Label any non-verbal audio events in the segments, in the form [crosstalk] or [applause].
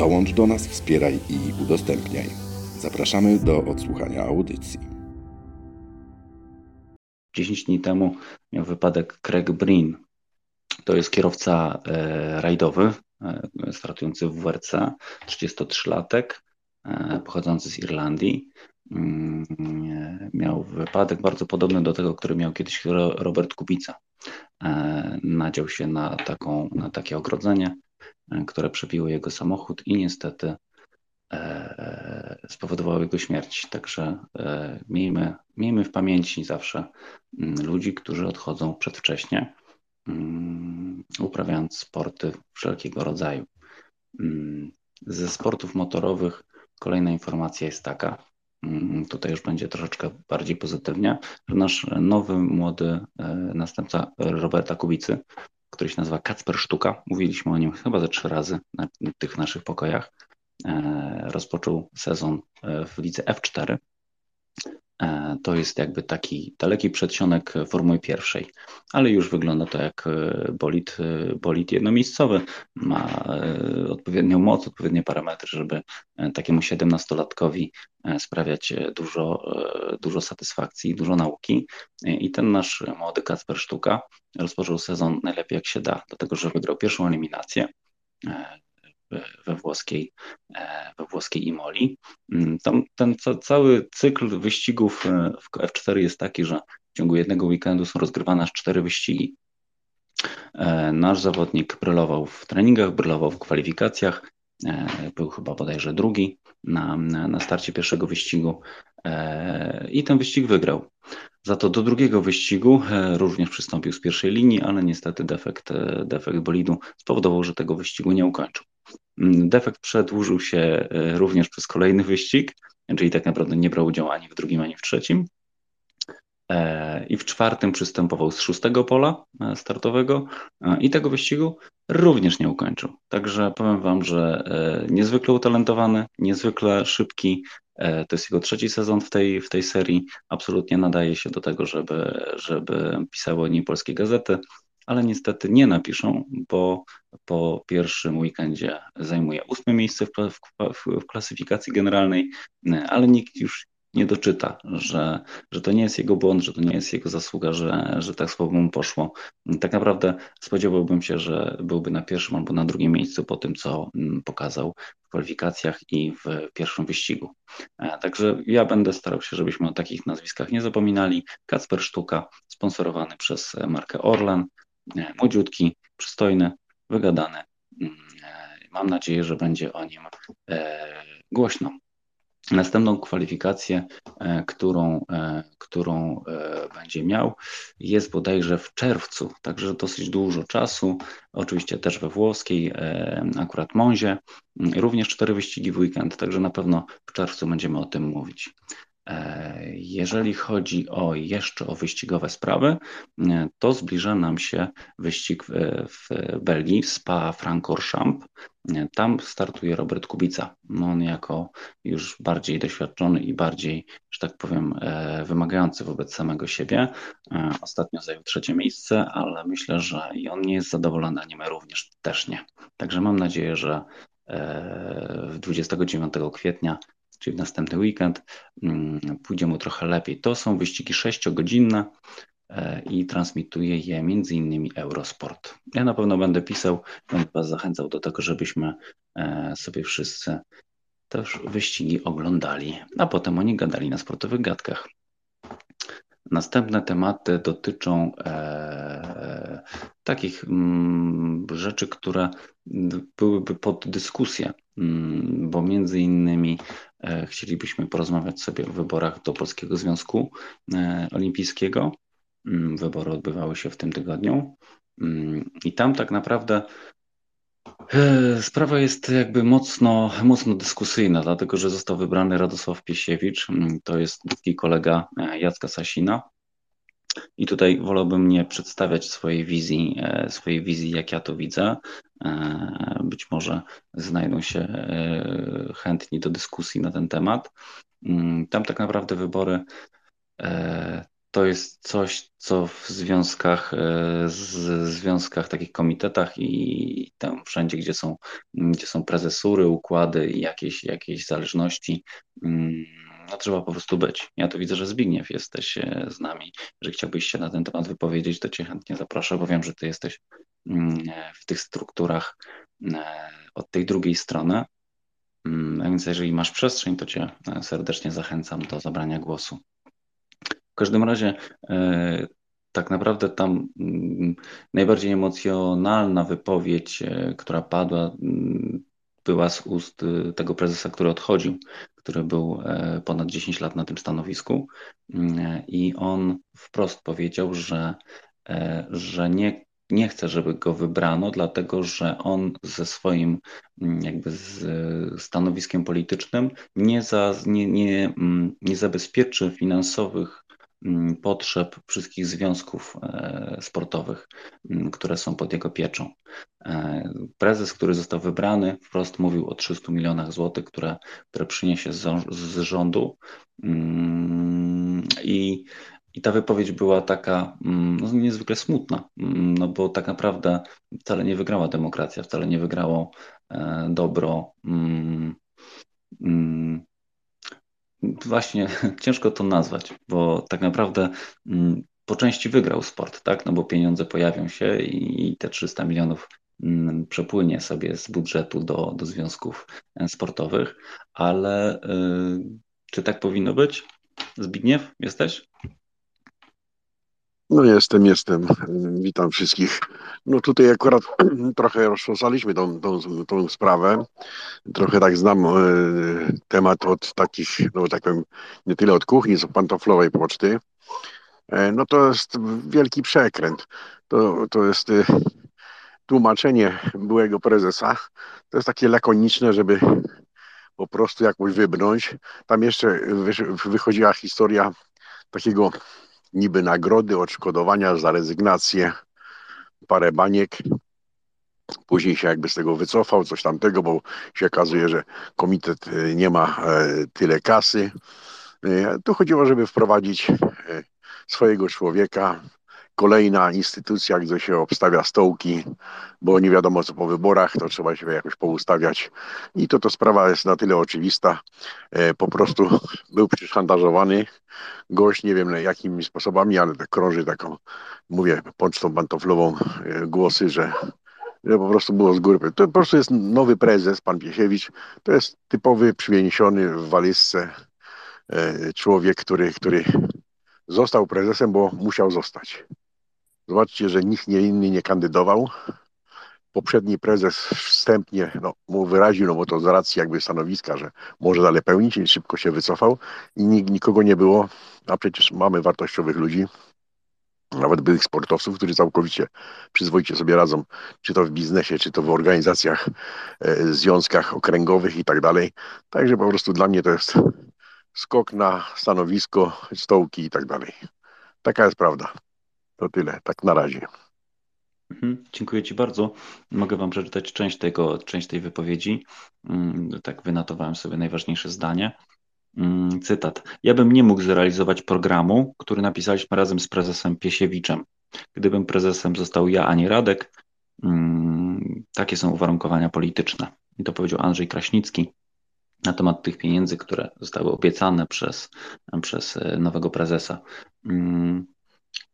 Dołącz do nas, wspieraj i udostępniaj. Zapraszamy do odsłuchania audycji. 10 dni temu miał wypadek Craig Breen. To jest kierowca e, rajdowy, e, startujący w WRC, 33-latek, e, pochodzący z Irlandii. Mm, miał wypadek bardzo podobny do tego, który miał kiedyś Robert Kubica. Nadział się na, taką, na takie ogrodzenie, które przebiło jego samochód i niestety e, spowodowało jego śmierć. Także miejmy, miejmy w pamięci zawsze mm, ludzi, którzy odchodzą przedwcześnie, mm, uprawiając sporty wszelkiego rodzaju. Ze sportów motorowych kolejna informacja jest taka, Mm, tutaj już będzie troszeczkę bardziej pozytywnie, że nasz nowy, młody e, następca Roberta Kubicy, który się nazywa Kacper Sztuka, mówiliśmy o nim chyba ze trzy razy na tych naszych pokojach, e, rozpoczął sezon e, w lidze F4 E, to jest jakby taki daleki przedsionek Formuły pierwszej, ale już wygląda to jak e, bolid, e, bolid jednomiejscowy. Ma odpowiednią moc, odpowiednie parametry, żeby takiemu 17-latkowi sprawiać dużo, dużo satysfakcji, dużo nauki. I ten nasz młody Kacper Sztuka rozpoczął sezon najlepiej jak się da, dlatego że wygrał pierwszą eliminację we włoskiej, e, we włoskiej Imoli. Mm, tam ten cały cykl wyścigów e, w F4 jest taki, że w ciągu jednego weekendu są rozgrywane aż cztery wyścigi. E, nasz zawodnik brylował w treningach, brylował w kwalifikacjach, był chyba bodajże drugi na, na starcie pierwszego wyścigu i ten wyścig wygrał. Za to do drugiego wyścigu również przystąpił z pierwszej linii, ale niestety defekt, defekt bolidu spowodował, że tego wyścigu nie ukończył. Mm, defekt przedłużył się e, również przez kolejny wyścig, czyli tak naprawdę nie brał udziału ani w drugim, ani w trzecim. E, I w czwartym przystępował z szóstego pola e, startowego i tego wyścigu również nie ukończył. Także powiem Wam, że niezwykle utalentowany, niezwykle szybki. To jest jego trzeci sezon w tej, w tej serii. Absolutnie nadaje się do tego, żeby, żeby pisały o nim polskie gazety ale niestety nie napiszą, bo po pierwszym weekendzie zajmuje ósme miejsce w, w, w klasyfikacji generalnej, ale nikt już nie doczyta, że, że to nie jest jego błąd, że to nie jest jego zasługa, że, że tak słabo mu poszło. Tak naprawdę spodziewałbym się, że byłby na pierwszym albo na drugim miejscu po tym, co mm, pokazał w kwalifikacjach i w pierwszym wyścigu. E, także ja będę starał się, żebyśmy o takich nazwiskach nie zapominali. Kacper Sztuka, sponsorowany przez markę Orlan, młodziutki, przystojny, wygadany. Mm, e, mam nadzieję, że będzie o nim e, głośno. Następną kwalifikację, e, którą, którą będzie miał, jest bodajże w czerwcu, także dosyć dużo czasu. Oczywiście też we włoskiej, akurat Monzie. Również cztery wyścigi w weekend, także na pewno w czerwcu będziemy o tym mówić. E, jeżeli chodzi o jeszcze o wyścigowe sprawy, e, to zbliża nam się wyścig w, Belgii, Spa Francorchamps. E, tam startuje Robert Kubica. No on jako już bardziej doświadczony i bardziej, że tak powiem, wymagający wobec samego siebie. Ostatnio zajął trzecie miejsce, ale myślę, że i on nie jest zadowolony, a nie my również też nie. Także mam nadzieję, że 29 kwietnia czyli w następny weekend, mm, pójdzie mu trochę lepiej. To są wyścigi sześciogodzinne e, i transmituje je innymi Eurosport. Ja na pewno będę pisał, będę Was zachęcał do tego, żebyśmy e, sobie wszyscy też wyścigi oglądali, a potem oni gadali na sportowych gadkach. Następne tematy dotyczą e, takich mm, rzeczy, które byłyby pod dyskusję, mm, bo między innymi e, chcielibyśmy porozmawiać sobie o wyborach do Polskiego Związku e, Olimpijskiego. Mm, wybory odbywały się w tym tygodniu i tam tak naprawdę E, sprawa jest jakby mocno, mocno dyskusyjna, dlatego że został wybrany Radosław Piesiewicz. Mm, to jest bliski kolega e, Jacka Sasina. I tutaj wolałbym nie przedstawiać swojej wizji, e, swojej wizji, jak ja to widzę. Być może znajdą się chętni do dyskusji na ten temat. Mm, tam tak naprawdę wybory to jest coś, co w związkach, e, z związkach, takich komitetach i tam wszędzie, gdzie są, gdzie są prezesury, układy i jakieś, jakieś zależności, mm, no trzeba po prostu być. Ja to widzę, że Zbigniew jesteś e, z nami. Jeżeli chciałbyś się na ten temat wypowiedzieć, to cię chętnie zaproszę, bo wiem, że ty jesteś mm, w tych strukturach e, od tej drugiej strony. Mm, a więc jeżeli masz przestrzeń, to cię serdecznie zachęcam do zabrania głosu każdym razie e, tak naprawdę tam mm, najbardziej emocjonalna wypowiedź, e, która padła, mm, była z ust e, tego prezesa, który odchodził, który był ponad 10 lat na tym stanowisku. Mm, I on wprost powiedział, że, że nie, nie chce, żeby go wybrano, dlatego że on ze swoim jakby z stanowiskiem politycznym nie, za, nie, nie, nie zabezpieczy finansowych potrzeb wszystkich związków e, sportowych, mm, które są pod jego pieczą. E, prezes, który został wybrany, wprost mówił o 300 milionach złotych, które, które przyniesie z, z rządu. Mm, I, I ta wypowiedź była taka no, niezwykle smutna, no bo tak naprawdę wcale nie wygrała demokracja, wcale nie wygrało e, dobro właśnie [laughs] ciężko to nazwać, bo tak naprawdę mm, po części wygrał sport, tak? No bo pieniądze pojawią się i te 300 milionów mm, przepłynie sobie z budżetu do, do związków e, sportowych, ale y, czy tak powinno być? Zbigniew, jesteś? No jestem, jestem. Witam wszystkich. No tutaj akurat [clears throat] trochę rozwiązaliśmy tą, tą, tą sprawę. Trochę tak znam e, temat od takich, no tak powiem, nie tyle od kuchni, co pantoflowej poczty. E, no to jest wielki przekręt. To, to jest e, tłumaczenie byłego prezesa. To jest takie lakoniczne, żeby po prostu jakoś wybrnąć. Tam jeszcze wychodziła historia takiego niby nagrody, odszkodowania za rezygnację, parę baniek. Później się jakby z tego wycofał, coś tamtego, bo się okazuje, że komitet e, nie ma e, tyle kasy. E, tu chodziło, żeby wprowadzić swojego człowieka. Kolejna instytucja, gdzie się obstawia stołki, bo nie wiadomo co po wyborach, to trzeba się jakoś poustawiać. I to to sprawa jest na tyle oczywista. Po prostu był przyszantażowany gość, nie wiem jakimi sposobami, ale tak krąży taką, mówię, pocztą pantoflową e, głosy, że, że po prostu było z góry. To po prostu jest nowy prezes, pan Piesiewicz. To jest typowy, przywieniony w walizce e, człowiek, który, który został prezesem, bo musiał zostać. Zobaczcie, że nikt nie inny nie kandydował poprzedni prezes wstępnie no, mu wyraził, no bo to z racji jakby stanowiska, że może dalej pełnić i szybko się wycofał i nik, nikogo nie było, a przecież mamy wartościowych ludzi, nawet byłych sportowców, którzy całkowicie przyzwoicie sobie radzą, czy to w biznesie, czy to w organizacjach, e, związkach okręgowych i tak dalej. Także po prostu dla mnie to jest skok na stanowisko, stołki i tak dalej. Taka jest prawda. To tyle, tak na razie. Mhm, dziękuję Ci bardzo. Mogę Wam przeczytać część, tego, część tej wypowiedzi. Mm, tak wynotowałem sobie najważniejsze zdanie. Mm, cytat. Ja bym nie mógł zrealizować programu, który napisaliśmy razem z prezesem Piesiewiczem. Gdybym prezesem został ja, a nie Radek, mm, takie są uwarunkowania polityczne. I to powiedział Andrzej Kraśnicki na temat tych pieniędzy, które zostały obiecane przez, przez e, nowego prezesa.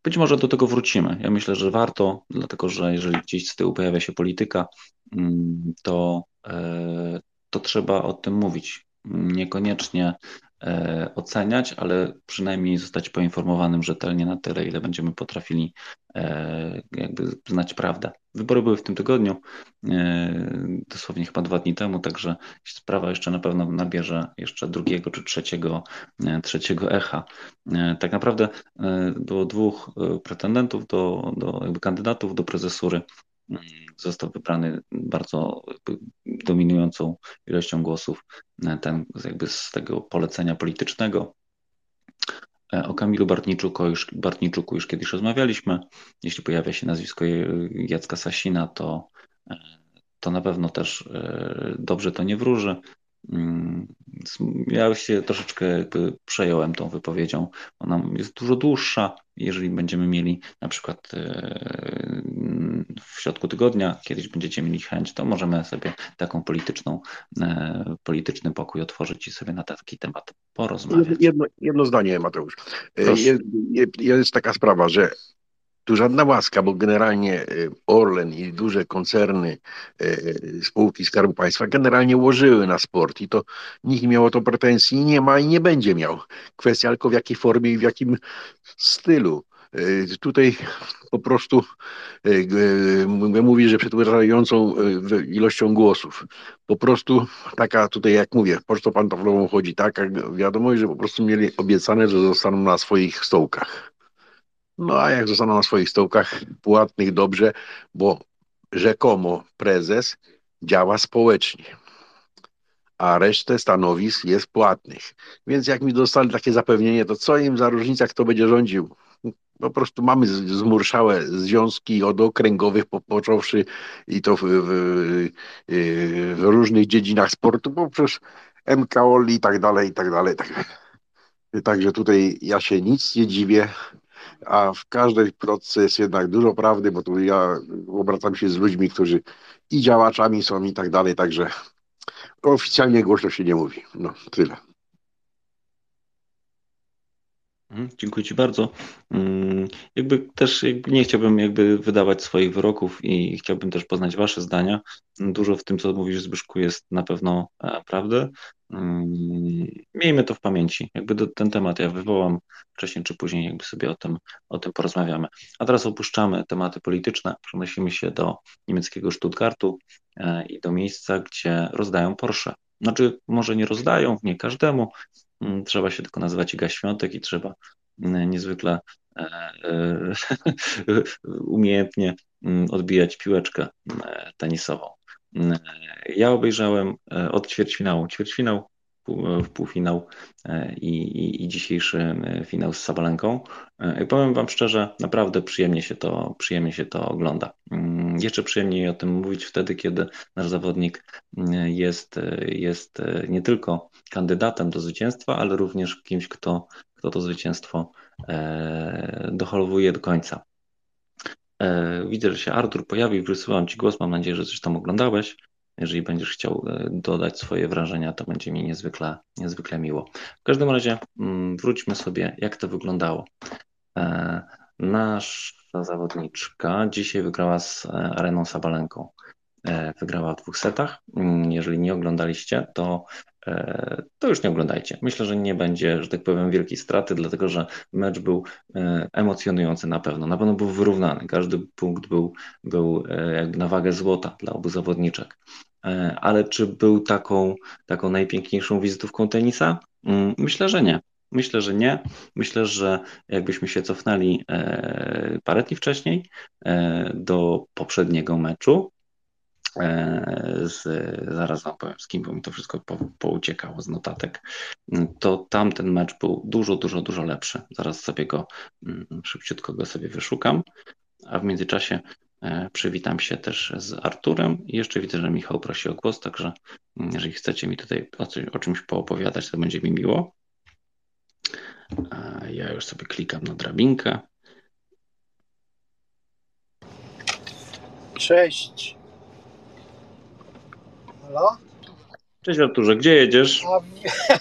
Być może do tego wrócimy. Ja myślę, że warto, dlatego że jeżeli gdzieś z tyłu pojawia się polityka, mm, to, e, to trzeba o tym mówić. Niekoniecznie oceniać, ale przynajmniej zostać poinformowanym rzetelnie na tyle, ile będziemy potrafili e, jakby znać prawdę. Wybory były w tym tygodniu, e, dosłownie chyba dwa dni temu, także sprawa jeszcze na pewno nabierze jeszcze drugiego czy trzeciego, trzeciego echa. Tak naprawdę było dwóch pretendentów do, do kandydatów do prezesury został wybrany bardzo dominującą ilością głosów, ten jakby z tego polecenia politycznego. O Kamilu Bartniczuku już, Bartniczuku już kiedyś rozmawialiśmy. Jeśli pojawia się nazwisko Jacka Sasina, to, to na pewno też dobrze to nie wróży. Mm, ja się troszeczkę jakby przejąłem tą wypowiedzią. Ona jest dużo dłuższa. Jeżeli będziemy mieli na przykład e, w środku tygodnia, kiedyś będziecie mieli chęć, to możemy sobie taką polityczną, e, polityczny pokój otworzyć i sobie na taki temat porozmawiać. Jedno, jedno zdanie, Mateusz. E, jest, jest taka sprawa, że tu żadna łaska, bo generalnie y, Orlen i duże koncerny, y, spółki Skarbu Państwa generalnie łożyły na sport i to nikt nie miał o to pretensji, nie ma i nie będzie miał. Kwestia tylko w jakiej formie i w jakim stylu. Tutaj po prostu mówi, że przetwarzającą ilością głosów. Po prostu taka tutaj, jak mówię, pocztą pantoflową chodzi taka wiadomość, że po prostu mieli obiecane, że zostaną na swoich stołkach. No a jak zostaną na swoich stołkach płatnych dobrze, bo rzekomo prezes działa społecznie, a resztę stanowisk jest płatnych. Więc jak mi dostali takie zapewnienie, to co im za różnica, kto będzie rządził? Po prostu mamy zmurszałe związki od okręgowych począwszy i to w, w, w, różnych dziedzinach sportu, poprzez MKOL i tak dalej, i tak dalej. Także tutaj ja się nic nie dziwię, a w każdej plotce jest jednak dużo prawdy, bo tu ja obracam się z ludźmi, którzy i działaczami są i tak dalej, także oficjalnie głośno się nie mówi. No, tyle. Mhm, dziękuję Ci bardzo. Mm, jakby też jakby nie chciałbym jakby wydawać swoich wyroków i chciałbym też poznać Wasze zdania. Dużo w tym, co mówisz, Zbyszku, jest na pewno e, prawdy. Mm, miejmy to w pamięci. Jakby ten temat ja wywołam wcześniej czy później, jakby sobie o tym, o tym porozmawiamy. A teraz opuszczamy tematy polityczne, przenosimy się do niemieckiego Stuttgartu e, i do miejsca, gdzie rozdają Porsche. Znaczy, może nie rozdają, nie każdemu, trzeba się tylko nazywać Iga Świątek i trzeba mm, niezwykle e, e, [laughs] umiejętnie mm, odbijać piłeczkę tenisową. Ja obejrzałem e, od ćwierćfinału, ćwierćfinał, w półfinał i, i, i, dzisiejszy finał z Sabalenką. I powiem Wam szczerze, naprawdę przyjemnie się to, przyjemnie się to ogląda. Jeszcze przyjemniej o tym mówić wtedy, kiedy nasz zawodnik jest, jest nie tylko kandydatem do zwycięstwa, ale również kimś, kto, kto to zwycięstwo e, doholowuje do końca. E, widzę, że się Artur pojawił, wysyłam Ci głos, mam nadzieję, że coś tam oglądałeś. Jeżeli będziesz chciał e, dodać swoje wrażenia, to będzie mi niezwykle, niezwykle miło. W każdym razie mm, wróćmy sobie, jak to wyglądało. Nasza zawodniczka dzisiaj wygrała z Areną Sabalenką. Wygrała w dwóch setach. Mm, jeżeli nie oglądaliście, to E, to już nie oglądajcie. Myślę, że nie będzie, że tak powiem, wielkiej straty, dlatego że mecz był e, emocjonujący na pewno. Na pewno był wyrównany. Każdy punkt był, był e, jakby na wagę złota dla obu zawodniczek. Ale czy był taką, taką najpiękniejszą wizytówką tenisa? Mm, myślę, że nie. Myślę, że nie. Myślę, że jakbyśmy się cofnęli parę dni wcześniej do poprzedniego meczu, E, z, zaraz wam powiem z kim, bo mi to wszystko po, pouciekało z notatek, to tamten mecz był dużo, dużo, dużo lepszy. Zaraz sobie go, mm, szybciutko go sobie wyszukam, a w międzyczasie e, przywitam się też z Arturem i jeszcze widzę, że Michał prosi o głos, także mm, jeżeli chcecie mi tutaj o, coś, o czymś poopowiadać, to będzie mi miło. Ja już sobie klikam na drabinkę. Cześć. Halo? Cześć Arturze, gdzie jedziesz?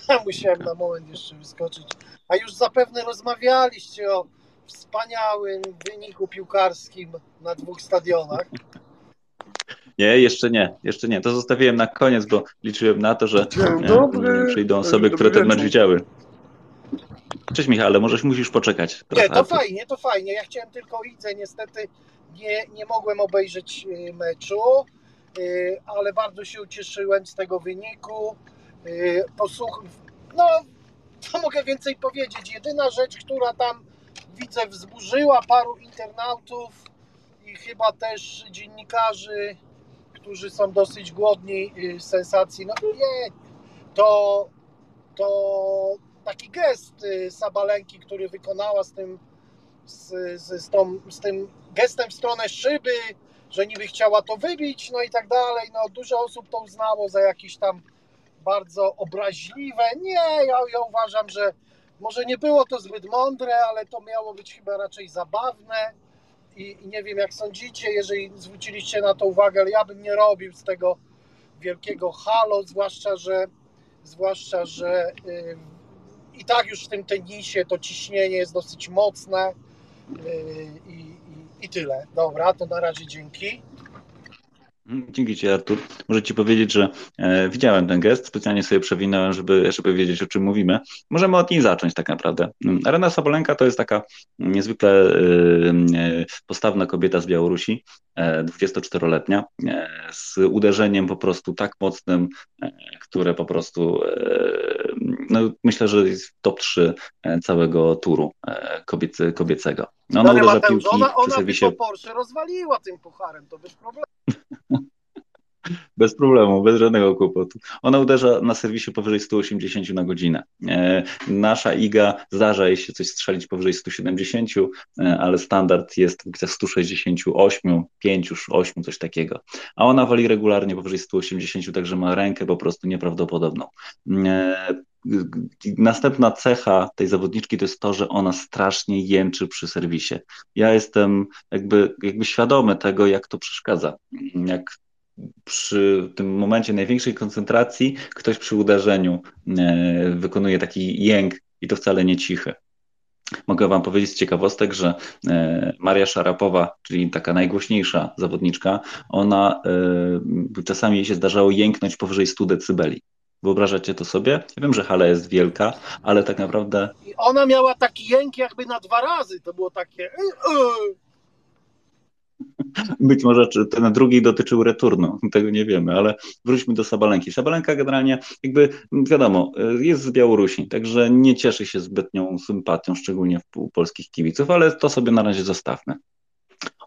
A, [laughs] musiałem na moment jeszcze wyskoczyć. A już zapewne rozmawialiście o wspaniałym wyniku piłkarskim na dwóch stadionach. [laughs] Nie, jeszcze nie, jeszcze nie. To zostawiłem na koniec, bo liczyłem na to, że dobry. przyjdą osoby, które ten mecz widziały. Cześć Michale, może musisz poczekać. Nie, to fajnie, to fajnie. Ja chciałem tylko Idze, niestety nie, nie mogłem obejrzeć y, meczu. Y, ale bardzo się ucieszyłem z tego wyniku. Y, posłuch... No, co mogę więcej powiedzieć? Jedyna rzecz, która tam widzę wzburzyła paru internautów i chyba też dziennikarzy, którzy są dosyć głodni y, sensacji. No nie, to, to taki gest Sabalenki, który wykonała z tym, z, z, z, tą, z tym gestem w stronę szyby, że niby chciała to wybić, no i tak dalej. No dużo osób to uznało za jakieś tam bardzo obraźliwe. Nie, ja, ja uważam, że może nie było to zbyt mądre, ale to miało być chyba raczej zabawne. I, I, nie wiem, jak sądzicie, jeżeli zwróciliście na to uwagę, ale ja bym nie robił z tego wielkiego halo, zwłaszcza, że zwłaszcza, że yy, i tak już w tym tenisie to ciśnienie jest dosyć mocne yy, i, i tyle. Dobra, to na razie dzięki. Mm, dzięki Ci, Artur. Muszę Ci powiedzieć, że e, widziałem ten gest, specjalnie sobie przewinąłem, żeby, żeby wiedzieć, o czym mówimy. Możemy od niej zacząć tak naprawdę. Mm, Arena Sabolenka to jest taka niezwykle e, e postawna kobieta z Białorusi, 24-letnia, e, e, z uderzeniem po prostu tak mocnym, e, które po prostu no, myślę, że jest w top 3 całego turu kobiety, kobiecego. No, ona uderza Mateusz, piłki ona, ona serwisie... by Porsche rozwaliła tym pucharem, to bez problemu. [laughs] [laughs] Bez problemu, bez żadnego kłopotu. Ona uderza na serwisie powyżej 180 na godzinę. E, nasza IGA zdarza jej się coś strzelić powyżej 170, e, ale standard jest w 168, 5, 8, coś takiego. A ona wali regularnie powyżej 180, także ma rękę po prostu nieprawdopodobną. E, następna cecha tej zawodniczki to jest to, że ona strasznie jęczy przy serwisie. Ja jestem jakby, jakby świadomy tego, jak to przeszkadza, jak przy tym momencie największej koncentracji ktoś przy uderzeniu e, wykonuje taki jęk i to wcale nie cichy. Mogę Wam powiedzieć z ciekawostek, że e, Maria Szarapowa, czyli taka najgłośniejsza zawodniczka, ona e, czasami jej się zdarzało jęknąć powyżej 100 decybeli. Wyobrażacie to sobie? Ja wiem, że hala jest wielka, ale tak naprawdę. I ona miała taki jęk jakby na dwa razy. To było takie. [laughs] Być może ten drugi dotyczył returnu, tego nie wiemy, ale wróćmy do Sabalenki. Sabalenka generalnie, jakby wiadomo, jest z Białorusi, także nie cieszy się zbytnią sympatią, szczególnie w polskich kibiców, ale to sobie na razie zostawmy.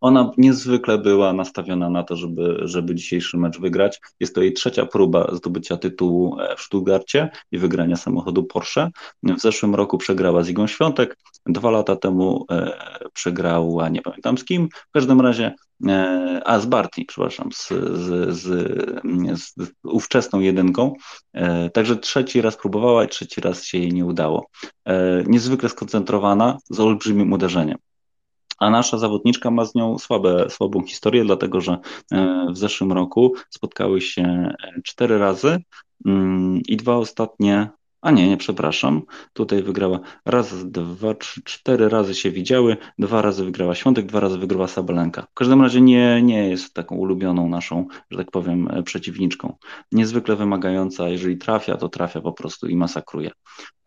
Ona niezwykle była nastawiona na to, żeby, żeby dzisiejszy mecz wygrać. Jest to jej trzecia próba zdobycia tytułu e, w Stuttgarcie i wygrania samochodu Porsche. W zeszłym roku przegrała z Igą Świątek, dwa lata temu e, przegrała, nie pamiętam z kim, w każdym razie e, a z Barti, przepraszam, z, z, z, z, ówczesną jedynką. Także trzeci raz próbowała i trzeci raz się jej nie udało. Niezwykle skoncentrowana, z olbrzymim uderzeniem a nasza zawodniczka ma z nią słabe, słabą historię, dlatego że e, w zeszłym roku spotkały się e, cztery razy mm, i dwa ostatnie a nie, nie, przepraszam. Tutaj wygrała raz, dwa, trzy, cztery razy się widziały, dwa razy wygrała Świątek, dwa razy wygrała Sabalenka. W każdym razie nie, nie jest taką ulubioną naszą, że tak powiem, e, przeciwniczką. Niezwykle wymagająca, jeżeli trafia, to trafia po prostu i masakruje.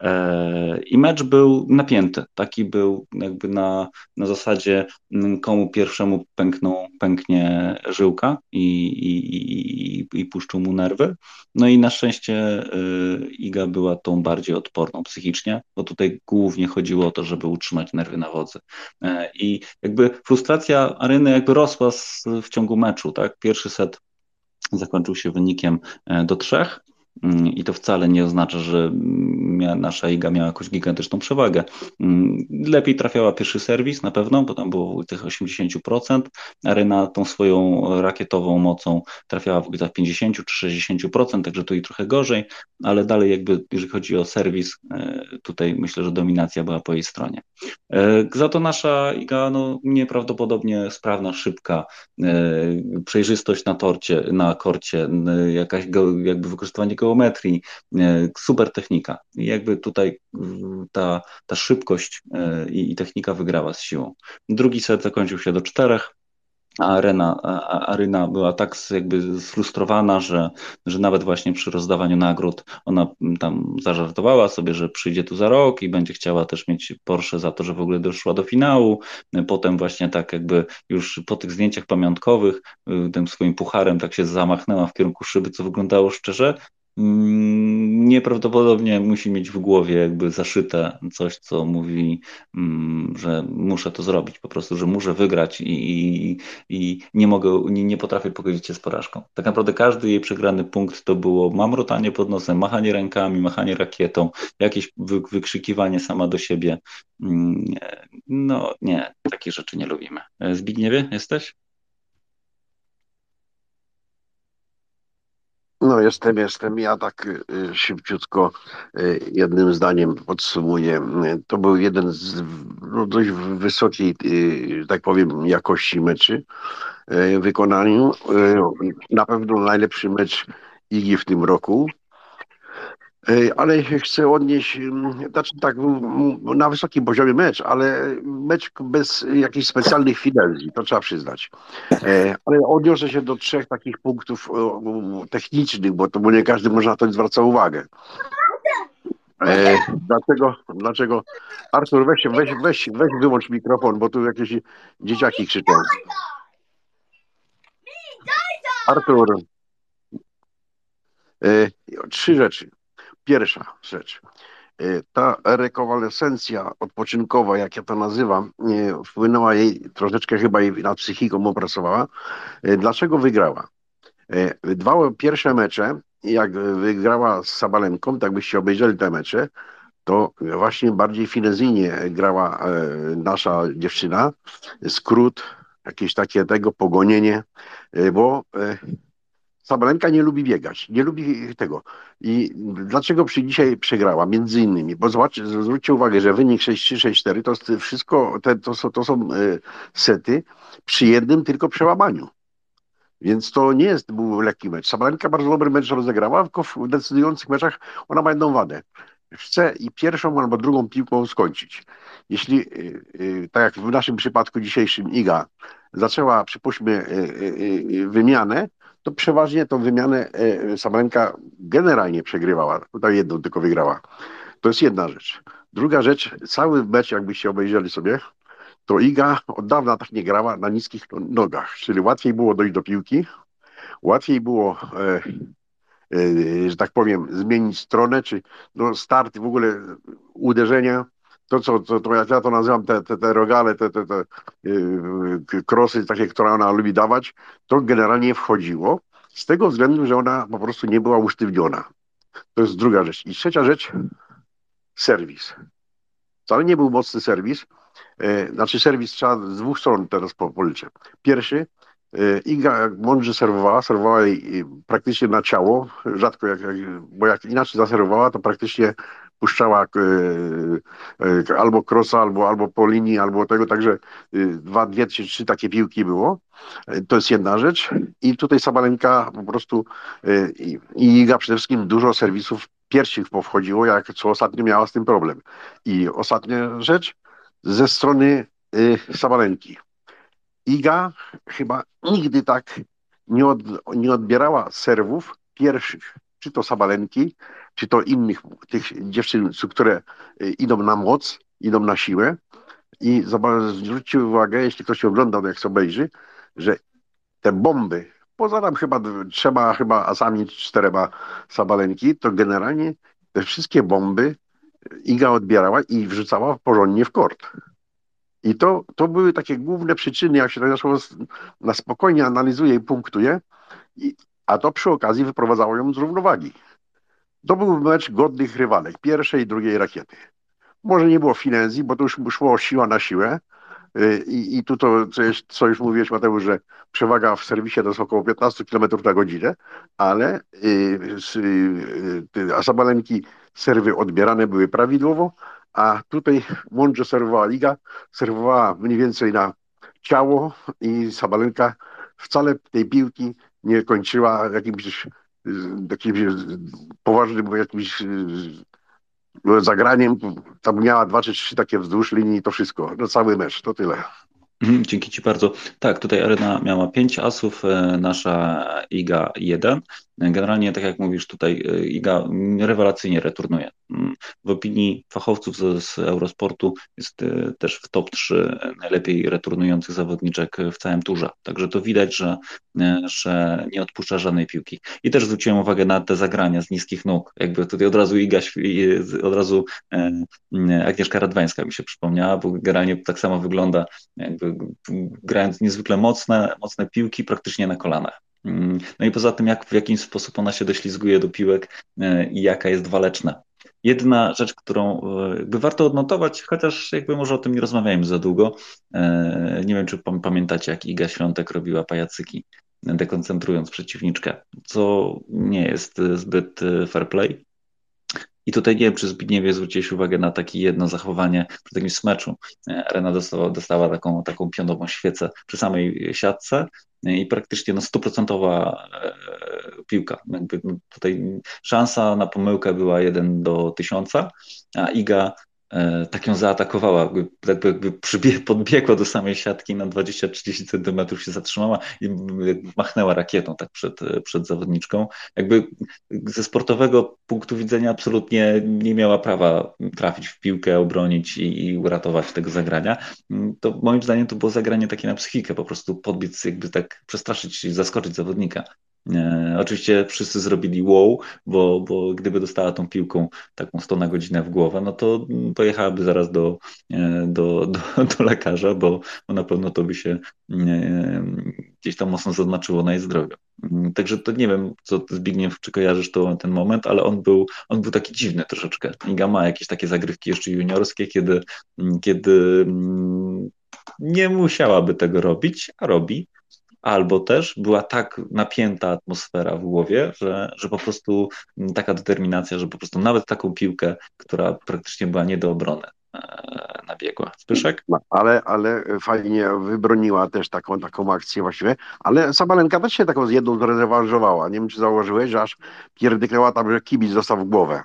E, I mecz był napięty. Taki był jakby na, na zasadzie mm, komu pierwszemu pękną, pęknie żyłka i, i, i, i puszczą mu nerwy. No i na szczęście e, Iga była tą bardziej odporną psychicznie, bo tutaj głównie chodziło o to, żeby utrzymać nerwy na wodzy. E, I jakby frustracja Aryny jakby rosła z, w ciągu meczu, tak? Pierwszy set zakończył się wynikiem do trzech, I to wcale nie oznacza, że nasza Iga miała jakąś gigantyczną przewagę. Mm, lepiej trafiała pierwszy serwis na pewno, bo tam było tych 80%. Arena tą swoją rakietową mocą trafiała w okolicach 50 czy 60%, także tu i trochę gorzej, ale dalej jakby jeżeli chodzi o serwis, e, tutaj myślę, że dominacja była po jej stronie. E, za to nasza Iga no, nieprawdopodobnie sprawna, szybka, e, przejrzystość na torcie, na korcie, jakaś jakby wykorzystywanie geometrii, e, super technika. I jakby tutaj ta, ta szybkość e, i, i technika wygrała z siłą. Drugi set zakończył się do czterech a arena, była tak jakby sfrustrowana, że, że nawet właśnie przy rozdawaniu nagród ona tam zażartowała sobie, że przyjdzie tu za rok i będzie chciała też mieć Porsche za to, że w ogóle doszła do finału. Potem właśnie tak jakby już po tych zdjęciach pamiątkowych tym swoim pucharem tak się zamachnęła w kierunku szyby, co wyglądało szczerze nieprawdopodobnie musi mieć w głowie jakby zaszyte coś, co mówi, mm, że muszę to zrobić, po prostu, że muszę wygrać i, i, i nie mogę, nie, nie potrafię pogodzić się z porażką. Tak naprawdę każdy jej przegrany punkt to było mamrotanie pod nosem, machanie rękami, machanie rakietą, jakieś wy, wykrzykiwanie sama do siebie. Mm, no nie, takich rzeczy nie lubimy. Zbigniewie, jesteś? No jestem, jestem. Ja tak y, szybciutko y, jednym zdaniem podsumuję. To był jeden z no, dość wysokiej, y, tak powiem, jakości meczy wykonaniu. Na pewno najlepszy mecz Igi w tym roku. Ale chcę odnieść, znaczy tak, na wysokim poziomie mecz, ale mecz bez jakichś specjalnych finezji, to trzeba przyznać. Ale odniosę się do trzech takich punktów technicznych, bo to bo nie każdy może na to zwraca uwagę. dlaczego, dlaczego, Artur, weź, weź, weź, weź wyłącz mikrofon, bo tu jakieś dzieciaki krzyczą. Artur, trzy rzeczy. Pierwsza rzecz. E, ta rekonwalescencja odpoczynkowa, jak ja to nazywam, wpłynęła jej troszeczkę chyba jej na psychiką opracowała. E, dlaczego wygrała? E, dwa pierwsze mecze, jak wygrała z Sabalenką, tak byście obejrzeli te mecze, to właśnie bardziej finezyjnie grała nasza dziewczyna. Skrót, jakieś takie tego pogonienie, bo Sabalenka nie lubi biegać, nie lubi tego. I dlaczego przy dzisiaj przegrała? Między innymi, bo zobaczcie, zwróćcie uwagę, że wynik 6-3-6-4 to wszystko, te, to, są, to są e, sety przy jednym tylko przełamaniu. Więc to nie jest był lekki mecz. Sabalenka bardzo dobry mecz rozegrała, tylko w decydujących meczach ona ma jedną wadę. Chce i pierwszą albo drugą piłką skończyć. Jeśli, e, e, tak jak w naszym przypadku dzisiejszym Iga, zaczęła, przypuśćmy, wymianę, to przeważnie tą wymianę e, Sabalenka generalnie przegrywała. Tutaj jedną tylko wygrała. To jest jedna rzecz. Druga rzecz, cały mecz, jakbyście obejrzeli sobie, to Iga od dawna tak nie grała na niskich nogach, czyli łatwiej było dojść do piłki, łatwiej było, e, e, że tak powiem, zmienić stronę, czy no, start w ogóle uderzenia to, co, to, to jak ja to nazywam, te, te, te rogale, te, te, te yy, krosy takie, które ona lubi dawać, to generalnie wchodziło z tego względu, że ona po prostu nie była usztywniona. To jest druga rzecz. I trzecia rzecz, serwis. Wcale nie był mocny serwis. Yy, znaczy serwis trzeba z dwóch stron teraz policzę. Pierwszy, yy, Iga jak mądrze serwowała, serwowała jej praktycznie na ciało, rzadko jak, jak bo jak inaczej zaserwowała, to praktycznie puszczała e, e, albo krosa, albo, albo po linii, albo tego, także e, dwa, dwie, trzy, trzy takie piłki było. To jest jedna rzecz. I tutaj Sabalenka po prostu i Iga przede wszystkim dużo serwisów pierwszych powchodziło, jak co ostatnio miała z tym problem. I ostatnia rzecz ze strony Sabalenki. Iga chyba nigdy tak nie, od, nie odbierała serwów pierwszych, czy to Sabalenki, czy to innych tych dziewczyn, które y, idą na moc, idą na siłę. I zwróćcie uwagę, jeśli ktoś oglądał, jak sobie obejrzy, że te bomby, poza tam chyba trzema chyba asami czterema sabalenki, to generalnie te wszystkie bomby Iga odbierała i wrzucała porządnie w kort. I to, to były takie główne przyczyny, jak się to na spokojnie analizuje i punktuje, i, a to przy okazji wyprowadzało ją z równowagi. To był mecz godnych rywalek, pierwszej i drugiej rakiety. Może nie było finezji, bo to już szło siła na siłę. Y, I, i tu to, co, jest, co już mówiłeś, Mateusz, że przewaga w serwisie to jest około 15 km na godzinę, ale y, y, Asabalenki serwy odbierane były prawidłowo, a tutaj mądrze serwowała Liga, serwowała mniej więcej na ciało i Sabalenka wcale tej piłki nie kończyła jakimś takim poważnym jakimś e, zagraniem. Tam miała dwa czy trzy takie wzdłuż linii to wszystko. No cały mecz, to tyle. Mhm, dzięki Ci bardzo. Tak, tutaj Arena miała pięć asów, e, nasza Iga jeden. Generalnie, tak jak mówisz, tutaj e, Iga rewelacyjnie returnuje. mm, w opinii fachowców z, Eurosportu jest e, też w top 3 najlepiej returnujących zawodniczek w całym turze. Także to widać, że, że nie odpuszcza żadnej piłki. I też zwróciłem uwagę na te zagrania z niskich nóg. Jakby tutaj od razu Iga, od razu Agnieszka Radwańska mi się przypomniała, bo generalnie tak samo wygląda, jakby grając niezwykle mocne, mocne piłki praktycznie na kolanach. Mm, no i poza tym, jak, w jaki sposób ona się doślizguje do piłek e, i jaka jest waleczna. Jedna rzecz, którą e, jakby warto odnotować, chociaż jakby może o tym nie rozmawiajmy za długo. E, nie wiem, czy pamiętacie, jak Iga Świątek robiła pajacyki, dekoncentrując przeciwniczkę, co nie jest zbyt fair play. I tutaj nie wiem, czy Zbigniewie zwróciłeś uwagę na takie jedno zachowanie przy takim smeczu. Arena dostała, dostała taką, taką pionową świecę przy samej siatce i praktycznie no, stuprocentowa e, piłka. Jakby no, tutaj szansa na pomyłkę była 1 do 1000, a Iga E, tak ją zaatakowała, jakby, jakby przybie, podbiegła do samej siatki na 20-30 centymetrów się zatrzymała i machnęła rakietą tak przed, przed zawodniczką. Jakby ze sportowego punktu widzenia absolutnie nie miała prawa trafić w piłkę, obronić i, i uratować tego zagrania. To moim zdaniem to było zagranie takie na psychikę, po prostu podbiec, jakby tak przestraszyć, zaskoczyć zawodnika. E, oczywiście wszyscy zrobili wow, bo, bo gdyby dostała tą piłką taką 100 na godzinę w głowę, no to pojechałaby zaraz do, e, do, do, do lekarza, bo, bo na pewno to by się e, gdzieś tam mocno zaznaczyło na jej zdrowiu. Także to nie wiem, co Zbigniew, czy kojarzysz to, ten moment, ale on był, on był taki dziwny troszeczkę. Iga ma jakieś takie zagrywki jeszcze juniorskie, kiedy, kiedy mm, nie musiałaby tego robić, a robi albo też była tak napięta atmosfera w głowie, że, że po prostu taka determinacja, że po prostu nawet taką piłkę, która praktycznie była nie do obrony, e, nabiegła. Zbyszek? No, ale, ale fajnie wybroniła też taką, taką akcję właściwie, ale Sabalenka też się taką z jedną zrewanżowała. Nie wiem, czy zauważyłeś, że aż pierdyknęła tam, że kibic dostał w głowę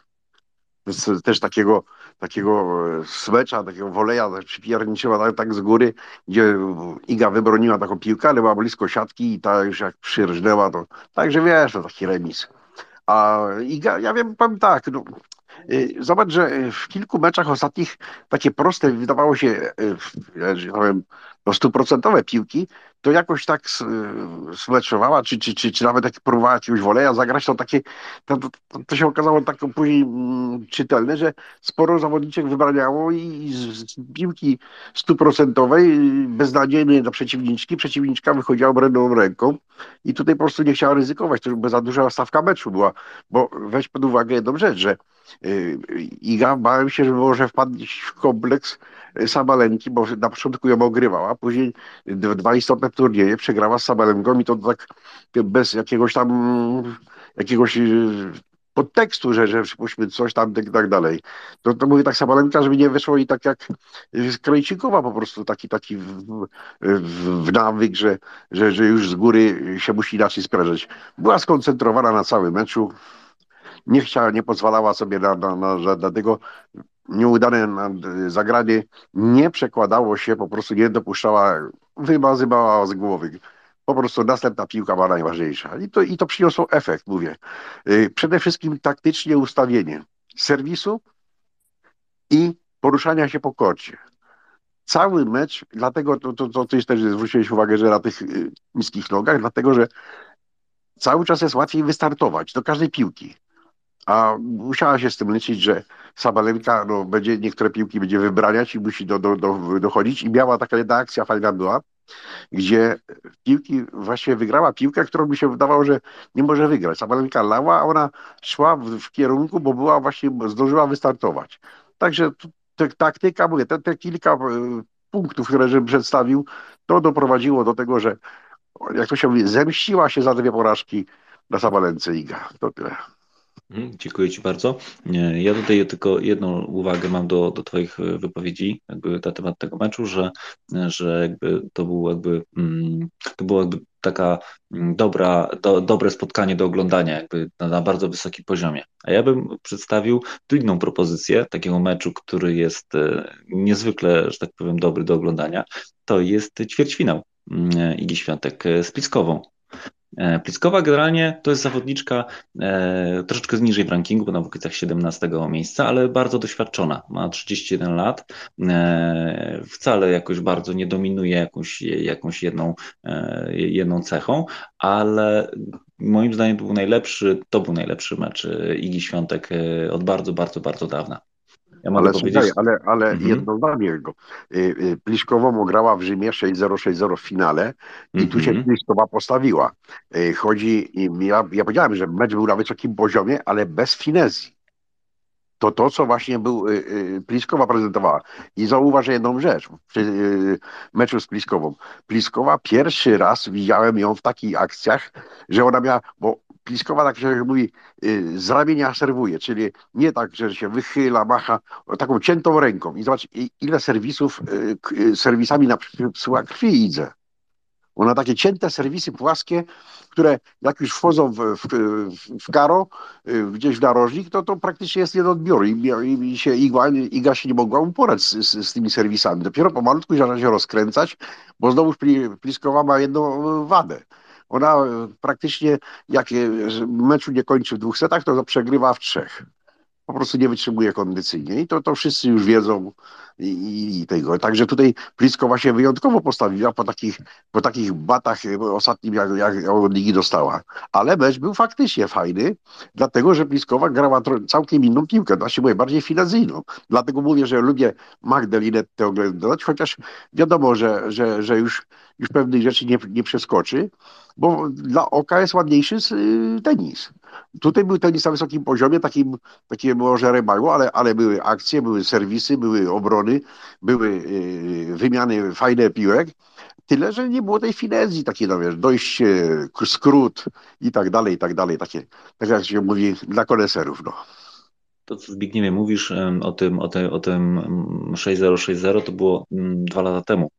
też takiego, takiego e, swecza, takiego woleja przypierniczyła tak, tak z góry, gdzie Iga wybroniła taką piłkę, ale była blisko siatki i ta już jak przyrżnęła, to także wiesz, to taki remis. A Iga, ja wiem, powiem tak, no, y, Zobacz, że w kilku meczach ostatnich takie proste, wydawało się, y, że powiem, no stuprocentowe piłki, to jakoś tak smeczowała, czy, czy, czy, czy nawet jak próbowała jakiegoś woleja zagrać, to takie, to, to, to się okazało tak później mm, czytelne, że sporo zawodniczek wybraniało i z, z piłki stuprocentowej, beznadziejnej dla przeciwniczki, przeciwniczka wychodziła obrębną ręką i tutaj po prostu nie chciała ryzykować, to by za duża stawka meczu była, bo weź pod uwagę jedną rzecz, że yy, Iga bałem się, że może wpadć w kompleks Sabalenki, bo na początku ją ogrywała, później dwa istotne turnieje przegrała z Sabalenką i to tak bez jakiegoś tam jakiegoś y, podtekstu, że, że przypuśćmy coś tam i tak dalej. To, to mówię tak Sabalenka, żeby nie wyszło i tak jak Krejcikowa po prostu taki taki w, w, nawyk, że, że, że już z góry się musi inaczej sprężyć. Była skoncentrowana na całym meczu, nie chciała, nie pozwalała sobie na, na, na, tego nieudane zagranie nie przekładało się, po prostu nie dopuszczała, wymazywała z głowy. Po prostu następna piłka była najważniejsza. I to, i to przyniosło efekt, mówię. Y, przede wszystkim taktycznie ustawienie serwisu i poruszania się po korcie. Cały mecz, dlatego to, to, to, też, zwróciłeś uwagę, że na tych y, niskich nogach, dlatego że cały czas jest łatwiej wystartować do każdej piłki. A musiała się z tym liczyć, że Sabalenka no, będzie niektóre piłki będzie wybraniać i musi do, do, do, dochodzić. I miała taka jedna akcja fajna była, gdzie piłki właśnie wygrała piłkę, którą mi się wydawało, że nie może wygrać. Sabalenka lała, a ona szła w, w kierunku, bo była właśnie, zdążyła wystartować. Także te, taktyka, mówię, te, te kilka e, punktów, które żebym przedstawił, to doprowadziło do tego, że jak to się mówi, zemściła się za dwie porażki na Sabalence Iga. To tyle. Mhm, dziękuję Ci bardzo. Ja tutaj tylko jedną uwagę mam do, do Twoich e, wypowiedzi jakby na temat tego meczu, że, że jakby to było jakby mm, to było jakby taka mm, dobra, do, dobre spotkanie do oglądania, jakby na, na, bardzo wysokim poziomie. A ja bym przedstawił inną propozycję takiego meczu, który jest e, niezwykle, że tak powiem, dobry do oglądania. To jest ćwierćfinał mm, Igi Świątek z Piskową. E, Pliskowa generalnie to jest zawodniczka e, troszeczkę niżej w rankingu, bo na okolicach 17 miejsca, ale bardzo doświadczona. Ma 31 lat. E, wcale jakoś bardzo nie dominuje jakąś, jakąś jedną, e, jedną cechą, ale moim zdaniem był najlepszy, to był najlepszy mecz e, Igi Świątek e, od bardzo, bardzo, bardzo dawna. Ja Ale powiedzieć, słuchaj, ale, ale Mhm. jedno zdanie jego. Y, y, Pliszkową grała w Rzymie 6-0, 6-0 w finale i tu się Mhm. Pliszkowa postawiła. Y, Chodzi, ja, ja powiedziałem, że mecz był na wysokim poziomie, ale bez finezji. To to, co właśnie był, Pliskowa prezentowała. I zauważę jedną rzecz przy y, meczu z Pliskową. Pliskowa pierwszy raz widziałem ją w takich akcjach, że ona miała, bo Pliskowa tak się mówi, y, z ramienia serwuje, czyli nie tak, że się wychyla, macha, taką ciętą ręką. I zobacz, ile serwisów, y, y, serwisami na psyła krwi idzie. Ona takie cięte serwisy płaskie, które jak już wchodzą w, w, w, karo, gdzieś w narożnik, to to praktycznie jest nie do odbioru i, i, się igła, Iga się nie mogła uporać z, z, z tymi serwisami. Dopiero pomalutku zaczyna się rozkręcać, bo znowu Pli- Pliskowa ma jedną wadę. Ona y, praktycznie jak y, meczu nie kończy w dwóch setach, to przegrywa w trzech. Po prostu nie wytrzymuje kondycyjnie i to, to wszyscy już wiedzą i, i, tego. Także tutaj Pliskowa się wyjątkowo postawiła po takich, po takich batach y, ostatnim, jak, jak ją od ligi dostała. Ale mecz był faktycznie fajny, dlatego że Pliskowa grała całkiem inną piłkę, właśnie mówię, bardziej finezyjną. Dlatego mówię, że lubię Magdalinetę oglądać, chociaż wiadomo, że, że, że już, już pewnych rzeczy nie, nie przeskoczy, bo dla oka jest ładniejszy y, tenis. Tutaj był tenis na wysokim poziomie, takim, takie może remało, ale, ale były akcje, były serwisy, były obrony, były y, wymiany fajne piłek. Tyle, że nie było tej finezji takiej, no wiesz, dojście, skrót i tak dalej, i tak dalej. Takie, tak jak się mówi, dla koneserów, no. To, co Zbigniewie mówisz o tym, o tym, o tym mm, 6-0-6-0, to było mm, dwa lata temu.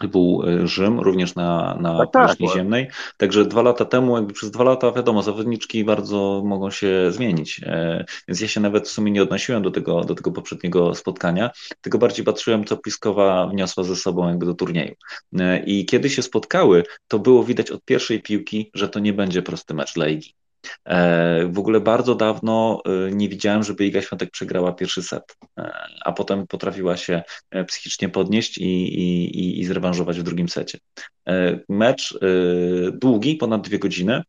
Był e, Rzym, również na, na Tak, tak, powierzchni ziemnej. Także dwa lata temu, jakby przez dwa lata, wiadomo, zawodniczki bardzo mogą się zmienić. E, Więc ja się nawet w sumie nie odnosiłem do tego, do tego poprzedniego spotkania, tylko bardziej patrzyłem, co Pliskowa wniosła ze sobą jakby do turnieju. E, I kiedy się spotkały, to było widać od pierwszej piłki, że to nie będzie prosty mecz dla Igi. E, W ogóle bardzo dawno e, nie widziałem, żeby Iga Świątek przegrała pierwszy set, e, a potem potrafiła się psychicznie podnieść i, i, i- zrewanżować w drugim secie. Mecz długi, ponad dwie godziny.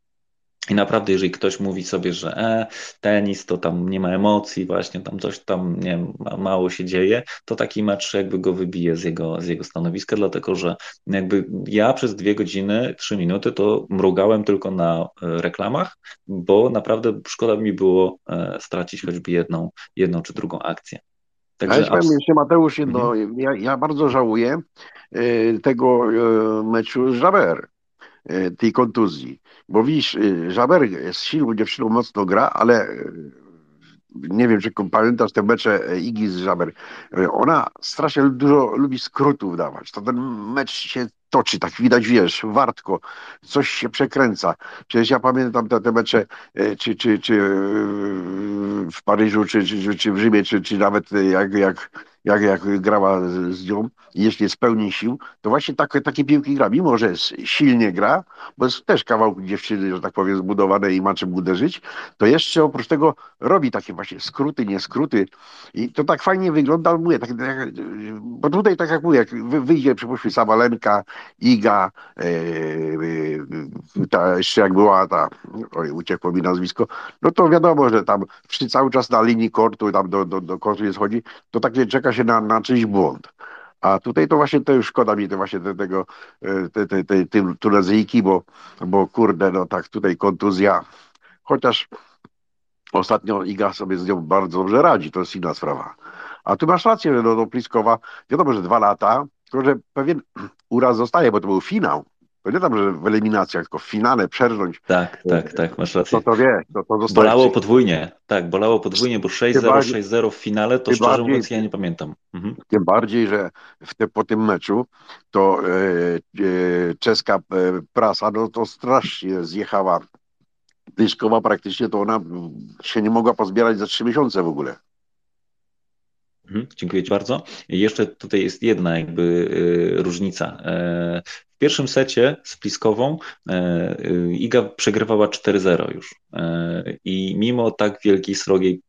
I naprawdę, jeżeli ktoś mówi sobie, że e, tenis to tam nie ma emocji, właśnie tam coś tam nie wiem, mało się dzieje, to taki mecz jakby go wybije z jego, z jego stanowiska, dlatego że jakby ja przez dwie godziny, trzy minuty to mrugałem tylko na e, reklamach, bo naprawdę szkoda mi było e, stracić choćby jedną, jedną czy drugą akcję. Ja Także ci powiem jeszcze, Mateusz, jedno, ja, ja bardzo żałuję e, tego meczu z Żaber, e, tej kontuzji. Bo widzisz, e, Żaber jest silną dziewczyną, mocno gra, ale e, nie wiem, czy pamiętasz te mecze e, Igi z Żaber. E, Ona strasznie dużo lubi skrótów dawać. To ten mecz się toczy, tak widać, wiesz, wartko, coś się przekręca. Przecież ja pamiętam te, te mecze, e, czy, czy, czy w Paryżu, czy, czy, czy, w Rzymie, czy, czy nawet jak, jak, jak, jak grała z, nią, jeśli jest pełni sił, to właśnie takie, takie piłki gra. Mimo, że silnie gra, bo jest też kawał dziewczyny, że tak powiem, zbudowane i ma czym uderzyć, to jeszcze oprócz tego robi takie właśnie skróty, nie skróty. I to tak fajnie wygląda, mówię, tak, tak, bo tutaj tak jak mówię, jak wy- wyjdzie przypuśćmy Sabalenka, Iga, e, e, ta jeszcze jak była ta, oj, uciekło mi nazwisko, no to wiadomo, że tam przy, cały czas na linii kortu, tam do, do, do kortu nie schodzi, to takie czeka się na, na czyjś błąd. A tutaj to właśnie to już szkoda mi to właśnie te, tego, e, te, te, te, te Tunezyjki, bo, bo kurde, no tak tutaj kontuzja, chociaż ostatnio Iga sobie z nią bardzo dobrze radzi, to jest inna sprawa. A tu masz rację, że no, no Pliskowa, wiadomo, że dwa lata, tylko że pewien uraz zostaje, bo to był finał. To nie tam, że w eliminacjach, tylko w finale przerżnąć, tak, tak, tak, masz rację. to to wie, to, to zostaje. Bolało podwójnie, tak, bolało podwójnie, bo 6-0, bardziej- 6-0 w finale, to szczerze bardziej- mówiąc ja nie pamiętam. Mhm. Tym bardziej, że w te, po tym meczu to e, e, czeska e, prasa no to strasznie zjechała. Dyszkowa praktycznie to ona się nie mogła pozbierać za trzy miesiące w ogóle. Mhm, Dziękuję Ci bardzo. I Jeszcze tutaj jest jedna jakby y, różnica. E, W pierwszym secie z Pliskową Iga przegrywała 4-0 już. I mimo tak wielkiej srogiej,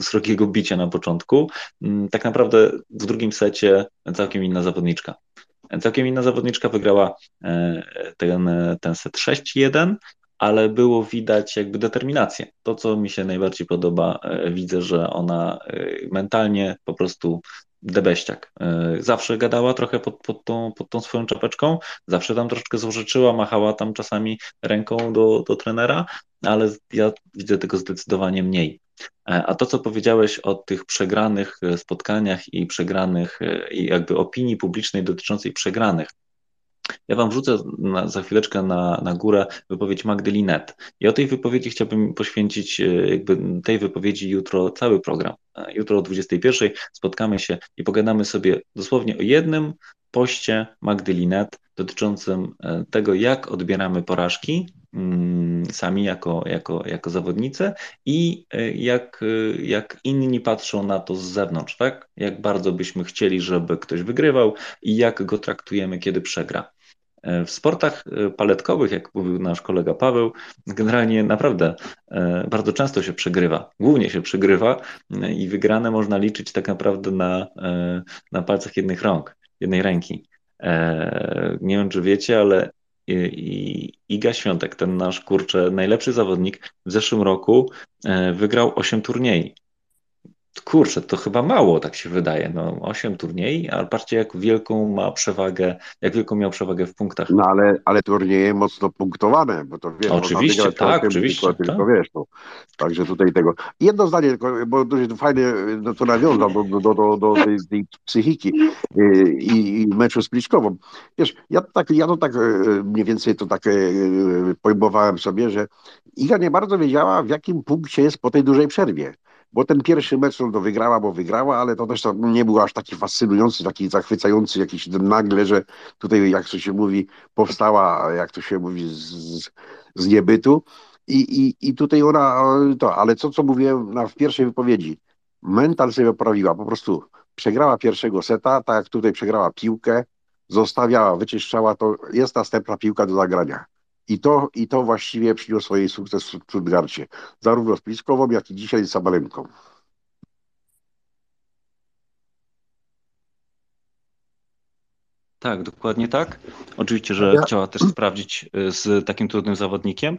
srogiego bicia na początku, mm, tak naprawdę w drugim secie całkiem inna zawodniczka. Całkiem inna zawodniczka wygrała ten, ten set 6-1, ale było widać jakby determinację. To, co mi się najbardziej podoba, e, widzę, że ona e, mentalnie po prostu debeściak. E, zawsze gadała trochę pod, pod, tą, pod tą swoją czapeczką, zawsze tam troszeczkę złożyczyła, machała tam czasami ręką do, do trenera, ale ja widzę tego zdecydowanie mniej. A to, co powiedziałeś o tych przegranych spotkaniach i przegranych, i jakby opinii publicznej dotyczącej przegranych, ja Wam wrzucę na, za chwileczkę na, na górę wypowiedź Magdy Linet. I o tej wypowiedzi chciałbym poświęcić e, jakby tej wypowiedzi jutro cały program. E, jutro o 21 spotkamy się i pogadamy sobie dosłownie o jednym poście Magdy Linet dotyczącym e, tego, jak odbieramy porażki sami jako, jako, jako zawodnicy i jak, jak inni patrzą na to z zewnątrz, tak? Jak bardzo byśmy chcieli, żeby ktoś wygrywał i jak go traktujemy, kiedy przegra. E, w sportach e, paletkowych, jak mówił nasz kolega Paweł, generalnie naprawdę e, bardzo często się przegrywa. Głównie się przegrywa i wygrane można liczyć tak naprawdę na, na palcach jednych rąk, jednej ręki. Nie wiem, czy wiecie, ale i Iga Świątek, ten nasz kurczę najlepszy zawodnik, w zeszłym roku wygrał 8 turniej kurczę, to chyba mało, tak się wydaje. No, 8 turniej, ale patrzcie, jak wielką ma przewagę, jak wielką miał przewagę w punktach. No ale, ale turnieje mocno punktowane, bo to wiesz, oczywiście, tak, oczywiście. Tylko, tak. wiesz, no. Także tutaj tego. Jedno zdanie, bo to fajnie no, to nawiązał do, do, do, do tej, tej psychiki y, i, i meczu z Pliszkową. Wiesz, ja, tak, ja to tak y, mniej więcej to tak y, pojmowałem sobie, że Iga nie bardzo wiedziała, w jakim punkcie jest po tej dużej przerwie bo ten pierwszy mecz no, to wygrała, bo wygrała, ale to też nie był aż taki fascynujący, taki zachwycający jakiś nagle, że tutaj, jak to się mówi, powstała, jak to się mówi, z, z niebytu. I, i, I tutaj ona to, ale co, co mówiłem na, w pierwszej wypowiedzi, mental sobie poprawiła, po prostu przegrała pierwszego seta, tak jak tutaj przegrała piłkę, zostawiała, wyczyszczała, to jest następna piłka do zagrania. I to, I to właściwie przyniosło jej sukces w Stuttgarcie, zarówno z Pliskową, jak i dzisiaj z Sabalenką. Tak, dokładnie tak. Oczywiście, że ja... chciała też sprawdzić y, z takim trudnym zawodnikiem.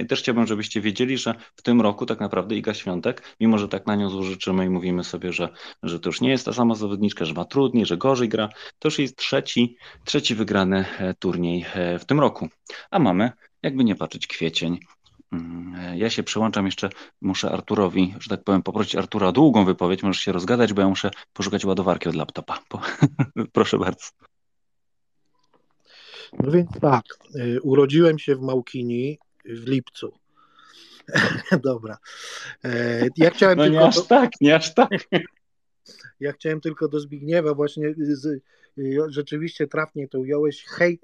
I też chciałbym, żebyście wiedzieli, że w tym roku tak naprawdę Iga Świątek, mimo że tak na nią złożyczymy i mówimy sobie, że, że to już nie jest ta sama zawodniczka, że ma trudniej, że gorzej gra, to już jest trzeci, trzeci wygrany e, turniej e, w tym roku. A mamy, jakby nie patrzeć, kwiecień. Mm, e, ja się przyłączam jeszcze, muszę Arturowi, że tak powiem, poprosić Artura o długą wypowiedź, możesz się rozgadać, bo ja muszę poszukać ładowarki od laptopa. [laughs] Proszę bardzo. No więc tak, y, urodziłem się w Małkini w lipcu. [laughs] Dobra. E, ja chciałem no tylko... nie aż tak, nie aż tak. Ja chciałem tylko do Zbigniewa właśnie z, y, rzeczywiście trafnie to ująłeś, hejt,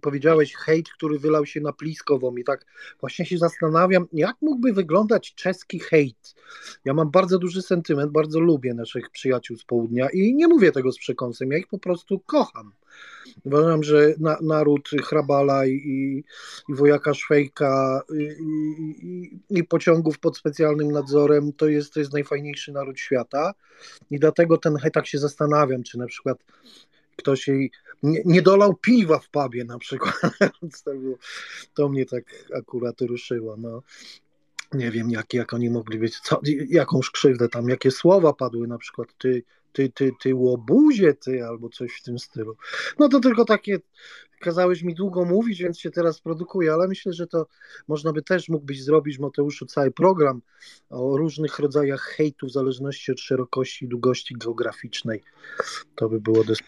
powiedziałeś hejt, który wylał się na Pliskową i tak właśnie się zastanawiam, jak mógłby wyglądać czeski hejt. Ja mam bardzo duży sentyment, bardzo lubię naszych przyjaciół z południa i nie mówię tego z przekąsem, ja ich po prostu kocham. Uważam, że na, naród Hrabala i, i wojaka Szwejka i, i, i, pociągów pod specjalnym nadzorem to jest, to jest najfajniejszy naród świata i dlatego ten tak się zastanawiam, czy na przykład ktoś jej nie, nie dolał piwa w pubie na przykład. [laughs] to mnie tak akurat ruszyło. No nie wiem, jak, jak oni mogli być, co, jakąś krzywdę tam, jakie słowa padły, na przykład ty, ty, ty, ty łobuzie, ty, albo coś w tym stylu. No to tylko takie, kazałeś mi długo mówić, więc się teraz produkuję, ale myślę, że to można by też mógłbyś zrobić, Mateuszu, cały program o różnych rodzajach hejtu w zależności od szerokości i długości geograficznej. To by było dosyć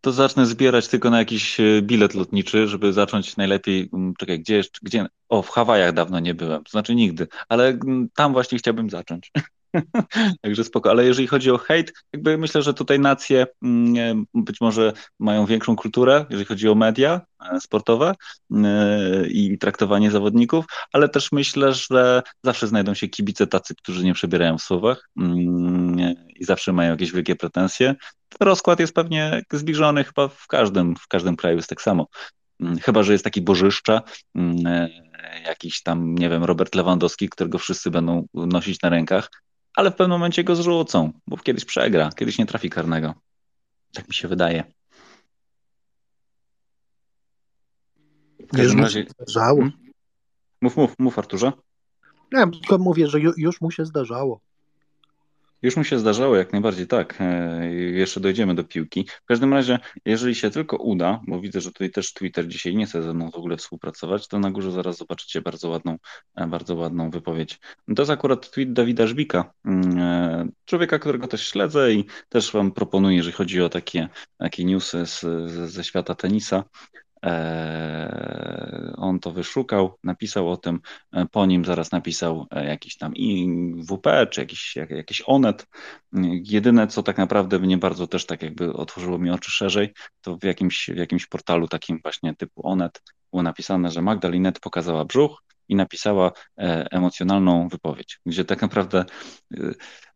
to zacznę zbierać tylko na jakiś e, bilet lotniczy, żeby zacząć najlepiej, mm, czekaj, gdzie jeszcze, gdzie, o, w Hawajach dawno nie byłem, to znaczy nigdy, ale mm, tam właśnie chciałbym zacząć. [laughs] Także spoko, ale jeżeli chodzi o hejt, jakby myślę, że tutaj nacje mm, być może mają większą kulturę, jeżeli chodzi o media e, sportowe e, i traktowanie zawodników, ale też myślę, że zawsze znajdą się kibice tacy, którzy nie przebierają w słowach i zawsze mają jakieś wielkie pretensje. Rozkład jest pewnie zbliżony chyba w każdym, w każdym kraju jest tak samo. Mm, chyba, że jest taki bożyszcza, mm, e, jakiś tam, nie wiem, Robert Lewandowski, którego wszyscy będą nosić na rękach, ale w pewnym momencie go zrzucą, bo kiedyś przegra, kiedyś nie trafi karnego. Tak mi się wydaje. W każdym razie. Zdarzało. Hmm? Mów, mów, mów, Arturze. Nie, tylko mówię, że ju, już mu się zdarzało. Już mu się zdarzało, jak najbardziej tak. E, jeszcze dojdziemy do piłki. W każdym razie, jeżeli się tylko uda, bo widzę, że tutaj też Twitter dzisiaj nie chce ze mną w ogóle współpracować, to na górze zaraz zobaczycie bardzo ładną, e, bardzo ładną wypowiedź. To jest akurat tweet Dawida Żbika, mm, e, człowieka, którego też śledzę i też Wam proponuję, jeżeli chodzi o takie, takie newsy z, ze świata tenisa. E, on to wyszukał, napisał o tym, e, po nim zaraz napisał e, jakiś tam WP, czy jakiś, jakiś Onet. Jedyne, co tak naprawdę mnie bardzo też tak jakby otworzyło mi oczy szerzej, to w jakimś, w jakimś portalu takim właśnie typu Onet było napisane, że Magdalinet pokazała brzuch i napisała emocjonalną wypowiedź, gdzie tak naprawdę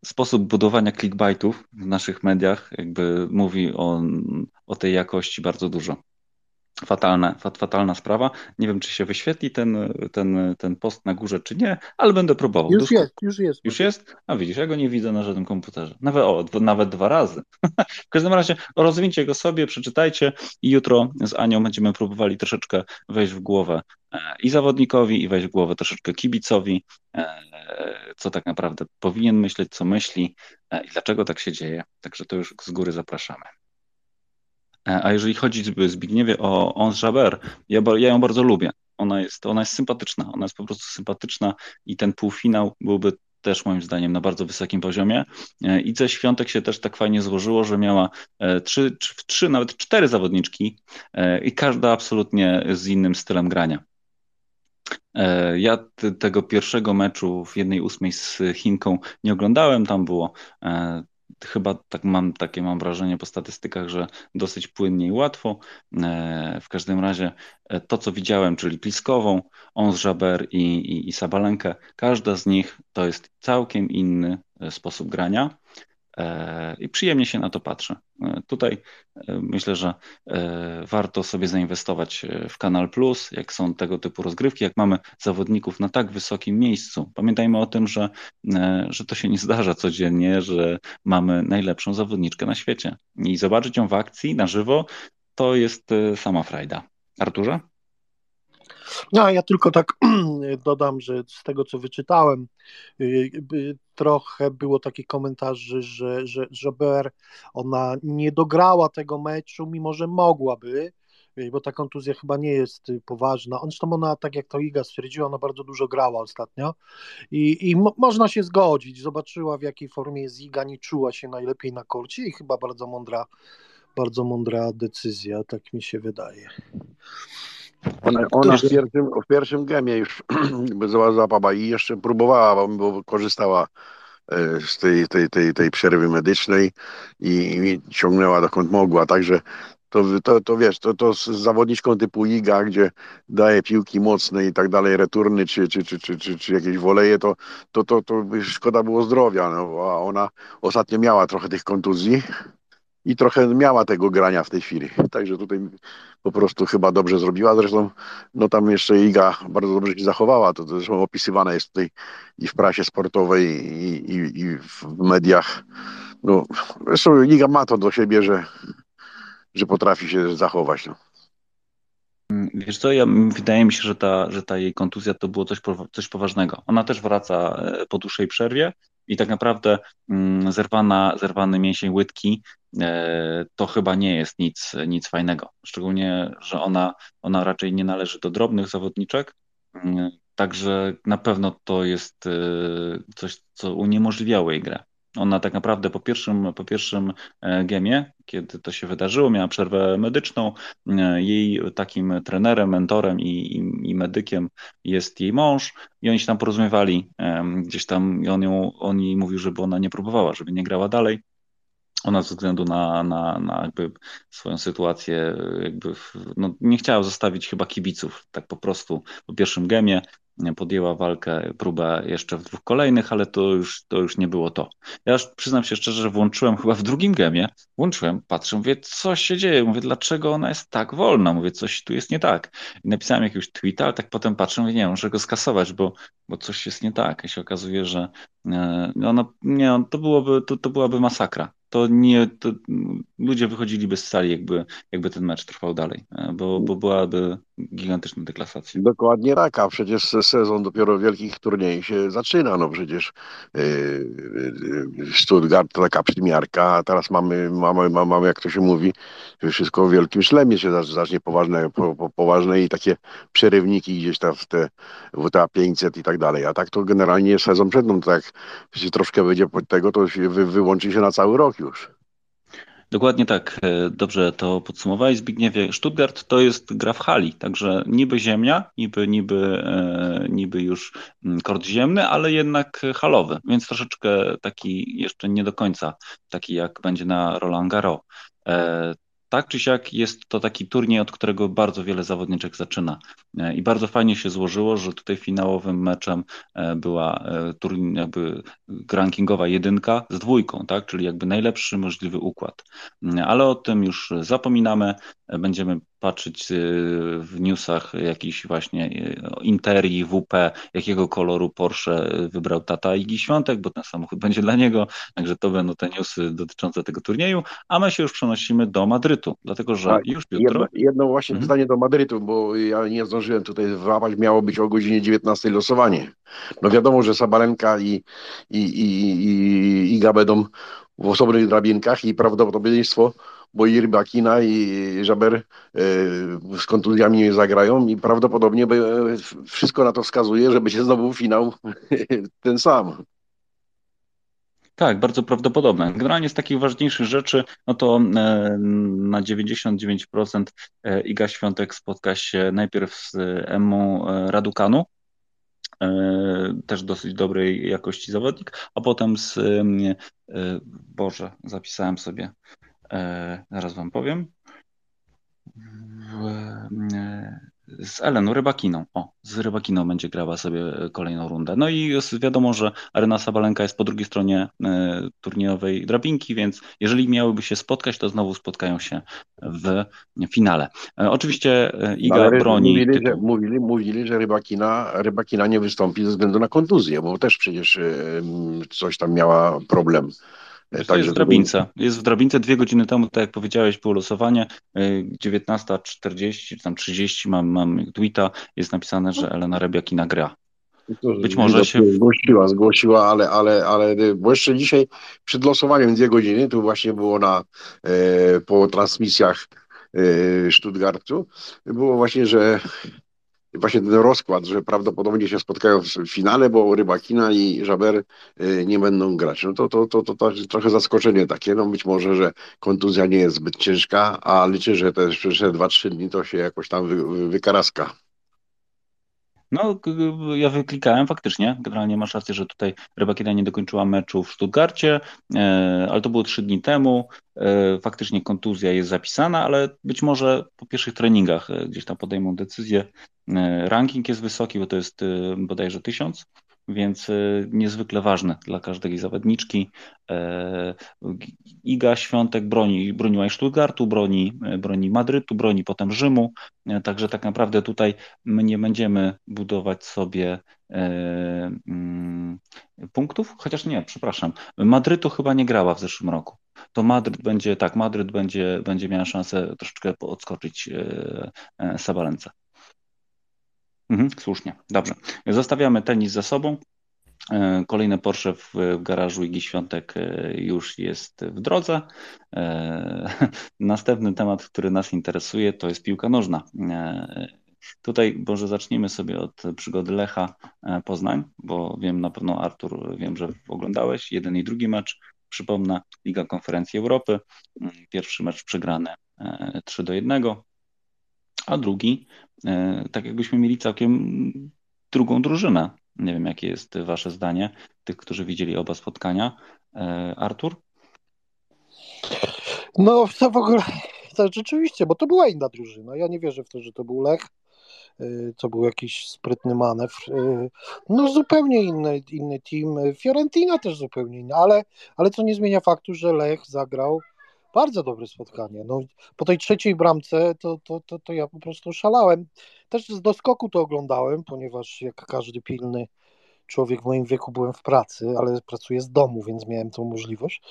sposób budowania clickbaitów w naszych mediach jakby mówi o, o tej jakości bardzo dużo fatalna, fatalna sprawa. Nie wiem, czy się wyświetli ten, ten, ten post na górze, czy nie, ale będę próbował. Już jest, już jest. Już jest? A widzisz, ja go nie widzę na żadnym komputerze. Nawet, o, nawet dwa razy. [laughs] w każdym razie rozwincie go sobie, przeczytajcie i jutro z Anią będziemy próbowali troszeczkę wejść w głowę e, i zawodnikowi, i wejść w głowę troszeczkę kibicowi, e, co tak naprawdę powinien myśleć, co myśli e, i dlaczego tak się dzieje. Także to już z góry zapraszamy. E, a jeżeli chodzi Zbigniewie o Ons Jaber, ja, ja ją bardzo lubię. Ona jest, ona jest sympatyczna, ona jest po prostu sympatyczna i ten półfinał byłby też moim zdaniem na bardzo wysokim poziomie. E, I ze świątek się też tak fajnie złożyło, że miała e, trzy, trzy nawet cztery zawodniczki i każda absolutnie z innym stylem grania. Ja tego pierwszego meczu w jednej ósmej z Chinką nie oglądałem. Tam było chyba tak mam, takie mam wrażenie po statystykach, że dosyć płynnie i łatwo. E, w każdym razie e, to, co widziałem, czyli Pliskową, Ons Jaber i, i, i Sabalenkę, każda z nich to jest całkiem inny e, sposób grania. E, i przyjemnie się na to patrzy. E, tutaj e, myślę, że warto sobie zainwestować w Kanal Plus, jak są tego typu rozgrywki, jak mamy zawodników na tak wysokim miejscu. Pamiętajmy o tym, że, że to się nie zdarza codziennie, że mamy najlepszą zawodniczkę na świecie. I zobaczyć ją w akcji na żywo to jest sama frajda. Arturze? No, ja tylko tak [clears throat] dodam, że z tego co wyczytałem, y, y, trochę było takich komentarzy, że, że, że BR ona nie dograła tego meczu, mimo że mogłaby, y, bo ta kontuzja chyba nie jest poważna. Zresztą ona, tak jak to Iga stwierdziła, ona bardzo dużo grała ostatnio i, i mo można się zgodzić. Zobaczyła w jakiej formie jest Iga, nie czuła się najlepiej na korcie i chyba bardzo mądra, bardzo mądra decyzja, tak mi się wydaje. Ona, ona w, pierwszym, w pierwszym gemie już [clears throat] załapała i jeszcze próbowała, bo korzystała e, z tej, tej, tej, tej przerwy medycznej i, i ciągnęła dokąd mogła, także to, to, to wiesz, to, to z zawodniczką typu Iga, gdzie daje piłki mocne i tak dalej, returny czy, czy, czy, czy, czy, czy jakieś woleje, to, to, to, to szkoda było zdrowia, no, a ona ostatnio miała trochę tych kontuzji i trochę miała tego grania w tej chwili. Także tutaj po prostu chyba dobrze zrobiła. Zresztą no tam jeszcze Iga bardzo dobrze się zachowała. To zresztą opisywane jest tutaj i w prasie sportowej i, i, i w mediach. No, zresztą Iga ma to do siebie, że, że potrafi się zachować. No. Wiesz co, ja, wydaje mi się, że ta, że ta jej kontuzja to było coś, coś poważnego. Ona też wraca e, po dłuższej przerwie i tak naprawdę mm, zerwana, zerwany mięsień łydki e, to chyba nie jest nic, nic fajnego. Szczególnie, że ona, ona raczej nie należy do drobnych zawodniczek, mm, także na pewno to jest e, coś, co uniemożliwiało jej grę. Ona tak naprawdę po pierwszym, po pierwszym e, gemie, kiedy to się wydarzyło, miała przerwę medyczną. E, jej takim trenerem, mentorem i, i, i medykiem jest jej mąż i oni się tam porozumiewali gdzieś tam i on, ją, on jej mówił, żeby ona nie próbowała, żeby nie grała dalej. Ona ze względu na, na, na jakby swoją sytuację, jakby no, nie chciała zostawić chyba kibiców, tak po prostu po pierwszym gemie podjęła walkę, próbę jeszcze w dwóch kolejnych, ale to już, to już nie było to. Ja już przyznam się szczerze, że włączyłem chyba w drugim gemie, włączyłem, patrzę, mówię, co się dzieje, mówię, dlaczego ona jest tak wolna, mówię, coś tu jest nie tak. I napisałem jakiegoś tweeta, ale tak potem patrzę, mówię, nie, muszę go skasować, bo, bo coś jest nie tak. I się okazuje, że e, ona, nie, to, byłoby, to, to byłaby masakra to nie, to ludzie wychodziliby z sali, jakby, jakby ten mecz trwał dalej, e, bo, bo byłaby gigantyczna deklasacja. Dokładnie tak, a przecież sezon dopiero wielkich turniejów się zaczyna, no przecież yy, Stuttgart to taka przymiarka, a teraz mamy, mamy, mamy, jak to się mówi, wszystko w wielkim szlemie się zacznie poważne, po, po, poważne i takie przerywniki gdzieś tam w te WTA 500 i tak dalej, a tak to generalnie sezon przed to jak troszkę wyjdzie pod tego, to się wy, wyłączy się na cały rok już. Dokładnie tak, e, dobrze to podsumowałeś Zbigniewie. Stuttgart to jest gra w hali, także niby ziemia, niby, niby, e, niby już mm, kord ziemny, ale jednak halowy, więc troszeczkę taki jeszcze nie do końca taki jak będzie na Roland Garros. Tak czy siak jest to taki turniej, od którego bardzo wiele zawodniczek zaczyna. E, I bardzo fajnie się złożyło, że tutaj finałowym meczem e, była e, turniej, jakby rankingowa jedynka z dwójką, tak? czyli jakby najlepszy możliwy układ. Ale o tym już zapominamy. Będziemy patrzeć y, w newsach jakiś właśnie y, Interi, WP, jakiego koloru Porsche wybrał tata Igi Świątek, bo ten samochód będzie dla niego, także to będą te newsy dotyczące tego turnieju, a my się już przenosimy do Madrytu, dlatego że tak, już jutro... Jedno, jedno właśnie mhm. pytanie do Madrytu, bo ja nie zdążyłem tutaj wyłapać, miało być o godzinie 19 losowanie. No wiadomo, że Sabalenka i, i, i, i, i Iga będą w osobnych drabinkach i prawdopodobieństwo bo i Rybakina i Żaber e, z kontuzjami nie zagrają i prawdopodobnie wszystko na to wskazuje, że będzie znowu finał [laughs] ten sam. Tak, bardzo prawdopodobne. Generalnie z takich ważniejszych rzeczy, no to e, na 99% e, Iga Świątek spotka się najpierw z Emmą Radukanu, też dosyć dobrej jakości zawodnik, a potem z, Boże, zapisałem sobie, E, zaraz wam powiem. E, z Eleną Rybakiną. O, z Rybakiną będzie grała sobie kolejną rundę. No i jest wiadomo, że Arena Sabalenka jest po drugiej stronie e, turniejowej drabinki, więc jeżeli miałyby się spotkać, to znowu spotkają się w finale. Oczywiście Iga no, broni. Mówili, że, mówili, mówili, że Rybakina, Rybakina nie wystąpi ze względu na kontuzję, bo też przecież coś tam miała problem. To jest w drabince. Jest w drabince dwie godziny temu, tak jak powiedziałeś, było losowanie. 19.40 czy tam 30 mam, mam tweeta, jest napisane, że Elena Rebiakina gra. Być może się. Zgłosiła, zgłosiła, ale, ale, ale bo jeszcze dzisiaj przed losowaniem dwie godziny, tu właśnie było na e, po transmisjach e, Stuttgartu, było właśnie, że właśnie ten rozkład, że prawdopodobnie się spotkają w finale, bo Rybakina i Żaber y, nie będą grać. No to, to, to, to, to trochę zaskoczenie takie. No być może, że kontuzja nie jest zbyt ciężka, a liczę, że te przyszłe 2-3 dni to się jakoś tam wy, wykaraska. No, ja wyklikałem faktycznie. Generalnie masz rację, że tutaj Rybakina nie dokończyła meczu w Stuttgarcie, e, ale to było trzy dni temu. E, faktycznie kontuzja jest zapisana, ale być może po pierwszych treningach e, gdzieś tam podejmą decyzję. Ranking jest wysoki, bo to jest bodajże tysiąc więc e, niezwykle ważne dla każdej zawodniczki. E, Iga Świątek broni, broniła i Stuttgartu, broni, e, broni Madrytu, broni potem Rzymu, także tak naprawdę tutaj my nie będziemy budować sobie mm, punktów, chociaż nie, przepraszam, Madrytu chyba nie grała w zeszłym roku. To Madryt będzie, tak, Madryt będzie, będzie miała szansę troszeczkę odskoczyć Sabalence. Mhm, słusznie, dobrze. Zostawiamy tenis za sobą. E, kolejne Porsche w garażu Igi Świątek e, już jest w drodze. E, [laughs] następny temat, który nas interesuje, to jest piłka nożna. Tutaj może zaczniemy sobie od przygody Lecha Poznań, bo wiem na pewno Artur, wiem, że oglądałeś jeden i drugi mecz. Przypomnę, Liga Konferencji Europy. Pierwszy mecz przegrany 3 do 1 a drugi, e, tak jakbyśmy mieli całkiem drugą drużynę. Nie wiem, jakie jest Wasze zdanie, tych, którzy widzieli oba spotkania. E, Artur? No, to w ogóle, to rzeczywiście, bo to była inna drużyna. Ja nie wierzę w to, że to był Lech. to był jakiś sprytny manewr. No zupełnie inny, inny team. Fiorentina też zupełnie inny, ale, ale co nie zmienia faktu, że Lech zagrał bardzo dobre spotkanie. No, po tej trzeciej bramce to, to, to, to ja po prostu szalałem. Też z doskoku to oglądałem, ponieważ jak każdy pilny człowiek w moim wieku byłem w pracy, ale pracuję z domu, więc miałem tą możliwość.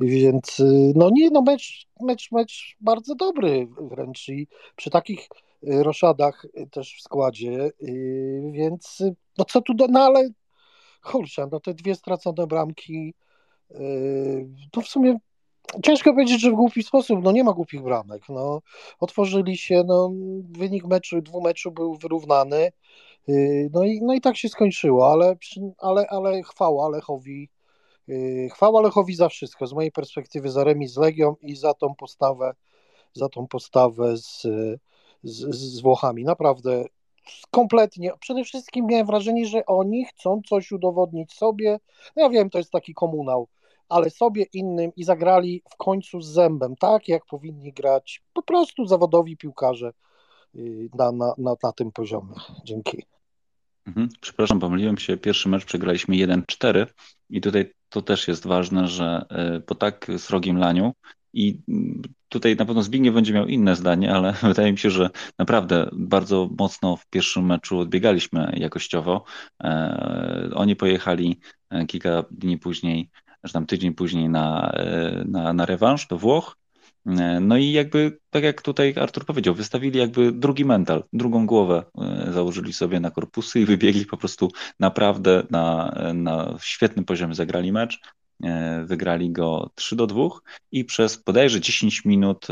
Więc no nie, no mecz, mecz, mecz bardzo dobry wręcz i przy takich roszadach też w składzie, więc no co tu, do, no ale kurczę, no te dwie stracone bramki, to w sumie Ciężko powiedzieć, że w głupi sposób, no nie ma głupich bramek. No, otworzyli się, no, wynik meczu, dwumeczu był wyrównany. Yy, no i, no i tak się skończyło, ale, ale, ale chwała Lechowi. Yy, chwała Lechowi za wszystko. Z mojej perspektywy za remis z Legią i za tą postawę, za tą postawę z, z, z Włochami. Naprawdę kompletnie. Przede wszystkim miałem wrażenie, że oni chcą coś udowodnić sobie. No ja wiem, to jest taki komunał ale sobie innym i zagrali w końcu z zębem, tak jak powinni grać po prostu zawodowi piłkarze y, na, na, na, na tym poziomie. Dzięki. Mhm. Przepraszam, pomyliłem się. Pierwszy mecz przegraliśmy 1-4 i tutaj to też jest ważne, że y, po tak srogim laniu i mm, tutaj na pewno Zbigniew będzie miał inne zdanie, ale [laughs] wydaje mi się, że naprawdę bardzo mocno w pierwszym meczu odbiegaliśmy jakościowo. E, oni pojechali e, kilka dni później że tam tydzień później na, e, na, na rewanż do Włoch. E, no i jakby, tak jak tutaj Artur powiedział, wystawili jakby drugi mental, drugą głowę e, założyli sobie na korpusy i wybiegli po prostu naprawdę na, na świetnym poziomie, zagrali mecz, wygrali go 3 do 2 i przez bodajże 10 minut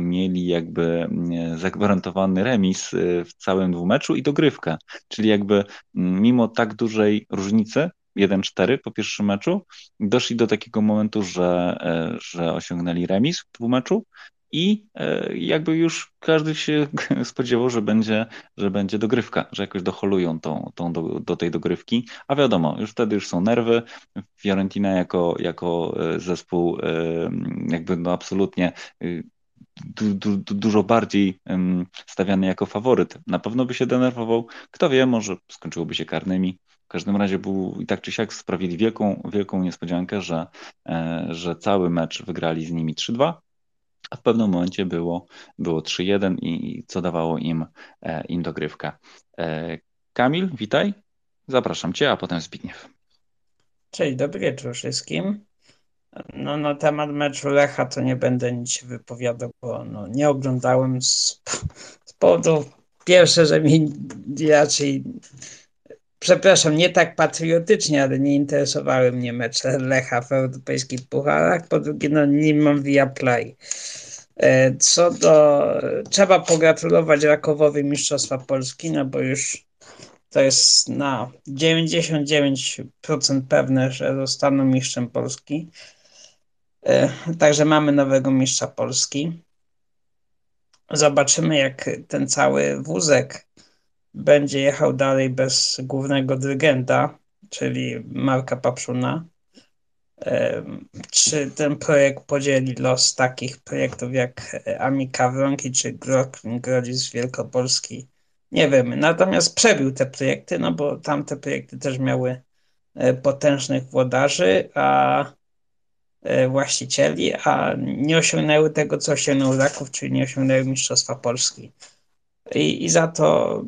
mieli jakby zagwarantowany remis w całym dwumeczu i dogrywkę, czyli jakby mimo tak dużej różnicy 1-4 po pierwszym meczu. Doszli do takiego momentu, że, e, że osiągnęli remis w dwumeczu i e, jakby już każdy się [laughs] spodziewał, że będzie, że będzie dogrywka, że jakoś doholują tą, tą do, do tej dogrywki, a wiadomo, już wtedy już są nerwy. Fiorentina jako, jako e, zespół jakby no absolutnie du, du, du, dużo bardziej stawiany jako faworyt. Na pewno by się denerwował. Kto wie, może skończyłoby się karnymi. W każdym razie był i tak czy siak sprawili wielką, wielką niespodziankę, że, e, że cały mecz wygrali z nimi 3-2, a w pewnym momencie było, było 3-1 i co dawało im, e, im dogrywkę. E, Kamil, witaj. Zapraszam Cię, a potem Zbigniew. Cześć, dobry wieczór wszystkim. No, na temat meczu Lecha to nie będę nic wypowiadał, bo no, nie oglądałem z, z powodu pierwsze, że mi raczej przepraszam, nie tak patriotycznie, ale nie interesowały mnie mecze Lecha w europejskich pucharach. Po drugie, no nie mam via play. E, co do, trzeba pogratulować Rakowowi Mistrzostwa Polski, no bo już to jest na 99% pewne, że zostaną mistrzem Polski. E, także mamy nowego mistrza Polski. Zobaczymy, jak ten cały wózek będzie jechał dalej bez głównego dyrygenta, czyli Marka Papszuna. Czy ten projekt podzieli los takich projektów jak Amika Wronki czy Grodzic Wielkopolski? Nie wiemy. Natomiast przebił te projekty, no bo tamte projekty też miały e, potężnych włodarzy, a e, właścicieli, a nie osiągnęły tego, co osiągnął Raków, czyli nie osiągnęły Mistrzostwa Polski. I, I za to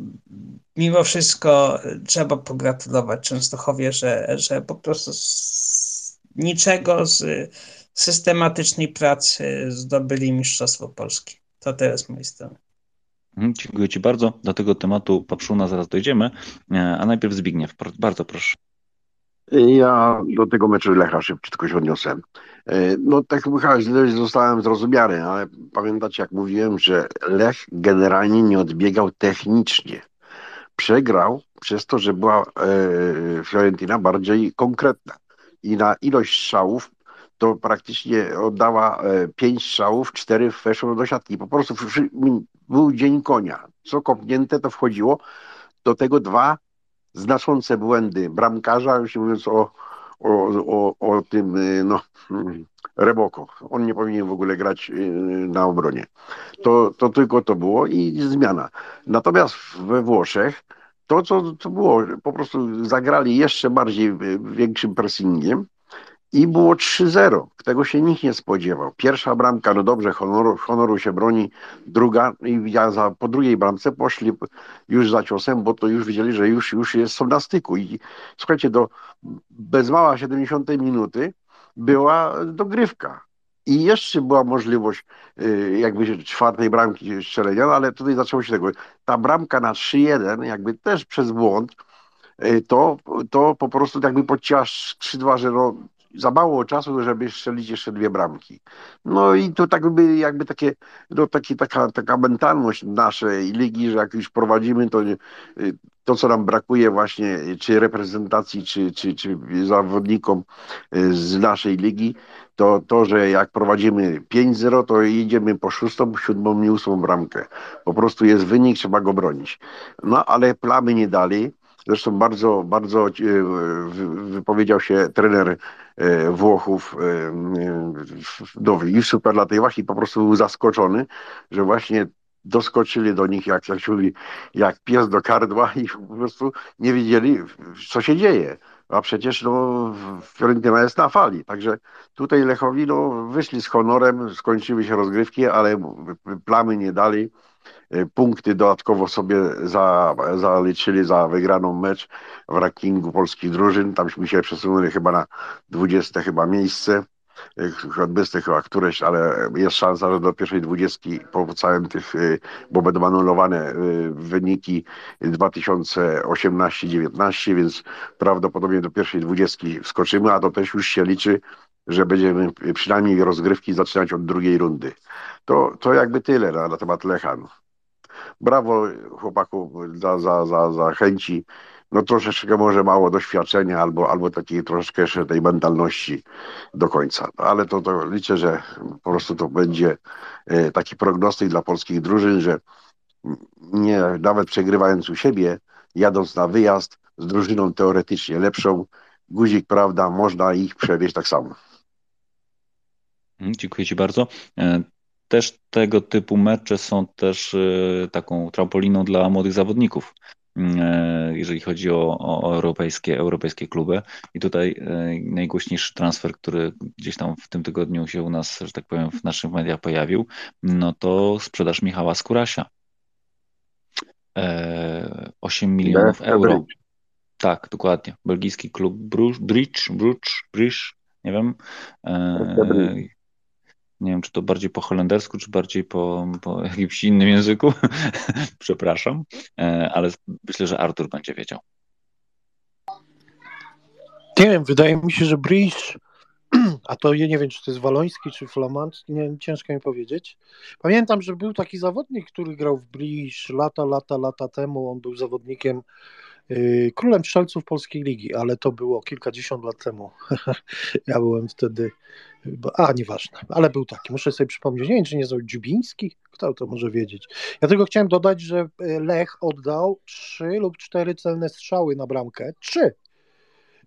mimo wszystko trzeba pogratulować Częstochowie, że, że po prostu z niczego z systematycznej pracy zdobyli Mistrzostwo Polskie. To teraz z mojej strony. Mhm, dziękuję Ci bardzo. Do tego tematu Papszuna zaraz dojdziemy. E, a najpierw Zbigniew, bardzo proszę. Ja do tego meczu Lecha szybciutko się odniosę. E, no tak źle zostałem zrozumiany, ale pamiętacie jak mówiłem, że Lech generalnie nie odbiegał technicznie. Przegrał przez to, że była e, Fiorentina bardziej konkretna i na ilość strzałów to praktycznie oddała e, pięć strzałów, cztery weszło do siatki. Po prostu był dzień konia. Co kopnięte to wchodziło. Do tego dwa znaczące błędy bramkarza, już mówiąc o, o, o, o tym, y, no, mm, Reboko. On nie powinien w ogóle grać y, na obronie. To, to tylko to było i zmiana. Natomiast we Włoszech to, co, co było, po prostu zagrali jeszcze bardziej y, większym pressingiem i było 3-0. Tego się nikt nie spodziewał. Pierwsza bramka, no dobrze, honoru, honoru się broni, druga i ja za, po drugiej bramce poszli już za ciosem, bo to już widzieli, że już, już jest, są na styku. I słuchajcie, do bez mała 70 minuty była dogrywka. I jeszcze była możliwość y, jakby czwartej bramki strzelenia, no ale tutaj zaczęło się tego. Ta bramka na 3-1, jakby też przez błąd, y, to, to po prostu jakby podcięła skrzydła, że no, za mało czasu, żeby strzelić jeszcze dwie bramki. No i to tak by jakby takie, no taki, taka, taka mentalność naszej ligi, że jak już prowadzimy, to to, co nam brakuje właśnie, czy reprezentacji, czy, czy, czy zawodnikom z naszej ligi, to to, że jak prowadzimy 5-0, to idziemy po szóstą, siódmą i ósmą bramkę. Po prostu jest wynik, trzeba go bronić. No ale plamy nie dali. Zresztą bardzo, bardzo wypowiedział się trener e, Włochów no, i w superlatywach i po prostu był zaskoczony, że właśnie doskoczyli do nich, jak, jak jak pies do kardła i po prostu nie wiedzieli, co się dzieje. A przecież no, Fiorentina jest na fali. Także tutaj Lechowi no, wyszli z honorem, skończyły się rozgrywki, ale plamy nie dali. E, punkty dodatkowo sobie za, zaliczyli za wygraną mecz w rankingu polskich drużyn. Tamśmy się przesunęli chyba na 20 chyba miejsce. Odbysty chyba któreś, ale jest szansa, że do pierwszej dwudziestki po tych, e, bo będą anulowane wyniki 2018-19, więc prawdopodobnie do pierwszej dwudziestki wskoczymy, a to też już się liczy, że będziemy przynajmniej rozgrywki zaczynać od drugiej rundy. To, to jakby tyle na, na temat Lechan brawo chłopaku za, za, za, za chęci. No troszeczkę może mało doświadczenia albo, albo takiej troszeczkę jeszcze tej mentalności do końca. Ale to, to liczę, że po prostu to będzie e, taki prognostyk dla polskich drużyn, że nie, nawet przegrywając u siebie, jadąc na wyjazd z drużyną teoretycznie lepszą, guzik, prawda, można ich przewieźć tak samo. Dziękuję Ci bardzo. E, też tego typu mecze są też e, taką trampoliną dla młodych zawodników, e, jeżeli chodzi o, o europejskie, europejskie kluby. I tutaj e, najgłośniejszy transfer, który gdzieś tam w tym tygodniu się u nas, że tak powiem, w naszych mediach pojawił, no to sprzedaż Michała Skurasia. 8 milionów euro. Tak, dokładnie. Belgijski klub Bruges, Bridge, Bruges, Bridge, nie wiem. Nie wiem, czy to bardziej po holendersku, czy bardziej po, po jakimś innym języku. [laughs] Przepraszam, e, ale myślę, że Artur będzie wiedział. Nie wiem, wydaje mi się, że Bridge, [clears throat] a to ja nie wiem, czy to jest waloński, czy flamand, nie, ciężko mi powiedzieć. Pamiętam, że był taki zawodnik, który grał w Bridge lata, lata, lata temu. On był zawodnikiem yy, królem strzelców polskiej ligi, ale to było kilkadziesiąt lat temu. [laughs] ja byłem wtedy a, nieważne, ale był taki. Muszę sobie przypomnieć, nie wiem, czy nie jest Dziubiński? Kto to może wiedzieć? Ja tylko chciałem dodać, że e, Lech oddał trzy lub cztery celne strzały na bramkę. Trzy.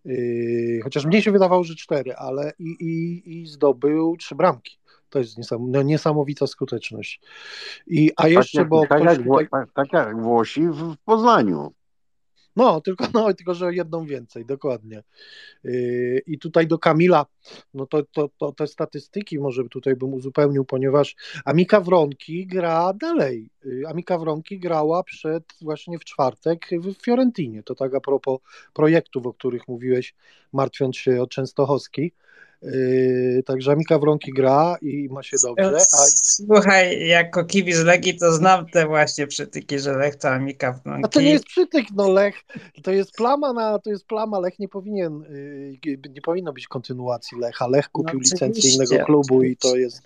Yy, chociaż mnie się wydawało, że cztery, ale i, i, i zdobył trzy bramki. To jest niesam, no, niesamowita skuteczność. I, a tak jeszcze, tak jak, bo. Tak, jak, tutaj... tak jak Włosi w Poznaniu. No, tylko, no, tylko że jedną więcej, dokładnie. Yy, I tutaj do Kamila, no to, to, to te statystyki może tutaj bym uzupełnił, ponieważ Amika Wronki gra dalej. Yy, Amika Wronki grała przed właśnie w czwartek w Fiorentinie. To tak a propos projektów, o których mówiłeś, martwiąc się o Częstochowski. Yy, także Mika Wronki gra i ma się dobrze. A... Słuchaj, jako kibic Legii to znam te właśnie przytyki, że Lech to Mika Wronki. A to nie jest przytyk, no Lech, to jest plama na, to jest plama, Lech nie powinien, yy, nie powinno być kontynuacji Lecha. Lech kupił no, licencję innego klubu oczywiście. i to jest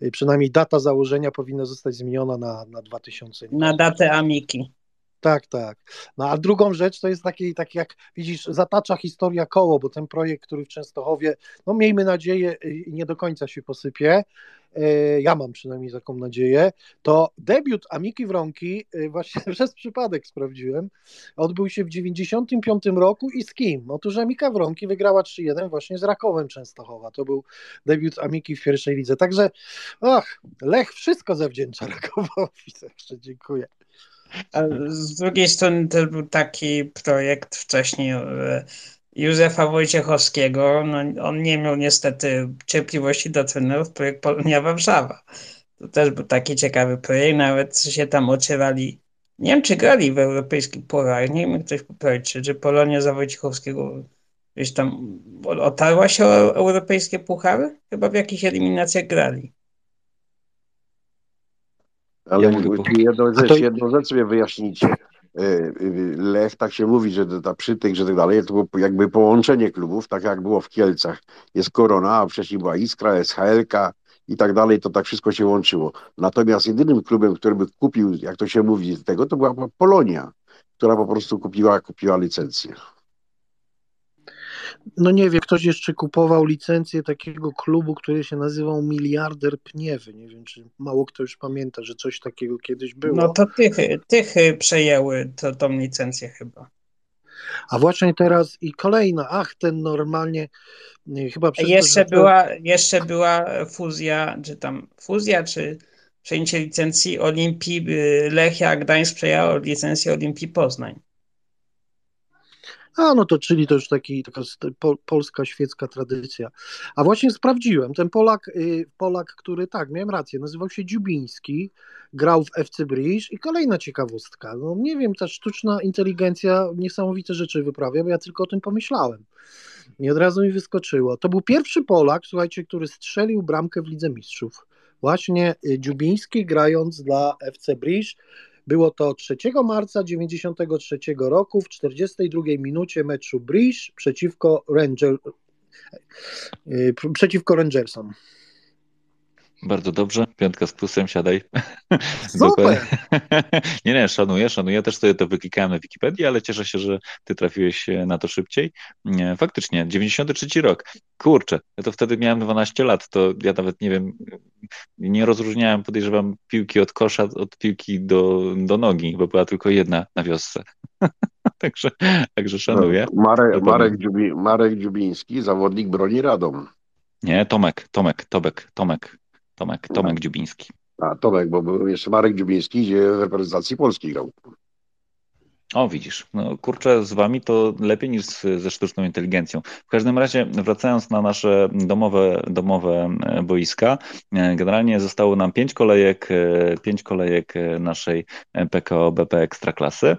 yy, przynajmniej data założenia powinna zostać zmieniona na, na 2000. Na datę Amiki. Tak, tak. No a drugą rzecz to jest taki, tak jak widzisz, zatacza historia koło, bo ten projekt, który w Częstochowie, no miejmy nadzieję, y, nie do końca się posypie, e, ja mam przynajmniej taką nadzieję, to debiut Amiki Wronki, e, właśnie [laughs] przez przypadek sprawdziłem, odbył się w 95 roku i z kim? Otóż Amika Wronki wygrała 3-1 właśnie z Rakowem Częstochowa. To był debiut Amiki w pierwszej lidze. Także, ach, Lech wszystko zawdzięcza [laughs] Rakowowi. Także dziękuję. Z drugiej strony też był taki projekt wcześniej e, Józefa Wojciechowskiego. No, on nie miał niestety cierpliwości do trenerów, projekt Polonia Warszawa. To też był taki ciekawy projekt, nawet się tam ocierali. Nie wiem, czy grali w europejskich pucharach, nie wiem, ktoś poprawić, czy, czy Polonia za Wojciechowskiego gdzieś tam otarła się o europejskie puchary? Chyba w jakichś eliminacjach grali. Ale Ja jedną, to- rzecz, jedną rzecz sobie wyjaśnijcie. E, e, Lech, tak się mówi, że ta przytyk, że tak dalej, to było jakby połączenie klubów, tak jak było w Kielcach. Jest Korona, a wcześniej była Iskra, SHLK i tak dalej, to tak wszystko się łączyło. Natomiast jedynym klubem, który by kupił, jak to się mówi tego, to była Polonia, która po prostu kupiła, kupiła licencję. No nie wiem, ktoś jeszcze kupował licencję takiego klubu, który się nazywał Miliarder Pniewy. Nie wiem, czy mało kto już pamięta, że coś takiego kiedyś było. No to tych, tych przejęły to, tą licencję chyba. A właśnie teraz i kolejna, ach, ten normalnie, nie, chyba przez to, Jeszcze to- była, jeszcze była fuzja, czy tam fuzja, czy przejęcie licencji Olimpii y, Lechia Gdańsk przejęła licencję Olimpii Poznań. A no to czyli to już taki, taka polska świecka tradycja. A właśnie sprawdziłem, ten Polak, y, Polak, który tak, miałem rację, nazywał się Dziubiński, grał w FC Bridge i kolejna ciekawostka. No nie wiem, ta sztuczna inteligencja niesamowite rzeczy wyprawia, bo ja tylko o tym pomyślałem. I od razu mi wyskoczyło. To był pierwszy Polak, słuchajcie, który strzelił bramkę w Lidze Mistrzów. Właśnie y, Dziubiński grając dla FC Bridge. Było to 3 marca 1993 roku w 42 minucie meczu Bridge przeciwko, Ranger, pr- przeciwko Rangersom. Bardzo dobrze, piątka z plusem, siadaj. [laughs] Super! [laughs] Nie, nie, szanuję, szanuję. Też sobie to wyklikałem na Wikipedii, ale cieszę się, że ty trafiłeś e, na to szybciej. Nie, Faktycznie, 93 rok. Kurczę, ja to wtedy miałem 12 lat, to ja nawet nie wiem, nie rozróżniałem, podejrzewam, piłki od kosza, od piłki do, do nogi, bo była tylko jedna na wiosce. [laughs] Także, także szanuję. No, Marek. Marek, Dziubi, Marek Dziubiński, zawodnik broni Radom. Nie, Tomek, Tomek, Tobek, Tomek, Tomek, Tomek Dziubiński. A Tomek, bo był jeszcze Marek Dziubiński, gdzie w reprezentacji Polski grał. O, widzisz, no kurczę, z wami to lepiej niż z, ze sztuczną inteligencją. W każdym razie, wracając na nasze domowe, domowe e, boiska, e, generalnie zostało nam pięć kolejek, e, pięć kolejek naszej PKO BP Ekstraklasy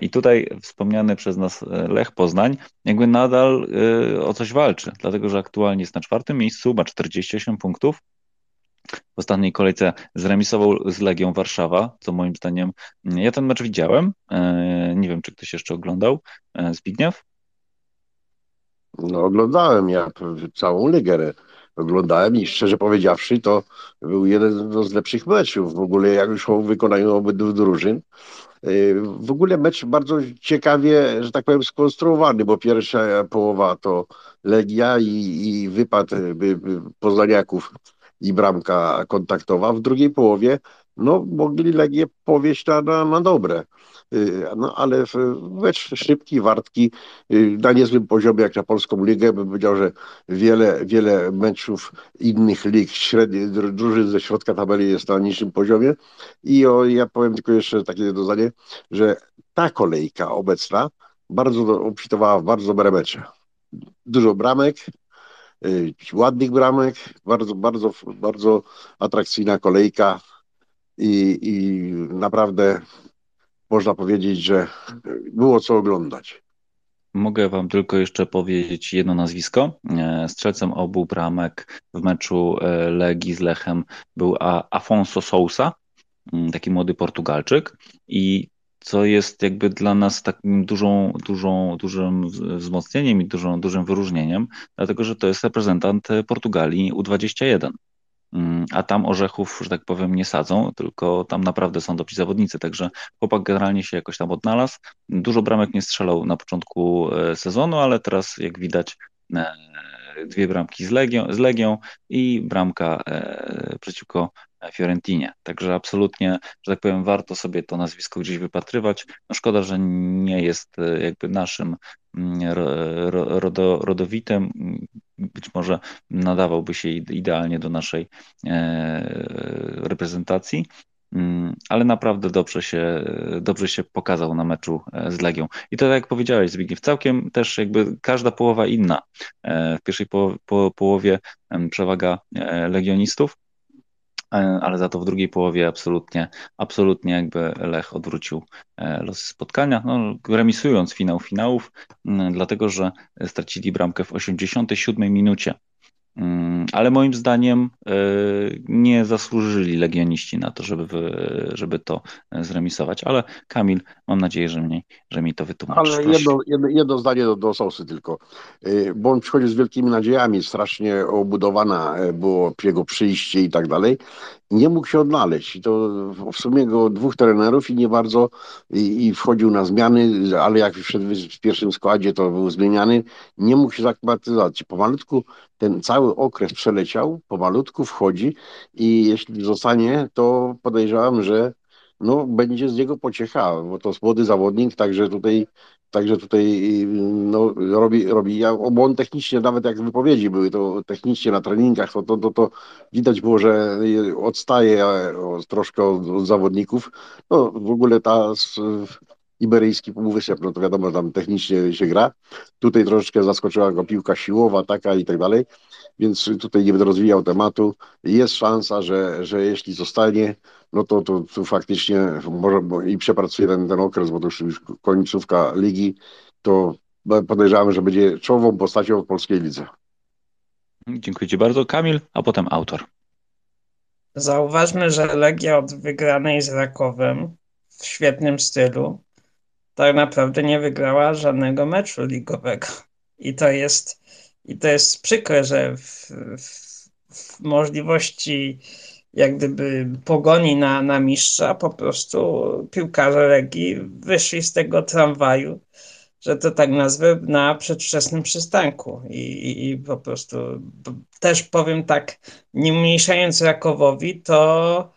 i tutaj wspomniany przez nas Lech Poznań jakby nadal o coś walczy, dlatego że aktualnie jest na czwartym miejscu, ma 48 punktów, w ostatniej kolejce zremisował z Legią Warszawa, co moim zdaniem, ja ten mecz widziałem, e, nie wiem, czy ktoś jeszcze oglądał, E, Zbigniew? No, oglądałem ja całą ligę. Oglądałem i szczerze powiedziawszy, to był jeden no, z lepszych meczów w ogóle, jak już o wykonaniu obydwu drużyn. Yy, W ogóle mecz bardzo ciekawie, że tak powiem, skonstruowany, bo pierwsza połowa to Legia i, i wypad Poznaniaków i bramka kontaktowa. W drugiej połowie no, mogli Legię powieść na, na, na dobre. Yy, No, ale mecz szybki, wartki, yy, na niezłym poziomie jak na polską ligę. Bym powiedział, że wiele, wiele meczów innych lig, średnich dru- drużyn ze środka tabeli jest na niższym poziomie. I o, ja powiem tylko jeszcze takie jedno zdanie, że ta kolejka obecna bardzo obfitowała w bardzo dobre mecze. Dużo bramek, y, ładnych bramek, bardzo, bardzo, bardzo atrakcyjna kolejka i, i naprawdę można powiedzieć, że było co oglądać. Mogę Wam tylko jeszcze powiedzieć jedno nazwisko. E, Strzelcem obu bramek w meczu e, Legii z Lechem był Afonso Sousa, taki młody Portugalczyk i co jest jakby dla nas takim dużą, dużą, dużym wz- wzmocnieniem i dużą, dużym wyróżnieniem, dlatego że to jest reprezentant e, Portugalii U21. Mm, A tam orzechów, że tak powiem, nie sadzą, tylko tam naprawdę są dobrzy zawodnicy. Także chłopak generalnie się jakoś tam odnalazł. Dużo bramek nie strzelał na początku e, sezonu, ale teraz, jak widać, e, dwie bramki z Legią, z Legią i bramka przeciwko Fiorentinie. Także absolutnie, że tak powiem, warto sobie to nazwisko gdzieś wypatrywać. No szkoda, że nie jest jakby naszym mm, rodo, rodowitym. Być może nadawałby się idealnie do naszej reprezentacji, Mm, ale naprawdę dobrze się, dobrze się pokazał na meczu e, z Legią. I to tak jak powiedziałeś Zbigniew, całkiem też jakby każda połowa inna. E, w pierwszej po, po, połowie przewaga e, legionistów, ale za to w drugiej połowie absolutnie, absolutnie jakby Lech odwrócił losy spotkania, no, remisując finał finałów, dlatego że stracili bramkę w 87 minucie. Mm, ale moim zdaniem e, nie zasłużyli legioniści na to, żeby, żeby to e, zremisować. Ale Kamil, mam nadzieję, że, mnie, że mi to wytłumaczysz. Ale jedno, jedno, jedno, zdanie do, do Sosy tylko. E, bo on przychodził z wielkimi nadziejami, strasznie obudowana było jego przyjście i tak dalej nie mógł się odnaleźć. I to w sumie go dwóch trenerów i nie bardzo i, i wchodził na zmiany, ale jak wszedł w pierwszym składzie, to był zmieniany, nie mógł się zaklimatyzować. Pomalutku ten cały okres przeleciał, pomalutku wchodzi i jeśli zostanie, to podejrzewam, że no, będzie z niego pociecha, bo to młody zawodnik, także tutaj Także tutaj no, robi, robi ja, bo on technicznie, nawet jak wypowiedzi były, to technicznie na treningach, to, to, to, to widać było, że odstaje troszkę od, od zawodników. No, w ogóle ta iberyjski półwysep, no to wiadomo, tam technicznie się gra. Tutaj troszeczkę zaskoczyła go piłka siłowa, taka i tak dalej, więc tutaj nie będę rozwijał tematu. Jest szansa, że, że jeśli zostanie, no to, to, to faktycznie może i przepracuje ten, ten okres, bo to już, już końcówka ligi, to podejrzewamy, że będzie czołową postacią w polskiej lidze. Dziękuję Ci bardzo. Kamil, a potem autor. Zauważmy, że Legia od wygranej z Rakowem w świetnym stylu tak naprawdę nie wygrała żadnego meczu ligowego. I to jest, i to jest przykre, że w, w, w możliwości jak gdyby pogoni na, na mistrza, po prostu piłkarze Legii wyszli z tego tramwaju, że to tak nazwę, na przedwczesnym przystanku. I, i, i po prostu też powiem tak, nie mniejszając Rakowowi, to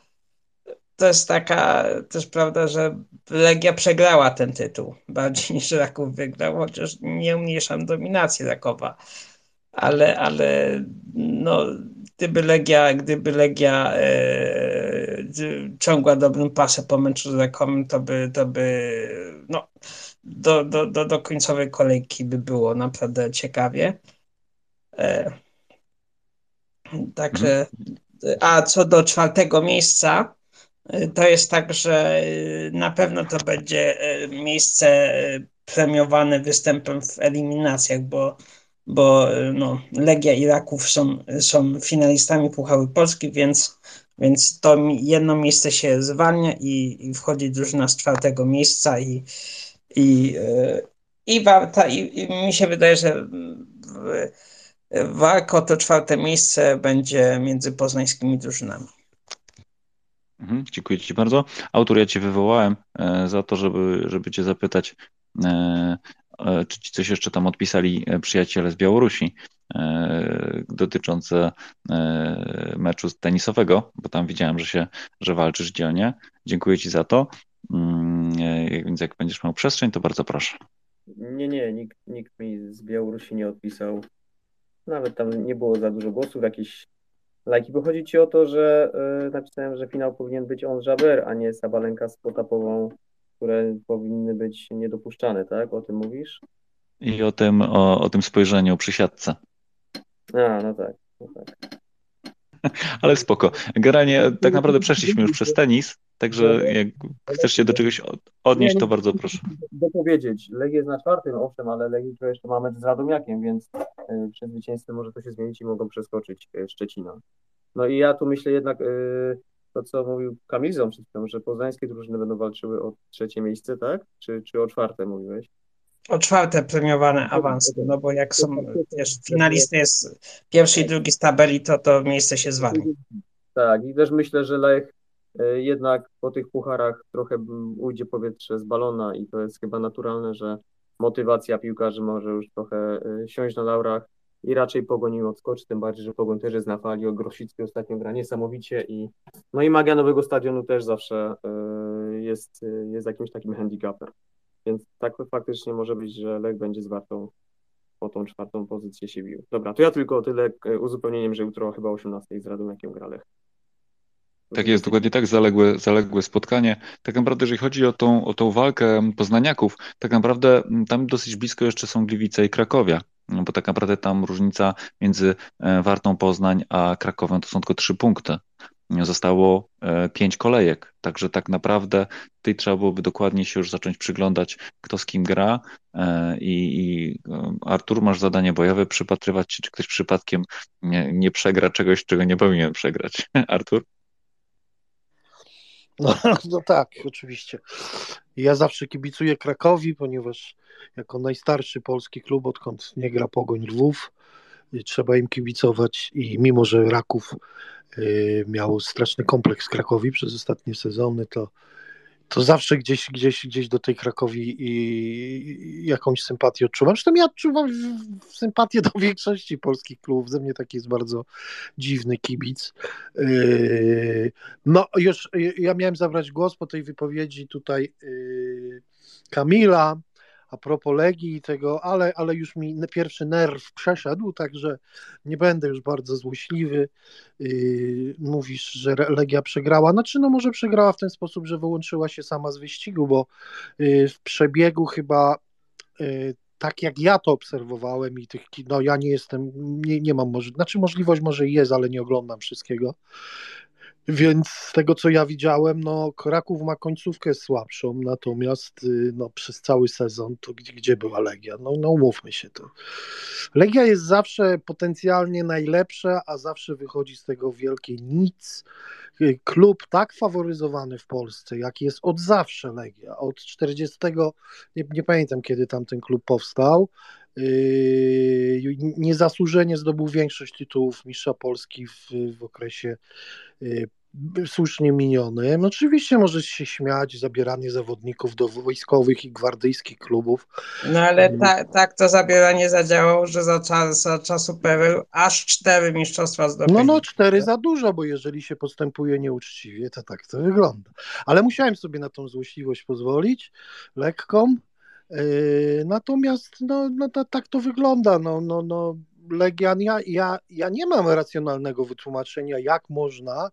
to jest taka też prawda, że Legia przegrała ten tytuł bardziej niż Raków wygrał, chociaż nie umniejszam dominacji Rakowa. Ale, ale no, gdyby Legia, gdyby Legia e, ciągła dobrym pasę po meczu z Rakowem, to by, to by no, do, do, do, do końcowej kolejki by było naprawdę ciekawie. E, także, a co do czwartego miejsca, to jest tak, że y, na pewno to będzie y, miejsce y, premiowane występem w eliminacjach, bo, bo no, Legia i Raków są, są finalistami Pucharu Polski, więc, więc to jedno miejsce się zwalnia i, i wchodzi drużyna z czwartego miejsca i, i, i warta, i, i mi się wydaje, że walka o to czwarte miejsce będzie między poznańskimi drużynami. Mhm, dziękuję Ci bardzo. Autor, ja Cię wywołałem e, za to, żeby, żeby Cię zapytać, e, e, czy Ci coś jeszcze tam odpisali przyjaciele z Białorusi dotyczące meczu tenisowego, bo tam widziałem, że się, że walczysz dzielnie. Dziękuję Ci za to. Mm, więc jak będziesz miał przestrzeń, to bardzo proszę. Nie, nie, nikt, nikt mi z Białorusi nie odpisał. Nawet tam nie było za dużo głosów, jakieś lajki, bo chodzi ci o to, że y, napisałem, że finał powinien być on Jaber, a nie Sabalenka z Potapową, które powinny być niedopuszczane, tak? O tym mówisz? I o tym, o, o tym spojrzeniu przy siatce. A, no tak, no tak. [laughs] Ale spoko. Generalnie tak naprawdę przeszliśmy już przez tenis, także jak chcesz się do czegoś odnieść, to bardzo proszę. Dopowiedzieć. Legia jest na czwartym, owszem, ale Legia jeszcze ma mecz z Radomiakiem, więc y, przed zwycięstwem może to się zmienić i mogą przeskoczyć y, Szczecina. No i ja tu myślę jednak y, to, co mówił Kamilzon przed chwilą, że poznańskie drużyny będą walczyły o trzecie miejsce, tak? Czy, czy o czwarte mówiłeś? o czwarte premiowane awanse, no bo jak są, wiesz, finalista jest pierwszy i drugi z tabeli, to to miejsce się zwali. Tak, i też myślę, że Lech jednak po tych pucharach trochę ujdzie powietrze z balona i to jest chyba naturalne, że motywacja piłkarzy może już trochę e, siąść na laurach i raczej Pogoń im odskoczy, tym bardziej, że Pogoń też jest na fali, o Grosicki ostatnio gra niesamowicie i no i magia nowego stadionu też zawsze jest, jest jakimś takim handicapem. Więc tak faktycznie może być, że Lech będzie z Wartą po tą czwartą pozycję się bił. Dobra, to ja tylko tyle uzupełnieniem, że jutro chyba o 18 z Radomiakiem gra Lech. Tak jest, dokładnie tak, zaległe, zaległe spotkanie. Tak naprawdę, jeżeli chodzi o tą, o tą walkę poznaniaków, tak naprawdę mm, tam dosyć blisko jeszcze są Gliwice i Krakowia, no bo tak naprawdę tam różnica między e, Wartą Poznań a Krakowem to są tylko trzy punkty. Zostało e, pięć kolejek, także tak naprawdę tutaj trzeba byłoby dokładnie się już zacząć przyglądać, kto z kim gra e, i, i Artur, masz zadanie bojowe, przypatrywać się, czy ktoś przypadkiem nie, nie przegra czegoś, czego nie powinien przegrać. [laughs] Artur? No, [laughs] no tak, oczywiście. Ja zawsze kibicuję Krakowi, ponieważ jako najstarszy polski klub, odkąd nie gra Pogoń Lwów, trzeba im kibicować i mimo, że Raków y, miał straszny kompleks Krakowi przez ostatnie sezony, to to zawsze gdzieś, gdzieś, gdzieś do tej Krakowi i jakąś sympatię odczuwam. Zresztą ja odczuwam sympatię do większości polskich klubów. Ze mnie taki jest bardzo dziwny kibic. Yy, no już ja miałem zabrać głos po tej wypowiedzi tutaj yy, Kamila, a propos Legii i tego, ale, ale już mi pierwszy nerw przeszedł, także nie będę już bardzo złośliwy. Yy, mówisz, że Legia przegrała. Znaczy, no może przegrała w ten sposób, że wyłączyła się sama z wyścigu, bo yy, w przebiegu chyba yy, tak jak ja to obserwowałem i tych, no ja nie jestem, nie, nie mam może, znaczy możliwość może jest, ale nie oglądam wszystkiego. Więc z tego co ja widziałem, no Kraków ma końcówkę słabszą, natomiast y, no, przez cały sezon to gdzie, gdzie była Legia? No, no umówmy się to. Legia jest zawsze potencjalnie najlepsza, a zawsze wychodzi z tego wielkie nic. Y, klub tak faworyzowany w Polsce, jak jest od zawsze Legia, od 40, nie, nie pamiętam kiedy tam ten klub powstał, niezasłużenie zdobył większość tytułów mistrza Polski w, w okresie yy, słusznie minionym. Oczywiście możesz się śmiać, zabieranie zawodników do wojskowych i gwardyjskich klubów. No ale ta, tak to zabieranie zadziałało, że za, czas, za czasu PRL aż cztery mistrzostwa zdobyli. No no cztery za dużo, bo jeżeli się postępuje nieuczciwie, to tak to wygląda. Ale musiałem sobie na tą złośliwość pozwolić, lekką. Yy, natomiast no, no, no, tak to wygląda. No, no, no, Legian, ja, ja, ja nie mam racjonalnego wytłumaczenia, jak można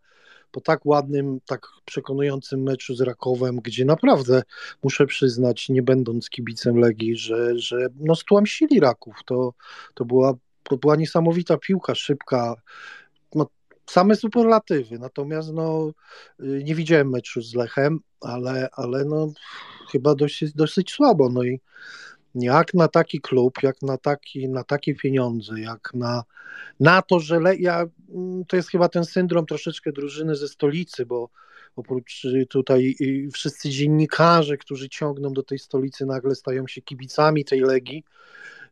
po tak ładnym, tak przekonującym meczu z Rakowem, gdzie naprawdę muszę przyznać, nie będąc kibicem Legii, że, że no stłamsili Raków. To, to, była, to była niesamowita piłka, szybka, no, same superlatywy. Natomiast no, y, nie widziałem meczu z Lechem, ale, ale no, chyba dosyć, dosyć słabo. No i jak na taki klub, jak na, taki, na takie pieniądze, jak na, na to, że le, ja, mm, to jest chyba ten syndrom troszeczkę drużyny ze stolicy, bo oprócz y, tutaj y, wszyscy dziennikarze, którzy ciągną do tej stolicy, nagle stają się kibicami tej Legii.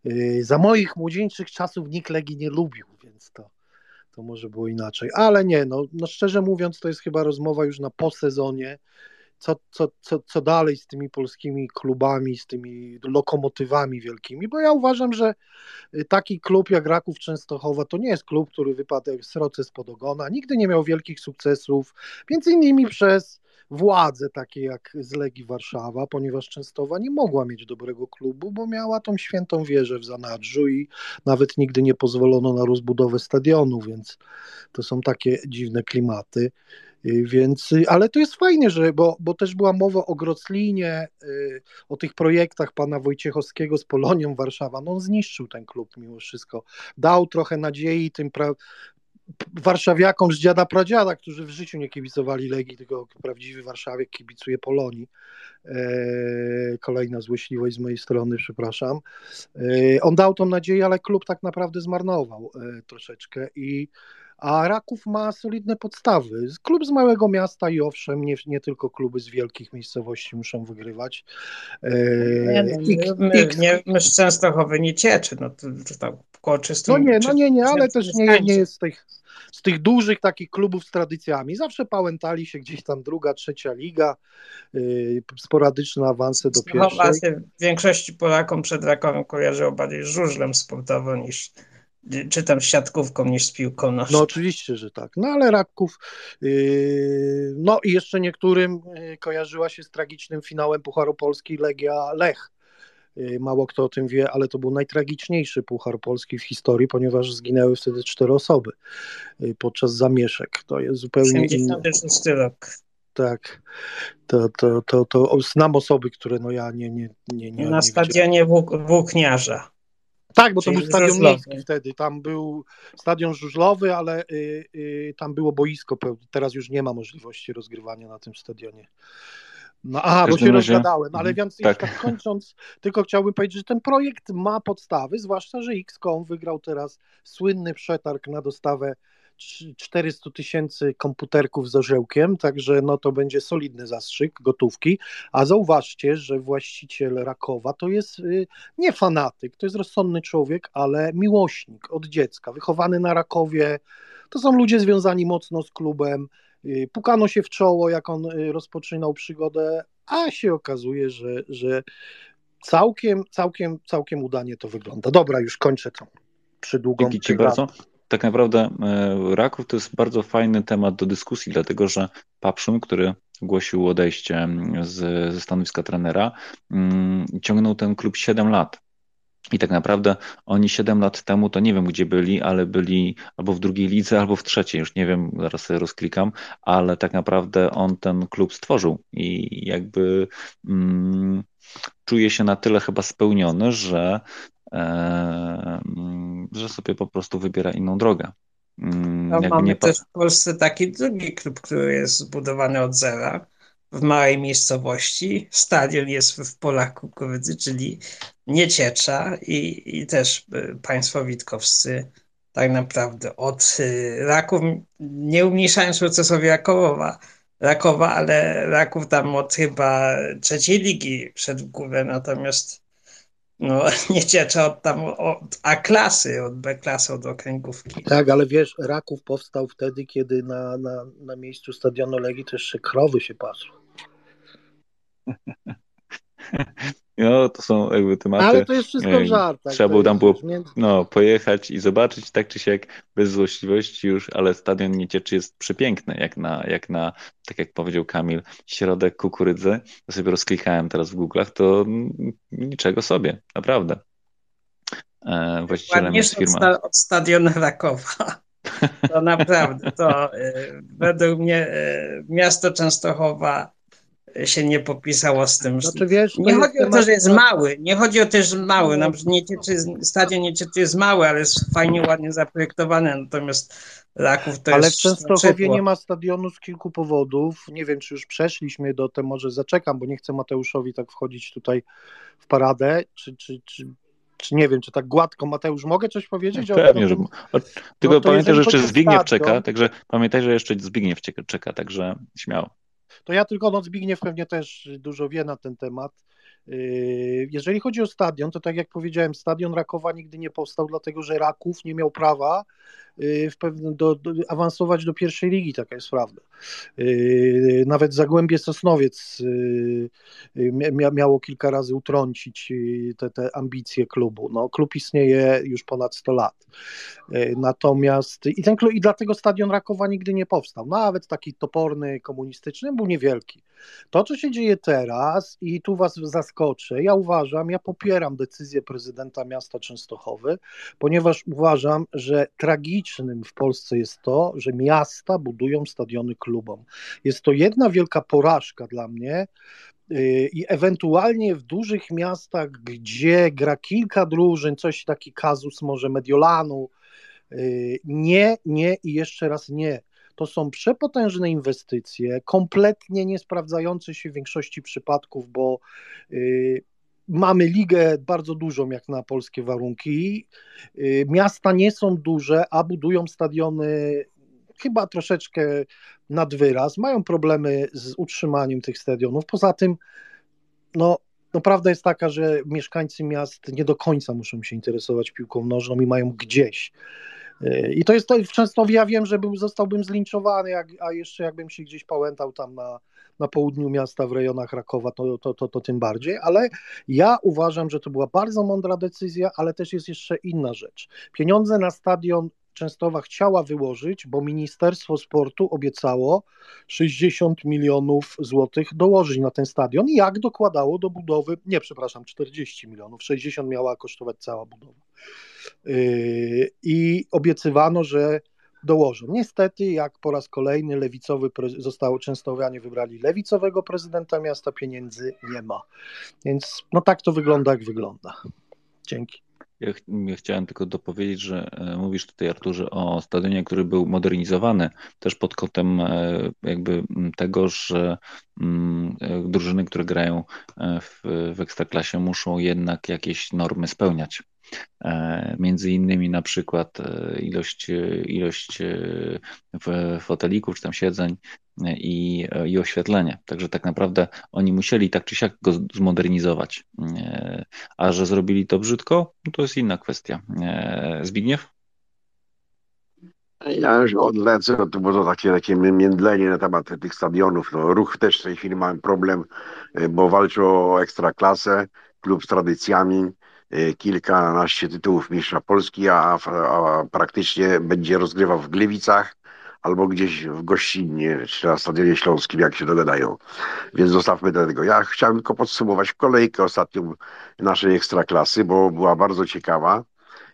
Y, za moich młodzieńczych czasów nikt Legii nie lubił, więc to, to może było inaczej. Ale nie, no, no szczerze mówiąc, to jest chyba rozmowa już na po sezonie co, co, co, co dalej z tymi polskimi klubami, z tymi lokomotywami wielkimi, bo ja uważam, że y, taki klub jak Raków Częstochowa to nie jest klub, który wypadł jak sroce spod ogona, nigdy nie miał wielkich sukcesów, między innymi przez władze takie jak z Legii Warszawa, ponieważ Częstowa nie mogła mieć dobrego klubu, bo miała tą świętą wieżę w zanadrzu i nawet nigdy nie pozwolono na rozbudowę stadionu, więc to są takie dziwne klimaty. Y, więc, y, ale to jest fajnie, że, bo, bo też była mowa o Groclinie, y, o tych projektach pana Wojciechowskiego z Polonią Warszawa. No on zniszczył ten klub mimo wszystko. Dał trochę nadziei tym pra, warszawiakom z dziada pradziada, którzy w życiu nie kibicowali Legii, tylko prawdziwy warszawiak kibicuje Polonii. E, kolejna złośliwość z mojej strony, przepraszam. E, on dał tą nadzieję, ale klub tak naprawdę zmarnował e, troszeczkę i a Raków ma solidne podstawy. Klub z małego miasta i owszem, nie, nie tylko kluby z wielkich miejscowości muszą wygrywać. Nie, my, nie, my z Częstochowy nie cieczy, no to, to koło No nie, no nie, nie, ale też nie, nie jest z tych, z tych dużych takich klubów z tradycjami. Zawsze pałętali się gdzieś tam druga, trzecia liga, yy, sporadyczne awanse do pierwszej. w większości Polakom przed Rakowem kojarzyło bardziej żużlem sportowo niż czy tam z siatkówką niż z piłką nożną. No oczywiście, że tak. No ale Raków, yy, no i jeszcze niektórym yy, kojarzyła się z tragicznym finałem Pucharu Polski Legia Lech. Yy, mało kto o tym wie, ale to był najtragiczniejszy Puchar Polski w historii, ponieważ zginęły wtedy cztery osoby yy, podczas zamieszek. To jest zupełnie inny. 86 rok. Tak, to, to, to, to znam osoby, które no ja nie, nie, nie, nie Na nie stadionie Włók- Włókniarza. Tak, bo to był stadion miejski wtedy. Tam był stadion żużlowy, ale y, y, tam było boisko pełne. Teraz już nie ma możliwości rozgrywania na tym stadionie. No aha, bo się razie- rozgadałem, ale Mhm, więc tak. tak. tak kończąc, tylko chciałbym powiedzieć, że ten projekt ma podstawy, zwłaszcza, że XCOM wygrał teraz słynny przetarg na dostawę 400 tysięcy komputerków z orzełkiem, także no to będzie solidny zastrzyk gotówki, a zauważcie, że właściciel Rakowa to jest y, nie fanatyk, to jest rozsądny człowiek, ale miłośnik od dziecka, wychowany na Rakowie. To są ludzie związani mocno z klubem. Y, Pukano się w czoło, jak on y, rozpoczynał przygodę, a się okazuje, że, że całkiem, całkiem, całkiem udanie to wygląda. Dobra, już kończę tą przydługą Dzięki Ci bardzo. Tak naprawdę e, Raków to jest bardzo fajny temat do dyskusji, dlatego że Papszun, który ogłosił odejście z, ze stanowiska trenera, mm, ciągnął ten klub 7 lat. I tak naprawdę oni 7 lat temu to nie wiem gdzie byli, ale byli albo w drugiej lidze, albo w trzeciej, już nie wiem, zaraz sobie rozklikam, ale tak naprawdę on ten klub stworzył i jakby mm, czuje się na tyle chyba spełniony, że, e, mm, że sobie po prostu wybiera inną drogę. Mm, No, mamy nie też w Polsce taki drugi klub, który jest zbudowany od zera w małej miejscowości. Stadion jest w polach kukurydzy, czyli Nieciecza i, i też y, państwo witkowscy tak naprawdę od y, Raków, nie umniejszając procesowi Rakowa, Rakowa, ale Raków tam od chyba trzeciej ligi wszedł w górę, natomiast no, [laughs] Nieciecza od tam od A klasy, od B klasy, od okręgówki. Tak, ale wiesz, Raków powstał wtedy, kiedy na, na, na miejscu stadionu Legii to jeszcze krowy się pasły. [laughs] No, to są jakby tematy. Ale to jest wszystko w żartach. Trzeba było tam było no, pojechać i zobaczyć tak czy siak bez złośliwości już, ale stadion Niecieczy jest przepiękny, jak na, jak na, tak jak powiedział Kamil, środek kukurydzy. To sobie rozklikałem teraz w Google'ach, to niczego sobie, naprawdę. E, właścicielem jest Ładniejszy od, firma. sta- od stadionu Rakowa. To naprawdę, to y, według mnie y, miasto Częstochowa się nie popisało z tym. Znaczy, wiesz, Nie jest chodzi o to, temat- że jest mały. Nie chodzi o to, że mały. Na przykład Niecieczy, stadion Niecieczy jest mały, ale jest fajnie, ładnie zaprojektowany. Natomiast Raków to Ale w jest Częstochowie szydło. nie ma stadionu z kilku powodów. Nie wiem, czy już przeszliśmy do tego, może zaczekam, bo nie chcę Mateuszowi tak wchodzić tutaj w paradę, czy, czy, czy, czy nie wiem, czy tak gładko. Mateusz, mogę coś powiedzieć? Pewnie, że. tym? O, tylko to pamiętaj, że jeszcze Zbigniew stadion- czeka, także pamiętaj, że jeszcze Zbigniew czeka także śmiało. To ja tylko, no Zbigniew pewnie też dużo wie na ten temat. Yy, Jeżeli chodzi o stadion, to tak jak powiedziałem, stadion Rakowa nigdy nie powstał, dlatego że Raków nie miał prawa w pewnym, do, do, awansować do pierwszej ligi, taka jest prawda. Yy, Nawet Zagłębie Sosnowiec mia- miało kilka razy utrącić te, te ambicje klubu. No, klub istnieje już ponad 100 lat. Natomiast i, ten, klub- i dlatego stadion Rakowa nigdy nie powstał. Nawet taki toporny, komunistyczny, był niewielki. To, co się dzieje teraz, i tu Was zaskoczę, ja uważam, ja popieram decyzję prezydenta miasta Częstochowy, ponieważ uważam, że tragicznym w Polsce jest to, że miasta budują stadiony klubom. Jest to jedna wielka porażka dla mnie. yy, I ewentualnie w dużych miastach, gdzie gra kilka drużyn, coś taki kazus może Mediolanu, yy, nie, nie i jeszcze raz nie. To są przepotężne inwestycje, kompletnie nie sprawdzające się w większości przypadków, bo y, mamy ligę bardzo dużą jak na polskie warunki. Y, miasta nie są duże, a budują stadiony chyba troszeczkę nad wyraz. Mają problemy z utrzymaniem tych stadionów. Poza tym, no, no prawda jest taka, że mieszkańcy miast nie do końca muszą się interesować piłką nożną i mają gdzieś. Y, I to jest to Częstochowie, ja wiem, że był, zostałbym zlinczowany, jak, a jeszcze jakbym się gdzieś pałętał tam na, na południu miasta, w rejonach Rakowa, to, to, to, to tym bardziej, ale ja uważam, że to była bardzo mądra decyzja, ale też jest jeszcze inna rzecz. Pieniądze na stadion Częstowa chciała wyłożyć, bo Ministerstwo Sportu obiecało 60 milionów złotych dołożyć na ten stadion, jak dokładało do budowy, nie przepraszam, 40 milionów, 60 miała kosztować cała budowa. Yy, I obiecywano, że dołożą. Niestety, jak po raz kolejny lewicowy zostało Częstowianie wybrali lewicowego prezydenta miasta, pieniędzy nie ma. Więc no tak to wygląda, jak wygląda. Dzięki. Ja, ja, chciałem tylko dopowiedzieć, że e, mówisz tutaj, Arturze, o stadionie, który był modernizowany też pod kątem e, jakby tego, że e, drużyny, które grają w, w Ekstraklasie muszą jednak jakieś normy spełniać. Między innymi na przykład ilość, ilość fotelików czy tam siedzeń i, i oświetlenie. Także tak naprawdę oni musieli tak czy siak go zmodernizować. A że zrobili to brzydko, no to jest inna kwestia. Zbigniew? Ja już odlecę, no to było takie, takie międlenie na temat tych stadionów. No, ruch też w tej chwili ma problem, bo walczy o ekstraklasę, klub z tradycjami, kilkanaście tytułów mistrza Polski, a, a praktycznie będzie rozgrywał w Gliwicach albo gdzieś w gościnnie, czy na Stadionie Śląskim, jak się dogadają. Więc zostawmy do tego. Ja chciałem tylko podsumować kolejkę ostatnią naszej ekstraklasy, bo była bardzo ciekawa.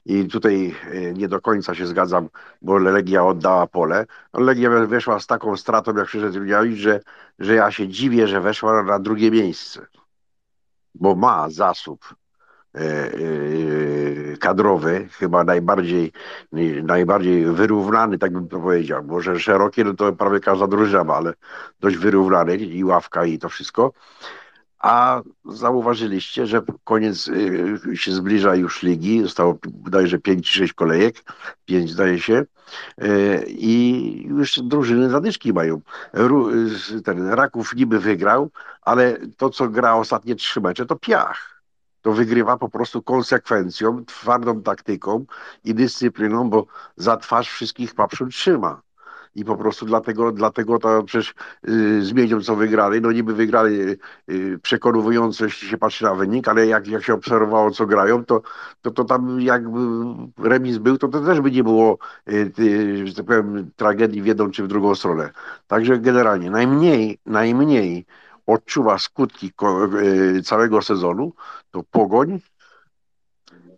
I tutaj e, nie do końca się zgadzam, bo Legia oddała pole. Legia weszła z taką stratą, jak przyszedł Miałicz, że, że ja się dziwię, że weszła na drugie miejsce. Bo ma zasób kadrowy, chyba najbardziej, najbardziej wyrównany, tak bym to powiedział. Może szerokie, no to prawie każda drużyna ma, ale dość wyrównany i ławka i to wszystko. A zauważyliście, że koniec e, się zbliża już ligi, zostało bodajże 5 czy 6 kolejek, 5 zdaje się, i już drużyny zadyszki mają. Ten Raków niby wygrał, ale to, co gra ostatnie trzy mecze, to piach to wygrywa po prostu konsekwencją, twardą taktyką i dyscypliną, bo za twarz wszystkich papszun trzyma. I po prostu dlatego, dlatego to przecież y, zmienią co wygrali. No niby wygrali y, przekonująco, jeśli się patrzy na wynik, ale jak, jak się obserwowało, co grają, to, to, to tam jakby remis był, to, to też by nie było, y, że tak powiem, tragedii w jedną czy w drugą stronę. Także generalnie najmniej, najmniej odczuwa skutki e, całego sezonu, to Pogoń.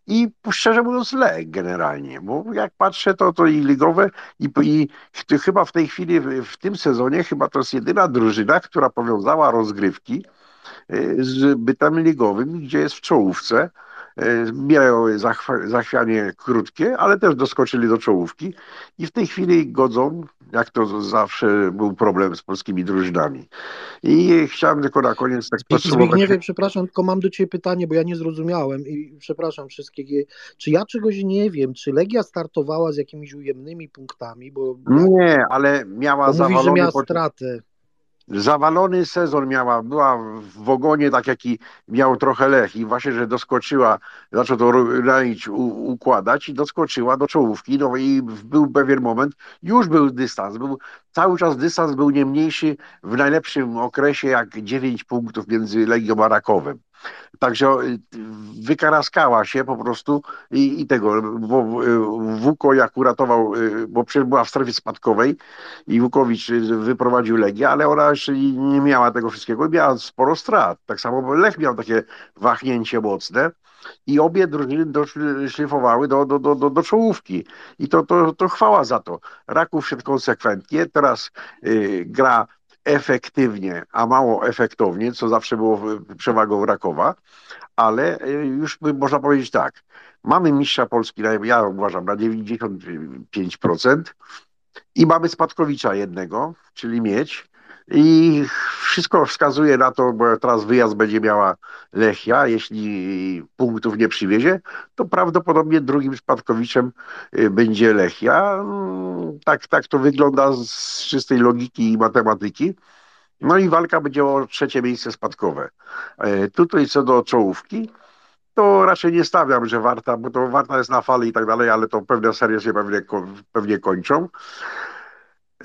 I szczerze mówiąc Lech generalnie, bo jak patrzę to, to i ligowe i, i chyba w tej chwili w, w tym sezonie chyba to jest jedyna drużyna, która powiązała rozgrywki e, z bytem ligowym, gdzie jest w czołówce. E, miały zachwianie krótkie, ale też doskoczyli do czołówki. I w tej chwili godzą, jak to zawsze był problem z polskimi drużynami. I chciałem tylko na koniec tak podsumować. Zbigniewie, przepraszam, tylko mam do Ciebie pytanie, bo ja nie zrozumiałem i przepraszam wszystkich. Czy ja czegoś nie wiem, czy Legia startowała z jakimiś ujemnymi punktami? Bo nie, ale miała zawalony... Mówi, że miała stratę zawalony sezon miała, była w ogonie tak jak i miał trochę Lech i właśnie, że doskoczyła, zaczął to Ranić układać i doskoczyła do czołówki, no i był pewien moment, już był dystans, był, cały czas dystans był nie mniejszy w najlepszym okresie jak 9 punktów między Legią a Rakowem. Także y, wykaraskała się po prostu i, i tego, bo y, Wuko jak uratował, y, bo przecież była w strefie spadkowej i Wukowicz wyprowadził Legię, ale ona jeszcze nie miała tego wszystkiego i miała sporo strat. Tak samo Lech miał takie wahnięcie mocne i obie drużyny szlifowały do, do, do, do, do czołówki. I to, to, to chwała za to. Raków szedł konsekwentnie, teraz gra efektywnie, a mało efektownie, co zawsze było przewagą Rakowa, ale y, już można powiedzieć tak, mamy mistrza Polski, ja uważam, na 95% i mamy Spadkowicza jednego, czyli mieć, i wszystko wskazuje na to, bo teraz wyjazd będzie miała Lechia, jeśli punktów nie przywiezie, to prawdopodobnie drugim spadkowiczem y, będzie Lechia. Mm, tak, tak to wygląda z czystej logiki i matematyki. No i walka będzie o trzecie miejsce spadkowe. E, tutaj co do czołówki, to raczej nie stawiam, że warta, bo to warta jest na fali i tak dalej, ale to pewne serie się pewnie, pewnie kończą.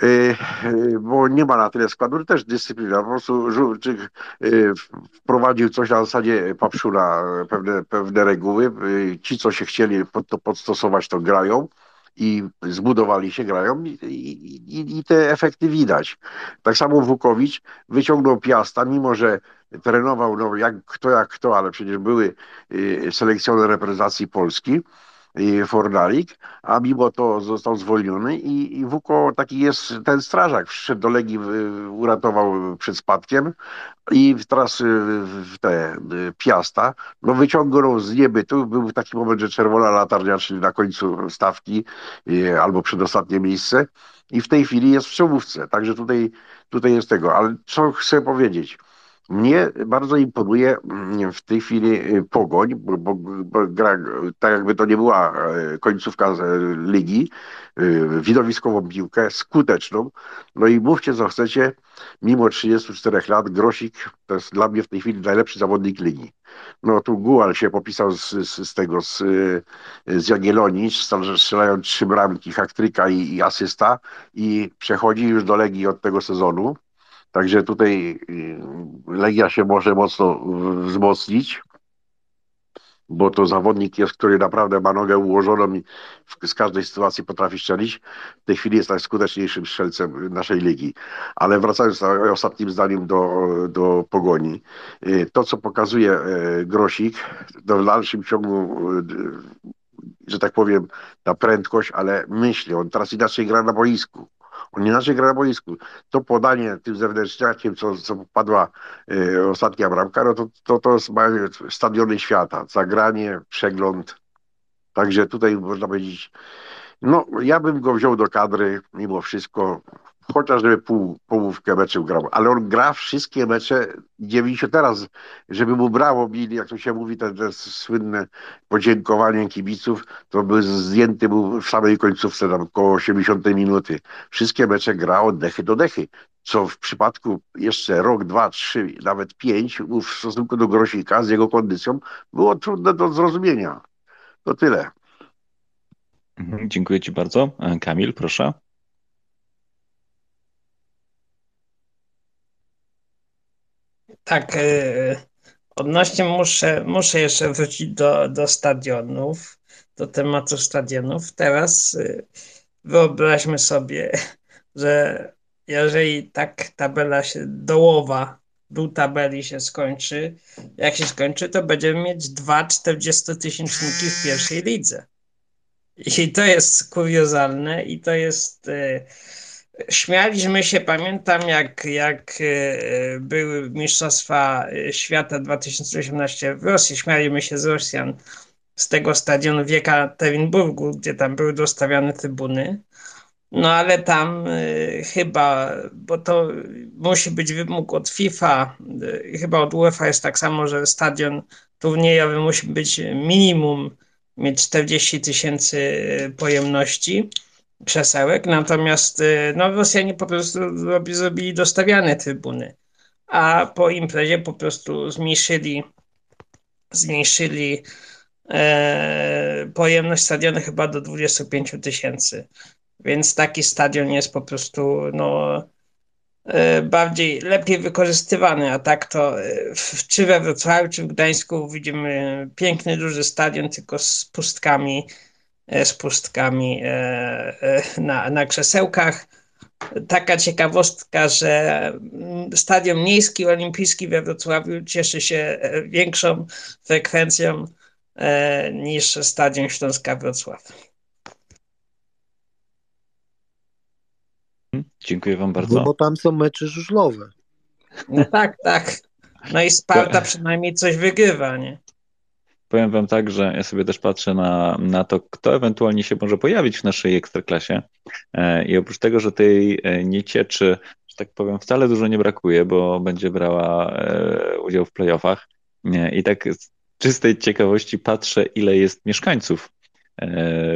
Y, y, bo nie ma na tyle składu, też dyscyplina, po prostu y, wprowadził coś na zasadzie papszura, pewne, pewne reguły, ci co się chcieli pod to podstosować to grają i zbudowali się, grają i, i, i, te efekty widać. Tak samo Wukowicz wyciągnął Piasta, mimo że trenował no, jak kto jak kto, ale przecież były selekcjoner reprezentacji Polski, Fornalik, a mimo to został zwolniony i, i Wuko taki jest ten strażak, wszedł do Legii, uratował przed spadkiem i teraz y, te y, Piasta, no wyciągnął z niebytu, był taki moment, że czerwona latarnia, czyli na końcu stawki y, albo przedostatnie miejsce i w tej chwili jest w czołówce, także tutaj, tutaj jest tego, ale co chcę powiedzieć, mnie bardzo imponuje mm, w tej chwili y, Pogoń, bo, bo, bo gra tak jakby to nie była e, końcówka e, ligi, y, widowiskową piłkę, skuteczną. No i mówcie co chcecie, mimo 34 lat Grosik to jest dla mnie w tej chwili najlepszy zawodnik ligi. No tu Gual się popisał z, z, z tego, z, z Jagiellonii, strzelając trzy bramki, haktryka i, i asysta i przechodzi już do Legii od tego sezonu. Także tutaj y, Legia się może mocno wzmocnić, bo to zawodnik jest, który naprawdę ma nogę ułożoną i z każdej sytuacji potrafi strzelić. W tej chwili jest najskuteczniejszym strzelcem naszej ligi. Ale wracając ostatnim zdaniem do, do Pogoni, y, to co pokazuje y, Grosik, to w dalszym ciągu że tak powiem, ta prędkość, ale myśli, on teraz inaczej gra na boisku. On inaczej gra na boisku. To podanie tym zewnętrzniakiem, co, co padła y, ostatnia bramka, no to, to, to stadiony świata. Zagranie, przegląd. Także tutaj można powiedzieć, no ja bym go wziął do kadry mimo wszystko chociaż żeby pół, połówkę meczów grał, ale on gra wszystkie mecze 90 teraz, żeby mu brało bili, jak to się mówi, te, te słynne podziękowanie kibiców, to by zdjęty był w samej końcówce, tam około 80 minuty. Wszystkie mecze gra od dechy do dechy, co w przypadku jeszcze rok, dwa, trzy, nawet pięć w stosunku do Grosika z jego kondycją było trudne do zrozumienia. To tyle. Mhm, dziękuję Ci bardzo. Kamil, proszę. Tak, e, odnośnie muszę, muszę jeszcze wrócić do, do stadionów, do tematu stadionów. Teraz e, wyobraźmy sobie, [laughs] że jeżeli tak tabela się dołowa, dół tabeli się skończy, jak się skończy, to będziemy mieć dwa 40-tysięczniki w pierwszej lidze. I to jest kuriozalne i to jest e, Śmialiśmy się, pamiętam jak, jak e, były Mistrzostwa Świata 2018 w Rosji, śmialiśmy się z Rosjan z tego stadionu w Jekaterinburgu, gdzie tam były dostawiane trybuny. No ale tam y, chyba, bo to musi być wymóg od FIFA, chyba od UEFA jest tak samo, że stadion turniejowy musi być minimum mieć 40 tysięcy pojemności krzesełek, natomiast y, no, Rosjanie po prostu zrobili dostawiane trybuny, a po imprezie po prostu zmniejszyli zmniejszyli e, pojemność stadionu chyba do 25 tysięcy. Więc taki stadion jest po prostu no, e, bardziej, lepiej wykorzystywany, a tak to e, w, czy we Wrocławiu, czy w Gdańsku widzimy piękny, duży stadion, tylko z pustkami z pustkami e, e, na, na krzesełkach. Taka ciekawostka, że mm, Stadion Miejski Olimpijski we Wrocławiu cieszy się większą frekwencją niż Stadion Śląska Wrocław. Dziękuję Wam bardzo. No bo tam są mecze żużlowe. No tak, tak. No i Sparta przynajmniej coś wygrywa, nie? Powiem wam tak, że ja sobie też patrzę na, na to, kto ewentualnie się może pojawić w naszej ekstraklasie. E, I oprócz tego, że tej e, niecieczy, że tak powiem, wcale dużo nie brakuje, bo będzie brała e, udział w playoffach. I tak z czystej ciekawości patrzę, ile jest mieszkańców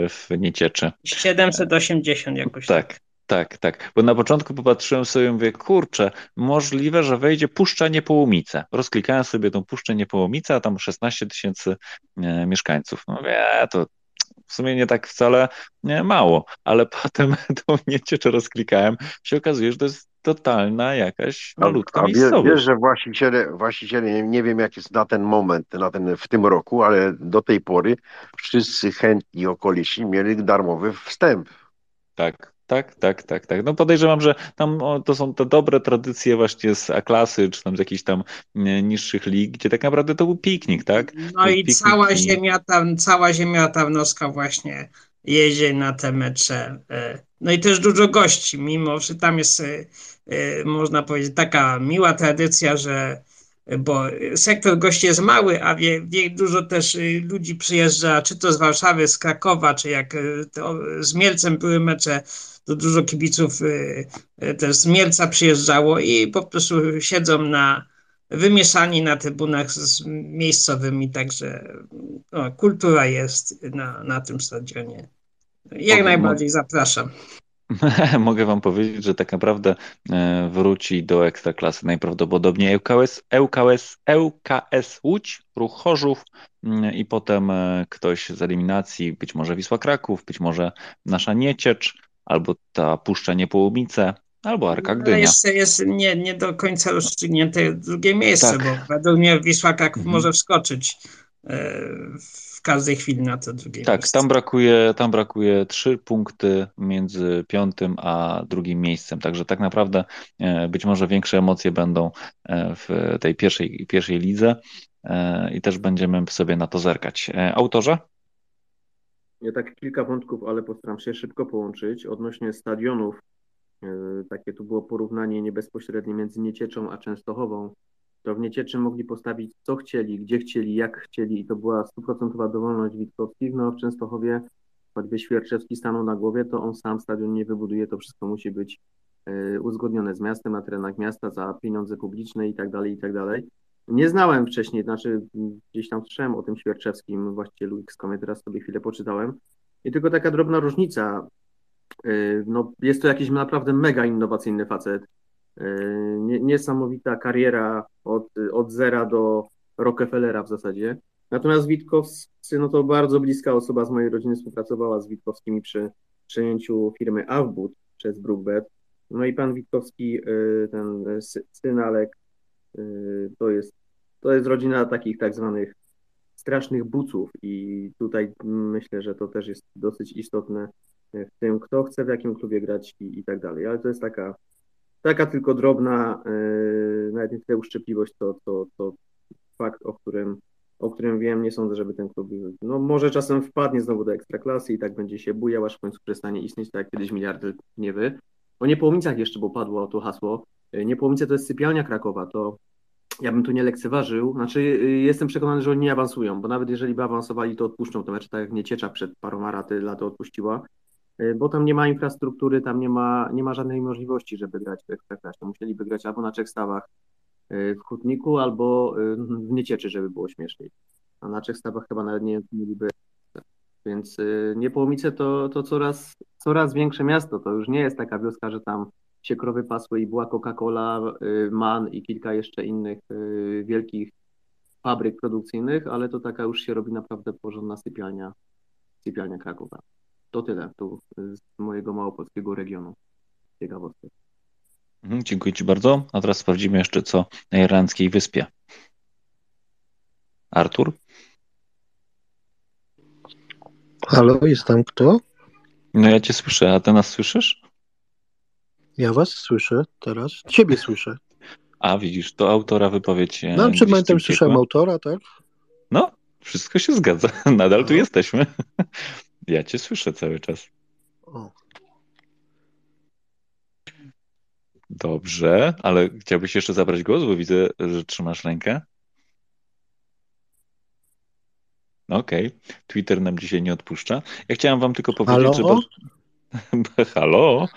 w Niecieczy. 780 jakoś. Tak, tak, tak. Bo na początku popatrzyłem sobie i mówię, kurczę, możliwe, że wejdzie Puszcza Niepołomice. Rozklikałem sobie tą Puszczę Niepołomice, a tam 16 tysięcy e, mieszkańców. No mówię, e, to w sumie nie tak wcale nie, mało, ale [laughs] potem to nieciecze rozklikałem, się okazuje, że to jest totalna jakaś malutka A wie- miejscowość. wiesz, że właściciele, właściciele nie, wiem jak jest na ten moment, na ten, w tym roku, ale do tej pory wszyscy chętni okoliczni mieli darmowy wstęp. Tak, tak, tak, tak, tak. No podejrzewam, że tam o, to są te dobre tradycje właśnie z A-klasy, czy tam z jakichś tam niższych lig, gdzie tak naprawdę to był piknik, tak? No i piknik cała i- ziemia tam, cała ziemia tarnowska właśnie jeździ na te mecze. e, No i też dużo gości, mimo że tam jest, e, e, można powiedzieć, taka miła tradycja, że bo sektor gości jest mały, a wie, wie, dużo też ludzi przyjeżdża, czy to z Warszawy, z Krakowa, czy jak to z Mielcem były mecze, to dużo kibiców y, y, też z Mielca przyjeżdżało i po prostu siedzą na wymieszani na trybunach z miejscowymi, także no, kultura jest na, na tym stadionie. Jak najbardziej zapraszam. [laughs] Mogę wam powiedzieć, że tak naprawdę e, wróci do Ekstraklasy najprawdopodobniej ŁKS, ŁKS, ŁKS Łódź, Ruch Chorzów mm, i potem e, ktoś z eliminacji, być może Wisła Kraków, być może nasza Nieciecz, albo ta Puszcza Niepołumice, albo Arka Ale Gdynia. jeszcze jest nie, nie do końca rozstrzygnięte drugie miejsce, Tak. bo według mnie Wisła Kraków Mhm. może wskoczyć e, w każdej chwili na to drugie Tak, miejsce. tam brakuje, tam brakuje trzy punkty między piątym a drugim miejscem. Także tak naprawdę e, być może większe emocje będą e, w tej pierwszej, pierwszej lidze i też będziemy sobie na to zerkać. Autorze? Ja tak kilka wątków, ale postaram się szybko połączyć. Odnośnie stadionów, e, takie tu było porównanie nie bezpośrednie między Niecieczą a Częstochową. To w Niecieczy mogli postawić co chcieli, gdzie chcieli, jak chcieli i to była stuprocentowa dowolność Witkowskich. No w Częstochowie choćby Świerczewski stanął na głowie, to on sam stadion nie wybuduje, to wszystko musi być e, uzgodnione z miastem, na terenach miasta za pieniądze publiczne i tak dalej, i tak dalej. Nie znałem wcześniej, znaczy gdzieś tam słyszałem o tym Świerczewskim, właścicielu XCOMie, teraz sobie chwilę poczytałem. I tylko taka drobna różnica. Yy, No, jest to jakiś naprawdę mega innowacyjny facet. Nie- Niesamowita kariera od, od zera do Rockefellera w zasadzie. Natomiast Witkowscy, no to bardzo bliska osoba z mojej rodziny współpracowała z Witkowskimi przy przejęciu firmy Avbud przez Brookbet. No i pan Witkowski, yy, ten sy- syn Alek, to jest, to jest rodzina takich tak zwanych strasznych buców i tutaj myślę, że to też jest dosyć istotne w tym, kto chce w jakim klubie grać i, i tak dalej. Ale to jest taka, taka tylko drobna, yy, nawet nie tyle to, to, to fakt, o którym, o którym wiem, nie sądzę, żeby ten klub, no może czasem wpadnie znowu do ekstraklasy i tak będzie się bujał, aż w końcu przestanie istnieć, tak jak kiedyś miliardy Gniewy. O Niepołomicach jeszcze, bo padło to hasło. Yy, Niepołomice to jest sypialnia Krakowa, to ja bym tu nie lekceważył. Znaczy, y, jestem przekonany, że oni nie awansują, bo nawet jeżeli by awansowali, to odpuszczą te mecze, tak jak Nieciecza przed paroma raty lato odpuściła, y, bo tam nie ma infrastruktury, tam nie ma, nie ma żadnej możliwości, żeby grać w Ekstraklasie. Musieliby grać albo na trzech stawach y, w Hutniku, albo y, w Niecieczy, żeby było śmieszniej. A na trzech stawach chyba nawet nie mieliby. Więc y, Niepołomice to, to coraz, coraz większe miasto. To już nie jest taka wioska, że tam się krowy pasły i była Coca-Cola, y, MAN i kilka jeszcze innych y, wielkich fabryk produkcyjnych, ale to taka już się robi naprawdę porządna sypialnia, sypialnia Krakowa. To tyle tu y, z mojego małopolskiego regionu. Ciekawostek. Mhm, Dziękuję Ci bardzo. A teraz sprawdzimy jeszcze, co na Irlandzkiej Wyspie. Artur? Halo, jest tam kto? No ja Cię słyszę, a Ty nas słyszysz? Ja was słyszę teraz. Ciebie słyszę. A widzisz, to autora wypowiedź. e, No, przed momentem słyszałem autora, tak? No, wszystko się zgadza. [laughs] Nadal tu No. jesteśmy. [laughs] Ja Cię słyszę cały czas. O. Dobrze, ale chciałbyś jeszcze zabrać głos, bo widzę, że trzymasz rękę. Okej, Twitter nam dzisiaj nie odpuszcza. Ja chciałem wam tylko powiedzieć, że... Halo? Bar- [laughs] Halo?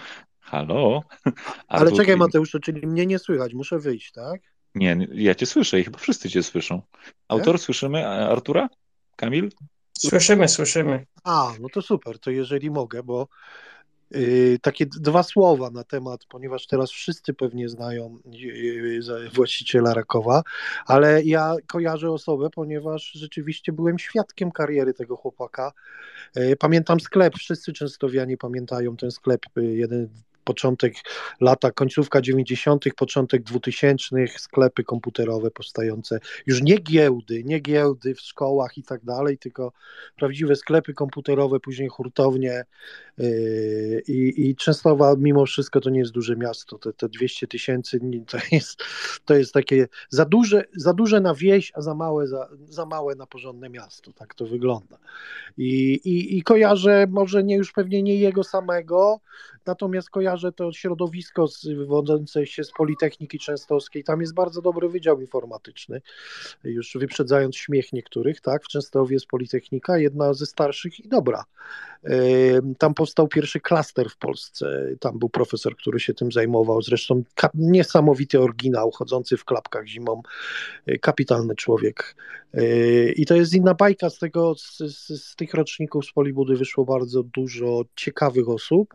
Halo? [laughs] Ale Artur, czekaj, Mateuszu, czyli mnie nie słychać, muszę wyjść, tak? Nie, ja cię słyszę i chyba wszyscy cię słyszą. Autor, słyszymy a Artura? Kamil? Słyszymy, słyszymy. A, no to super, to jeżeli mogę, bo Yy, takie dwa słowa na temat, ponieważ teraz wszyscy pewnie znają yy, właściciela Rakowa, ale ja kojarzę osobę, ponieważ rzeczywiście byłem świadkiem kariery tego chłopaka. Yy, pamiętam sklep, wszyscy częstowianie pamiętają ten sklep, jeden początek lata, końcówka 90., początek 2000, sklepy komputerowe powstające, już nie giełdy, nie giełdy w szkołach i tak dalej, tylko prawdziwe sklepy komputerowe, później hurtownie yy, i, Częstowa mimo wszystko to nie jest duże miasto, te, te 200 tysięcy to jest, to jest takie za duże, za duże na wieś, a za małe, za, za małe na porządne miasto, tak to wygląda. I, i, i kojarzę może nie już pewnie nie jego samego, natomiast kojarzę to środowisko wywodzące się z Politechniki Częstochowskiej, tam jest bardzo dobry wydział informatyczny, już wyprzedzając śmiech niektórych, tak, w Częstochowie jest Politechnika, jedna ze starszych i dobra. Tam powstał pierwszy klaster w Polsce, tam był profesor, który się tym zajmował, zresztą niesamowity oryginał, chodzący w klapkach zimą, e, kapitalny człowiek. E, I to jest inna bajka z tego, z, z, z tych roczników z Polibudy. Wyszło bardzo dużo ciekawych osób,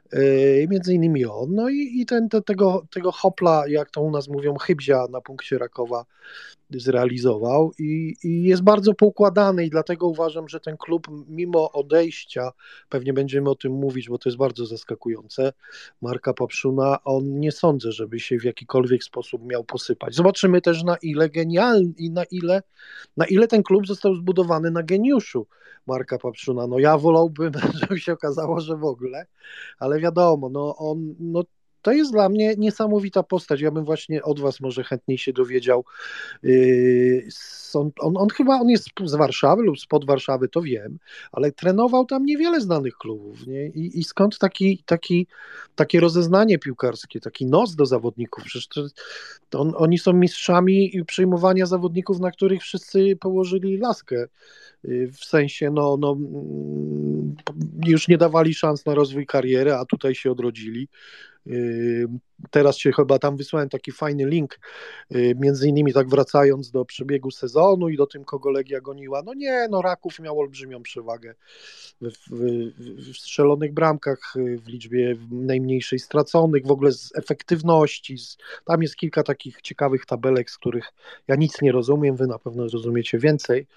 między innymi on, no i, i ten, te, tego, tego hopla, jak to u nas mówią, chybzia na punkcie Rakowa zrealizował i, i jest bardzo poukładany i dlatego uważam, że ten klub mimo odejścia, pewnie będziemy o tym mówić, bo to jest bardzo zaskakujące, Marka Papszuna, on nie sądzę, żeby się w jakikolwiek sposób miał posypać. Zobaczymy też na ile genialny i na ile, na ile ten klub został zbudowany na geniuszu Marka Papszuna. No ja wolałbym, [laughs] żeby się okazało, że w ogóle, ale wiadomo, no on, no to jest dla mnie niesamowita postać. Ja bym właśnie od was może chętniej się dowiedział. Yy, on, on, on, chyba on jest z Warszawy lub spod Warszawy, to wiem, ale trenował tam niewiele znanych klubów. Nie? I, I, skąd taki, taki, takie rozeznanie piłkarskie, taki nos do zawodników? Przecież to, on, oni są mistrzami przyjmowania zawodników, na których wszyscy położyli laskę. Yy, w sensie, no, no, mm, już nie dawali szans na rozwój kariery, a tutaj się odrodzili. Yy, teraz się chyba tam wysłałem taki fajny link, yy, między innymi tak wracając do przebiegu sezonu i do tym, kogo Legia goniła. No nie, no Raków miał olbrzymią przewagę w, w, w strzelonych bramkach, w liczbie najmniejszej straconych, w ogóle z efektywności. Z, tam jest kilka takich ciekawych tabelek, z których ja nic nie rozumiem, wy na pewno rozumiecie więcej.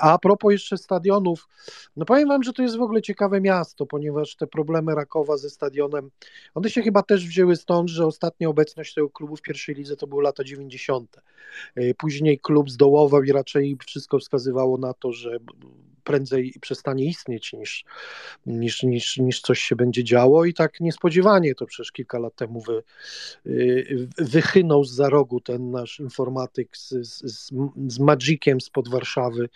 A, a propos jeszcze stadionów, no powiem wam, że to jest w ogóle ciekawe miasto, ponieważ te problemy Rakowa ze stadionem, one się chyba też wzięły stąd, że ostatnia obecność tego klubu w pierwszej lidze to były lata 90. E, później klub zdołował i raczej wszystko wskazywało na to, że prędzej przestanie istnieć niż, niż, niż, niż coś się będzie działo. I tak niespodziewanie to przecież kilka lat temu wy, y, wychynął z za rogu ten nasz informatyk z, z, z Magiciem spod Warszawy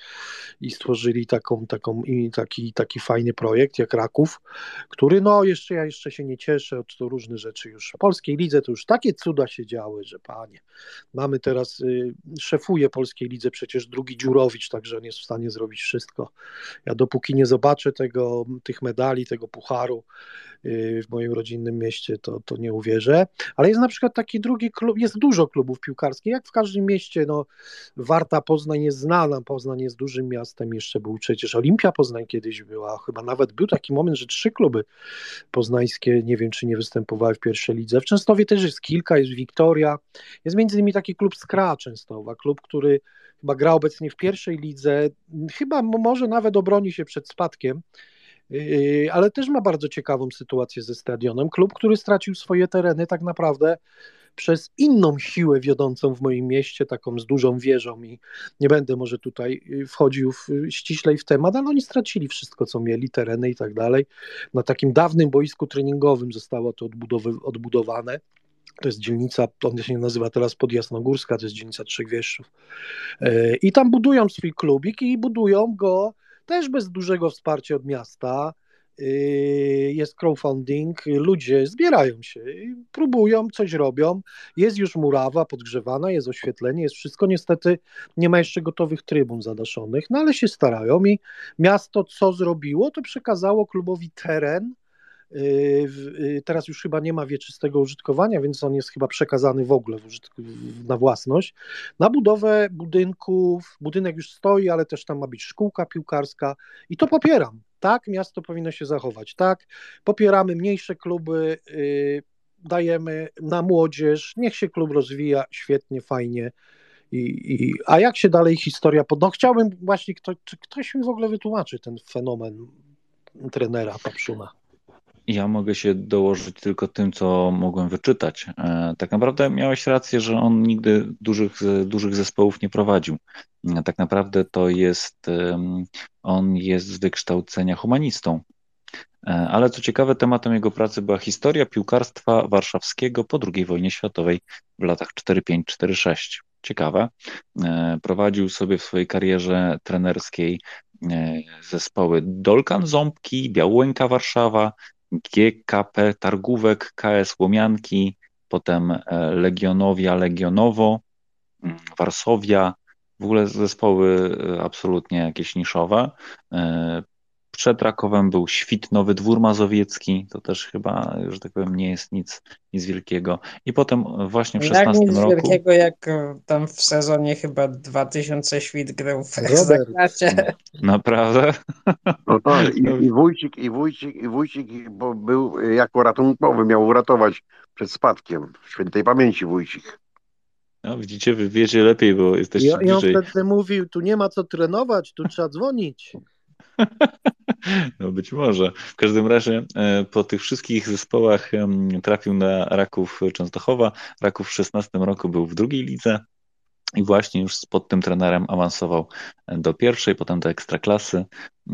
i stworzyli taką, taką, i taki, taki fajny projekt jak Raków, który no jeszcze ja jeszcze się nie cieszę, to różne rzeczy już w polskiej lidze to już takie cuda się działy, że panie, mamy teraz, y, szefuje polskiej lidze przecież drugi Dziurowicz, także on jest w stanie zrobić wszystko ja dopóki nie zobaczę tego, tych medali, tego pucharu y, w moim rodzinnym mieście, to, to nie uwierzę. Ale jest na przykład taki drugi klub, jest dużo klubów piłkarskich, jak w każdym mieście, no Warta Poznań jest znana, Poznań jest dużym miastem, jeszcze był przecież Olimpia Poznań kiedyś była, chyba nawet był taki moment, że trzy kluby poznańskie, nie wiem czy nie występowały w pierwszej lidze. W Częstowie też jest kilka, jest Wiktoria, jest między innymi taki klub Skra Częstowa, klub, który chyba gra obecnie w pierwszej lidze, chyba może nawet obroni się przed spadkiem, yy, ale też ma bardzo ciekawą sytuację ze stadionem. Klub, który stracił swoje tereny tak naprawdę przez inną siłę wiodącą w moim mieście, taką z dużą wieżą i nie będę może tutaj yy, wchodził w, ściślej w temat, ale oni stracili wszystko, co mieli, tereny i tak dalej. Na takim dawnym boisku treningowym zostało to odbudowane. To jest dzielnica, on się nazywa teraz Podjasnogórska, to jest dzielnica Trzech Wieszczów. E, I tam budują swój klubik i budują go też bez dużego wsparcia od miasta. E, jest crowdfunding, ludzie zbierają się, próbują, coś robią. Jest już murawa podgrzewana, jest oświetlenie, jest wszystko. Niestety nie ma jeszcze gotowych trybun zadaszonych, no ale się starają i miasto co zrobiło, to przekazało klubowi teren teraz już chyba nie ma wieczystego użytkowania, więc on jest chyba przekazany w ogóle w użytku, na własność. Na budowę budynków, budynek już stoi, ale też tam ma być szkółka piłkarska i to popieram Tak, miasto powinno się zachować. Tak, popieramy mniejsze kluby, yy, dajemy na młodzież, niech się klub rozwija świetnie, fajnie. I, i, a jak się dalej historia pod... No chciałbym właśnie, kto, czy ktoś mi w ogóle wytłumaczy ten fenomen trenera Papszuna. Ja mogę się dołożyć tylko tym, co mogłem wyczytać. E, tak naprawdę miałeś rację, że on nigdy dużych, dużych zespołów nie prowadził. E, tak naprawdę to jest, on jest z wykształcenia humanistą. E, ale co ciekawe, tematem jego pracy była historia piłkarstwa warszawskiego po II wojnie światowej w latach 4-5-4-6. Ciekawe. Prowadził sobie w swojej karierze trenerskiej zespoły Dolkan Ząbki, Białęka Warszawa, GKP Targówek, KS Łomianki, potem e, Legionowia, Legionowo, mm, Warsowia, w ogóle zespoły e, absolutnie jakieś niszowe. E, przed Rakowem był Świt Nowy Dwór Mazowiecki, to też chyba, że tak powiem, nie jest nic, nic wielkiego. I potem właśnie w 16 jak nic roku... wielkiego, jak tam w sezonie chyba 2000 Świt grał w Ekstraklasie. Naprawdę? No tak, i, [laughs] i Wójcik, i Wójcik, i Wójcik, bo był jako ratunkowy, miał uratować przed spadkiem. Świętej pamięci Wójcik. No, widzicie, wy wiecie lepiej, bo jesteście I, I on bliżej. wtedy mówił, tu nie ma co trenować, tu trzeba dzwonić. [laughs] No być może. W każdym razie e, po tych wszystkich zespołach trafił na Raków Częstochowa. Raków w 16 roku był w drugiej lidze i właśnie już pod tym trenerem awansował do pierwszej, potem do ekstraklasy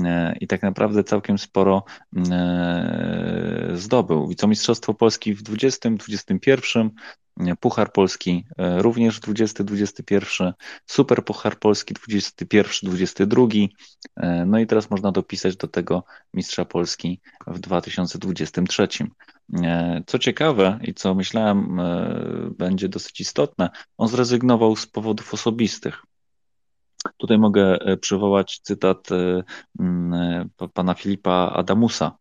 e, i tak naprawdę całkiem sporo e, zdobył. Wicemistrzostwo Polski w 20, 21, Puchar Polski e, również 20-21, Super Puchar Polski 21-22, e, no i teraz można dopisać do tego Mistrza Polski w 2023. E, co ciekawe i co myślałem będzie dosyć istotne, on zrezygnował z powodów osobistych. Tutaj mogę przywołać cytat pana Filipa Adamusa,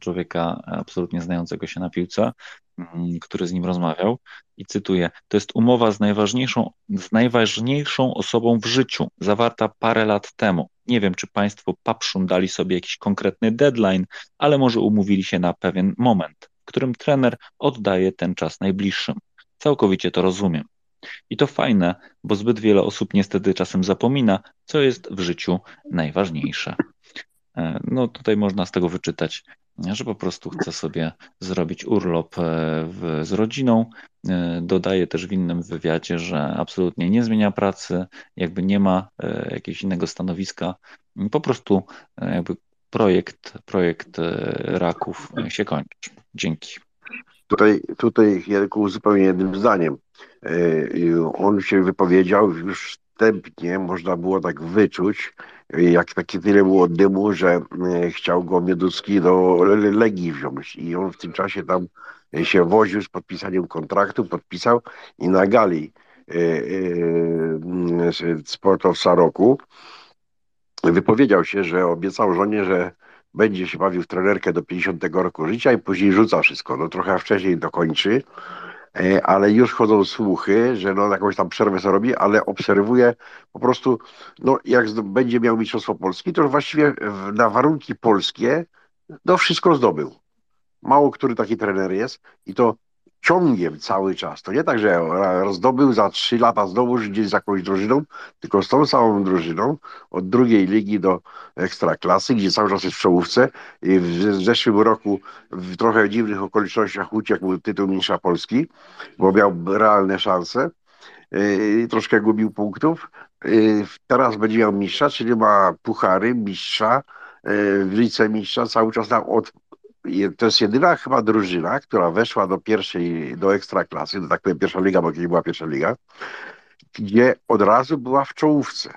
człowieka absolutnie znającego się na piłce, Mm, który z nim rozmawiał i cytuję: To jest umowa z najważniejszą, z najważniejszą osobą w życiu, zawarta parę lat temu. Nie wiem, czy Państwo Papszun dali sobie jakiś konkretny deadline, ale może umówili się na pewien moment, w którym trener oddaje ten czas najbliższym. Całkowicie to rozumiem. I to fajne, bo zbyt wiele osób niestety czasem zapomina, co jest w życiu najważniejsze. E, no tutaj można z tego wyczytać, że po prostu chce sobie zrobić urlop e, w, z rodziną. E, dodaje też w innym wywiadzie, że absolutnie nie zmienia pracy, jakby nie ma jakiegoś innego stanowiska. Po prostu jakby projekt, projekt raków się kończy. Dzięki. Tutaj, tutaj tylko zupełnie jednym zdaniem. On się wypowiedział już wstępnie, można było tak wyczuć, jak takie tyle było dymu, że e, chciał go Mioduski do Legii wziąć i on w tym czasie tam się woził z podpisaniem kontraktu, podpisał i na gali e, sportowca roku wypowiedział się, że obiecał żonie, że będzie się bawił w trenerkę do 50 roku życia i później rzuca wszystko. No trochę wcześniej dokończy. E, ale już chodzą słuchy, że no jakąś tam przerwę sobie robi, ale obserwuję po prostu, no jak będzie miał Mistrzostwo Polski, to właściwie na warunki polskie no wszystko zdobył. Mało który taki trener jest i to ciągiem cały czas. To nie tak, że zdobył za trzy lata znowu gdzieś z jakąś drużyną, tylko z tą samą drużyną od drugiej ligi do ekstraklasy, gdzie cały czas jest w czołówce. I w zeszłym roku w trochę dziwnych okolicznościach uciekł tytuł mistrza Polski, bo miał realne szanse. I troszkę gubił punktów. Teraz będzie miał mistrza, czyli ma puchary, mistrza, wicemistrza cały czas nam od to jest jedyna chyba drużyna, która weszła do pierwszej, do ekstraklasy, do tak powiem pierwsza liga, bo kiedyś była pierwsza liga, gdzie od razu była w czołówce.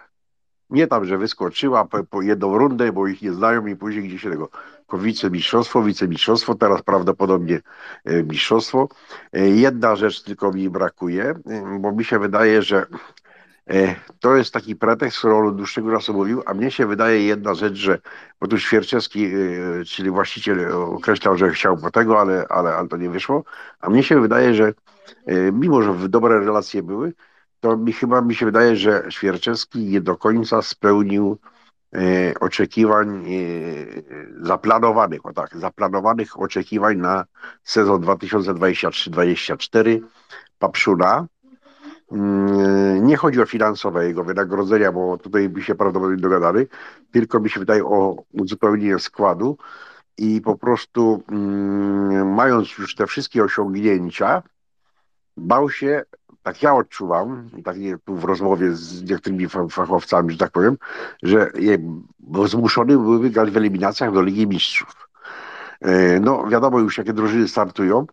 Nie tam, że wyskoczyła po, po jedną rundę, bo ich nie znają i później gdzieś tego wicemistrzostwo, wicemistrzostwo, teraz prawdopodobnie e, mistrzostwo. E, jedna rzecz tylko mi brakuje, e, bo mi się wydaje, że to jest taki pretekst, który on od dłuższego czasu mówił, a mnie się wydaje jedna rzecz, że bo tu Świerczewski, e, czyli właściciel określał, że chciał po tego, ale, ale, ale to nie wyszło, a mnie się wydaje, że e, mimo, że dobre relacje były, to mi chyba mi się wydaje, że Świerczewski nie do końca spełnił e, oczekiwań e, zaplanowanych, o tak, zaplanowanych oczekiwań na sezon 2023-2024 Papszuna. Mm, Nie chodzi o finansowe jego wynagrodzenia, bo tutaj by się prawdopodobnie dogadali, tylko mi się wydaje o uzupełnienie składu i po prostu mm, mając już te wszystkie osiągnięcia, bał się, tak ja odczuwam, tak nie, w rozmowie z niektórymi fa- fachowcami, że tak powiem, że zmuszony grać w eliminacjach do Ligi Mistrzów. E, No wiadomo już, jakie drużyny startują,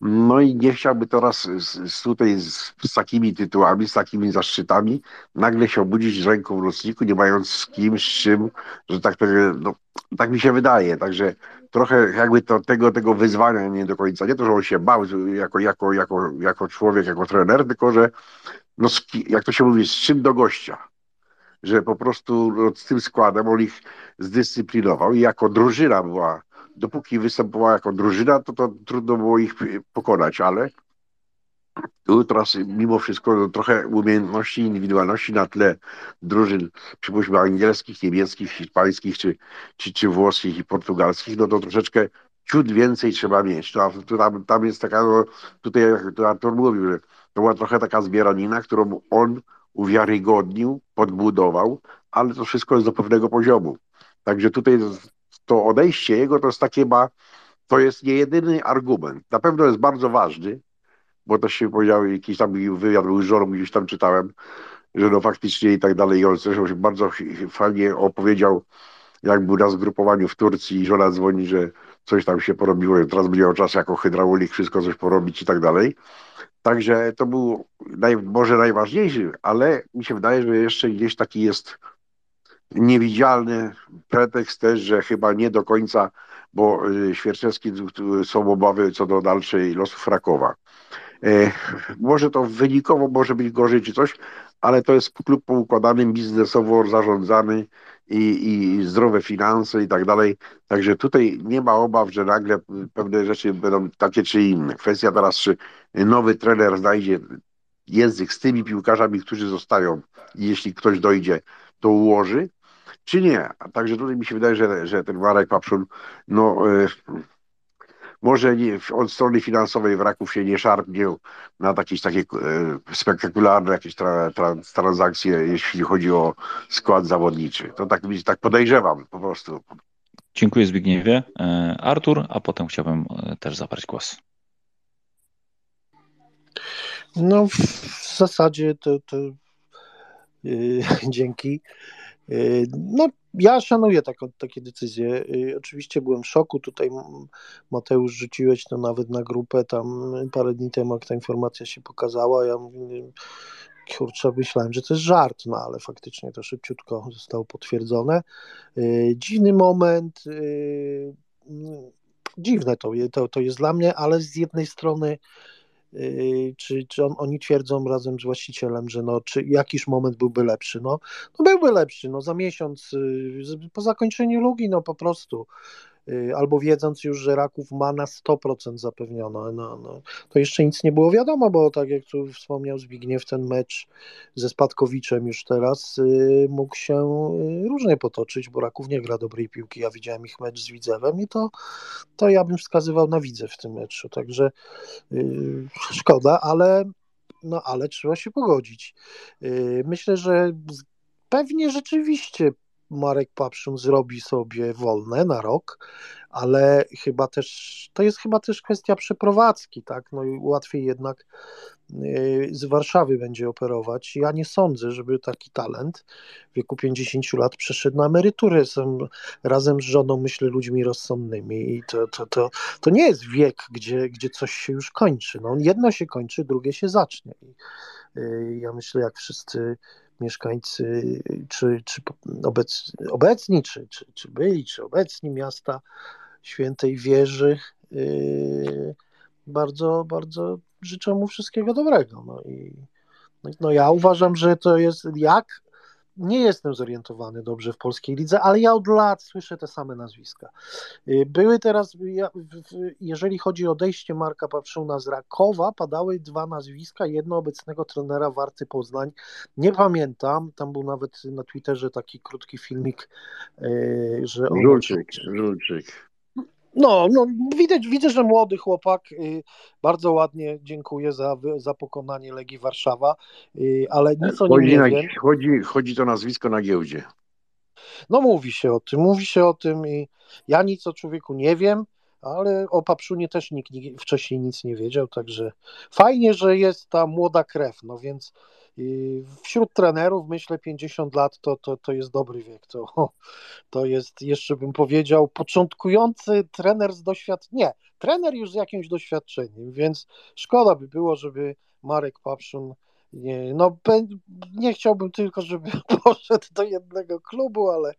no i nie chciałby teraz z, z tutaj z, z takimi tytułami, z takimi zaszczytami nagle się obudzić ręką w nocniku, nie mając z kim, z czym, że tak, no, tak mi się wydaje. Także trochę jakby to, tego, tego wyzwania nie do końca, nie to, że on się bał jako, jako, jako, jako człowiek, jako trener, tylko że no, jak to się mówi, z czym do gościa. Że po prostu no, z tym składem on ich zdyscyplinował i jako drużyna była dopóki występowała jako drużyna, to, to trudno było ich pokonać, ale tu teraz mimo wszystko no, trochę umiejętności, indywidualności na tle drużyn, przypuśćmy angielskich, niemieckich, hiszpańskich, czy, czy, czy włoskich i portugalskich, no to troszeczkę ciut więcej trzeba mieć. To tam, tam jest taka, no, tutaj jak Artur mówił, że to była trochę taka zbieranina, którą on uwiarygodnił, podbudował, ale to wszystko jest do pewnego poziomu. Także tutaj to odejście jego to jest takie ma, to jest nie jedyny argument. Na pewno jest bardzo ważny, bo to się powiedział, jakiś tam wywiad był z żoną, gdzieś tam czytałem, że no faktycznie i tak dalej. I on zresztą się bardzo fajnie opowiedział, jak był na zgrupowaniu w Turcji i żona dzwoni, że coś tam się porobiło, teraz będzie miał czas jako hydraulik wszystko coś porobić i tak dalej. Także to był naj, może najważniejszy, ale mi się wydaje, że jeszcze gdzieś taki jest niewidzialny pretekst też, że chyba nie do końca, bo y, Świerczewski tu są obawy co do dalszej losów Rakowa. E, Może to wynikowo może być gorzej czy coś, ale to jest klub poukładany, biznesowo zarządzany i, i zdrowe finanse i tak dalej. Także tutaj nie ma obaw, że nagle pewne rzeczy będą takie czy inne. Kwestia teraz, czy nowy trener znajdzie język z tymi piłkarzami, którzy zostają jeśli ktoś dojdzie, to ułoży, czy nie. A Także tutaj mi się wydaje, że, że ten Marek Papszun, no e, może nie, od strony finansowej w Raków się nie szarpnie na jakieś takie e, spektakularne jakieś tra, tra, transakcje, jeśli chodzi o skład zawodniczy. To tak, tak podejrzewam po prostu. Dziękuję Zbigniewie. E, Artur, a potem chciałbym e, też zabrać głos. No, w zasadzie to, to yy, [laughs] dzięki. Yy, no, ja szanuję taką, takie decyzje. Yy, oczywiście byłem w szoku. Tutaj Mateusz rzuciłeś to nawet na grupę tam parę dni temu, jak ta informacja się pokazała. Ja mówię, kurczę, myślałem, że to jest żart, no ale faktycznie to szybciutko zostało potwierdzone. Yy, dziwny moment. Dziwne to, to, to jest dla mnie, ale z jednej strony czy, czy on, oni twierdzą razem z właścicielem, że no, czy jakiś moment byłby lepszy? No, no byłby lepszy, no za miesiąc, z- po zakończeniu lugi, no po prostu. Yy, Albo wiedząc już, że Raków ma na 100% zapewnione, no, no, to jeszcze nic nie było wiadomo, bo tak jak tu wspomniał Zbigniew, ten mecz ze Spadkowiczem już teraz yy, mógł się yy, różnie potoczyć, bo Raków nie gra dobrej piłki. Ja widziałem ich mecz z Widzewem i to, to ja bym wskazywał na Widzew w tym meczu, także Yy, [laughs] Szkoda, ale, no, ale trzeba się pogodzić. Yy, Myślę, że pewnie rzeczywiście Marek Papszun zrobi sobie wolne na rok, ale chyba też to jest chyba też kwestia przeprowadzki, tak? No i łatwiej jednak yy, z Warszawy będzie operować. Ja nie sądzę, żeby taki talent w wieku 50 lat przeszedł na emeryturę. Są razem z żoną, myślę, ludźmi rozsądnymi i to, to, to, to nie jest wiek, gdzie, gdzie coś się już kończy. No, jedno się kończy, drugie się zacznie. I, y, ja myślę, jak wszyscy mieszkańcy, czy, czy obec, obecni, czy, czy, czy byli, czy obecni miasta Świętej Wieży, y, bardzo, bardzo życzę mu wszystkiego dobrego. No i no ja uważam, że to jest jak nie jestem zorientowany dobrze w polskiej lidze, ale ja od lat słyszę te same nazwiska. Y, były teraz, jeżeli chodzi o odejście Marka Papszuna z Rakowa, padały dwa nazwiska, jedno obecnego trenera Warty Poznań. Nie pamiętam, tam był nawet na Twitterze taki krótki filmik, y, że. Żulczyk, Żulczyk. No, no widać, widzę, że młody chłopak, y, bardzo ładnie dziękuję za, za pokonanie Legii Warszawa, y, ale nic o nim nie na, wiem. chodzi, chodzi to nazwisko na giełdzie. No mówi się o tym, mówi się o tym i ja nic o człowieku nie wiem, ale o Papszunie też nikt wcześniej nic nie wiedział, także fajnie, że jest ta młoda krew, no więc y, wśród trenerów myślę 50 lat to, to, to jest dobry wiek, to, [laughs] to jest jeszcze bym powiedział początkujący trener z doświadczeniem, nie, trener już z jakimś doświadczeniem, więc szkoda by było, żeby Marek Papszun no, nie chciałbym tylko, żeby [laughs] poszedł do jednego klubu, ale,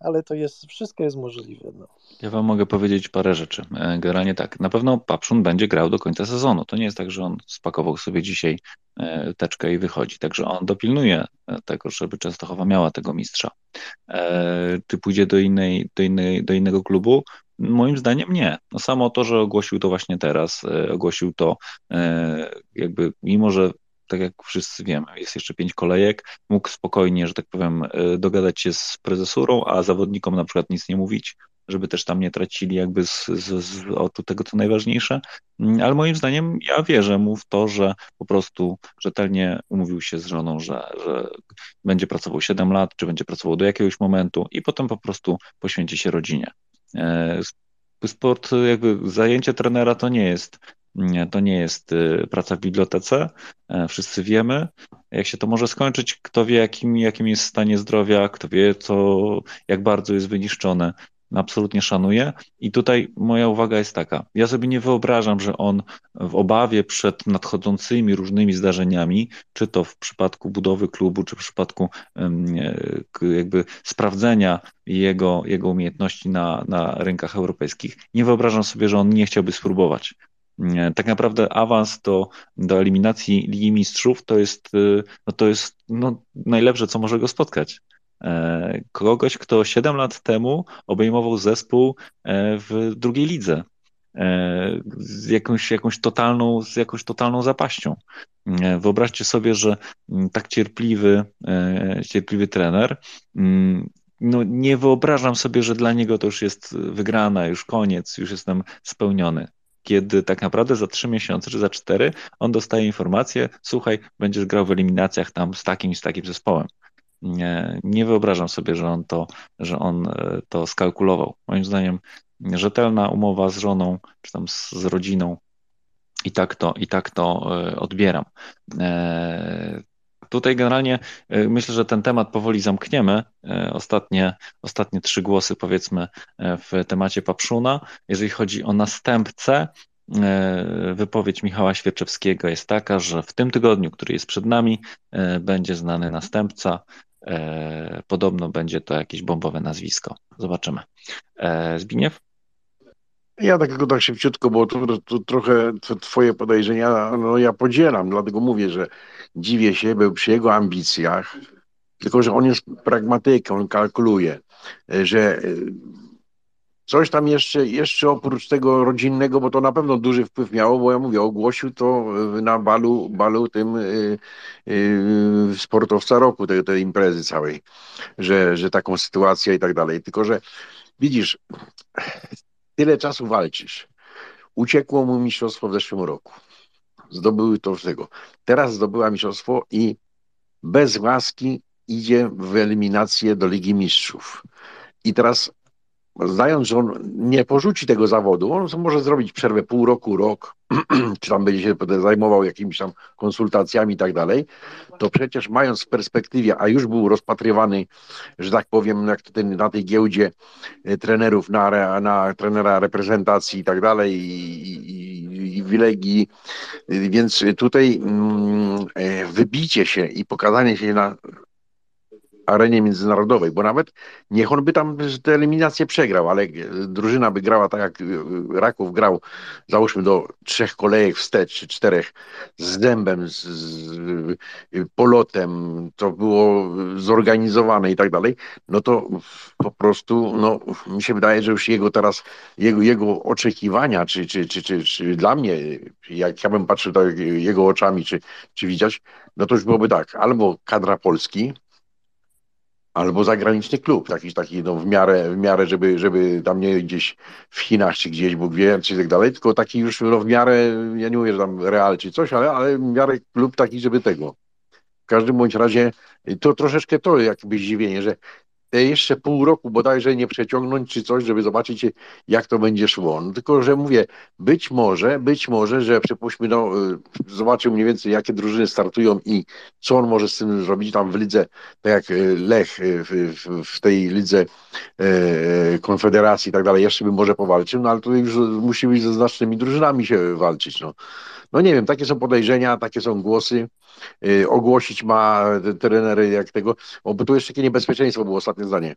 ale to jest, wszystko jest możliwe. No. Ja wam mogę powiedzieć parę rzeczy. E, generalnie tak, na pewno Papszun będzie grał do końca sezonu. To nie jest tak, że on spakował sobie dzisiaj e, teczkę i wychodzi. Także on dopilnuje e, tego, żeby Częstochowa miała tego mistrza. Czy pójdzie do, innej, do, innej, do innego klubu? Moim zdaniem nie. No samo to, że ogłosił to właśnie teraz, ogłosił to jakby, mimo że tak jak wszyscy wiemy, jest jeszcze pięć kolejek, mógł spokojnie, że tak powiem, e, dogadać się z prezesurą, a zawodnikom na przykład nic nie mówić, żeby też tam nie tracili jakby z, z, z oczu tego, co najważniejsze. Mm, ale moim zdaniem ja wierzę mu w to, że po prostu rzetelnie umówił się z żoną, że, że będzie pracował 7 lat, czy będzie pracował do jakiegoś momentu i potem po prostu poświęci się rodzinie. E, sport, jakby zajęcie trenera to nie jest to nie jest y, praca w bibliotece. E, wszyscy wiemy, jak się to może skończyć. Kto wie, jakim, jakim jest stanie zdrowia, kto wie, co, jak bardzo jest wyniszczone absolutnie szanuję. I tutaj moja uwaga jest taka. Ja sobie nie wyobrażam, że on w obawie przed nadchodzącymi różnymi zdarzeniami, czy to w przypadku budowy klubu, czy w przypadku jakby sprawdzenia jego, jego umiejętności na, na rynkach europejskich, nie wyobrażam sobie, że on nie chciałby spróbować tak naprawdę awans do, do eliminacji Ligi Mistrzów to jest, y, no to jest no, najlepsze, co może go spotkać. E, kogoś, kto 7 lat temu obejmował zespół e, w drugiej lidze e, z jakąś, jakąś, totalną, z jakąś totalną zapaścią. Wyobraźcie sobie, że mm, tak cierpliwy, cierpliwy trener mm, no nie wyobrażam sobie, że dla niego to już jest wygrana, już koniec, już jestem spełniony kiedy tak naprawdę za trzy miesiące czy za cztery on dostaje informację, słuchaj, będziesz grał w eliminacjach tam z takim i z takim zespołem. Nie, nie wyobrażam sobie, że on to, że on e, to skalkulował. Moim zdaniem rzetelna umowa z żoną, czy tam z, z rodziną i tak to, i tak to e, odbieram. Tutaj generalnie myślę, że ten temat powoli zamkniemy. Ostatnie, ostatnie trzy głosy, powiedzmy, w temacie Papszuna. Jeżeli chodzi o następcę, wypowiedź Michała Świerczewskiego jest taka, że w tym tygodniu, który jest przed nami, będzie znany następca. Podobno będzie to jakieś bombowe nazwisko. Zobaczymy. Zbigniew? Ja takiego tak szybciutko, bo tu, tu trochę twoje podejrzenia, no ja podzielam, dlatego mówię, że dziwię się, był przy jego ambicjach, tylko że on jest on kalkuluje, że e, coś tam jeszcze, jeszcze oprócz tego rodzinnego, bo to na pewno duży wpływ miało, bo ja mówię, ogłosił to na balu, balu tym yy, yy, sportowca roku, tej, tej imprezy całej, że, że taką sytuację i tak dalej. Tylko, że widzisz, tyle czasu walczysz. Uciekło mu mistrzostwo w zeszłym roku. Zdobyły to tego. Teraz zdobyła mistrzostwo i bez łaski idzie w eliminację do Ligi Mistrzów. I teraz znając, że on nie porzuci tego zawodu, on może zrobić przerwę pół roku, rok, [clears throat] czy tam będzie się zajmował jakimiś tam konsultacjami i tak dalej, to przecież mając w perspektywie, a już był rozpatrywany, że tak powiem, jak ten, na tej giełdzie e, trenerów, na, na trenera reprezentacji i tak dalej, i, i, i w Legii, więc tutaj mm, e, wybicie się i pokazanie się na arenie międzynarodowej, bo nawet niech on by tam tę eliminację przegrał, ale drużyna by grała tak jak Raków grał, załóżmy do trzech kolejek wstecz, czy czterech, z dębem, z, z polotem, to było zorganizowane i tak dalej, no to po prostu, no mi się wydaje, że już jego teraz, jego, jego oczekiwania, czy, czy, czy, czy, czy dla mnie, jak ja bym patrzył tak jego oczami, czy, czy widzieć, no to już byłoby tak, albo kadra Polski, albo zagraniczny klub, taki, taki no, w miarę, w miarę żeby, żeby tam nie gdzieś w Chinach, czy gdzieś Bóg wie, czy tak dalej, tylko taki już no, w miarę, ja nie mówię, że tam Real, czy coś, ale, ale w miarę klub taki, żeby tego. W każdym bądź razie to troszeczkę to jakby zdziwienie, że jeszcze pół roku bodajże nie przeciągnąć czy coś, żeby zobaczyć, jak to będzie szło. No, tylko, że mówię, być może, być może, że przypuśćmy, no, y, zobaczył mniej więcej, jakie drużyny startują i co on może z tym zrobić tam w lidze, tak jak y, Lech y, w, w, tej lidze e, Konfederacji i tak dalej, jeszcze by może powalczył, no ale tutaj już musi być ze znacznymi drużynami się walczyć, no. No nie wiem, takie są podejrzenia, takie są głosy. Yy, ogłosić ma trenery jak tego, bo tu jeszcze takie niebezpieczeństwo było ostatnie zdanie,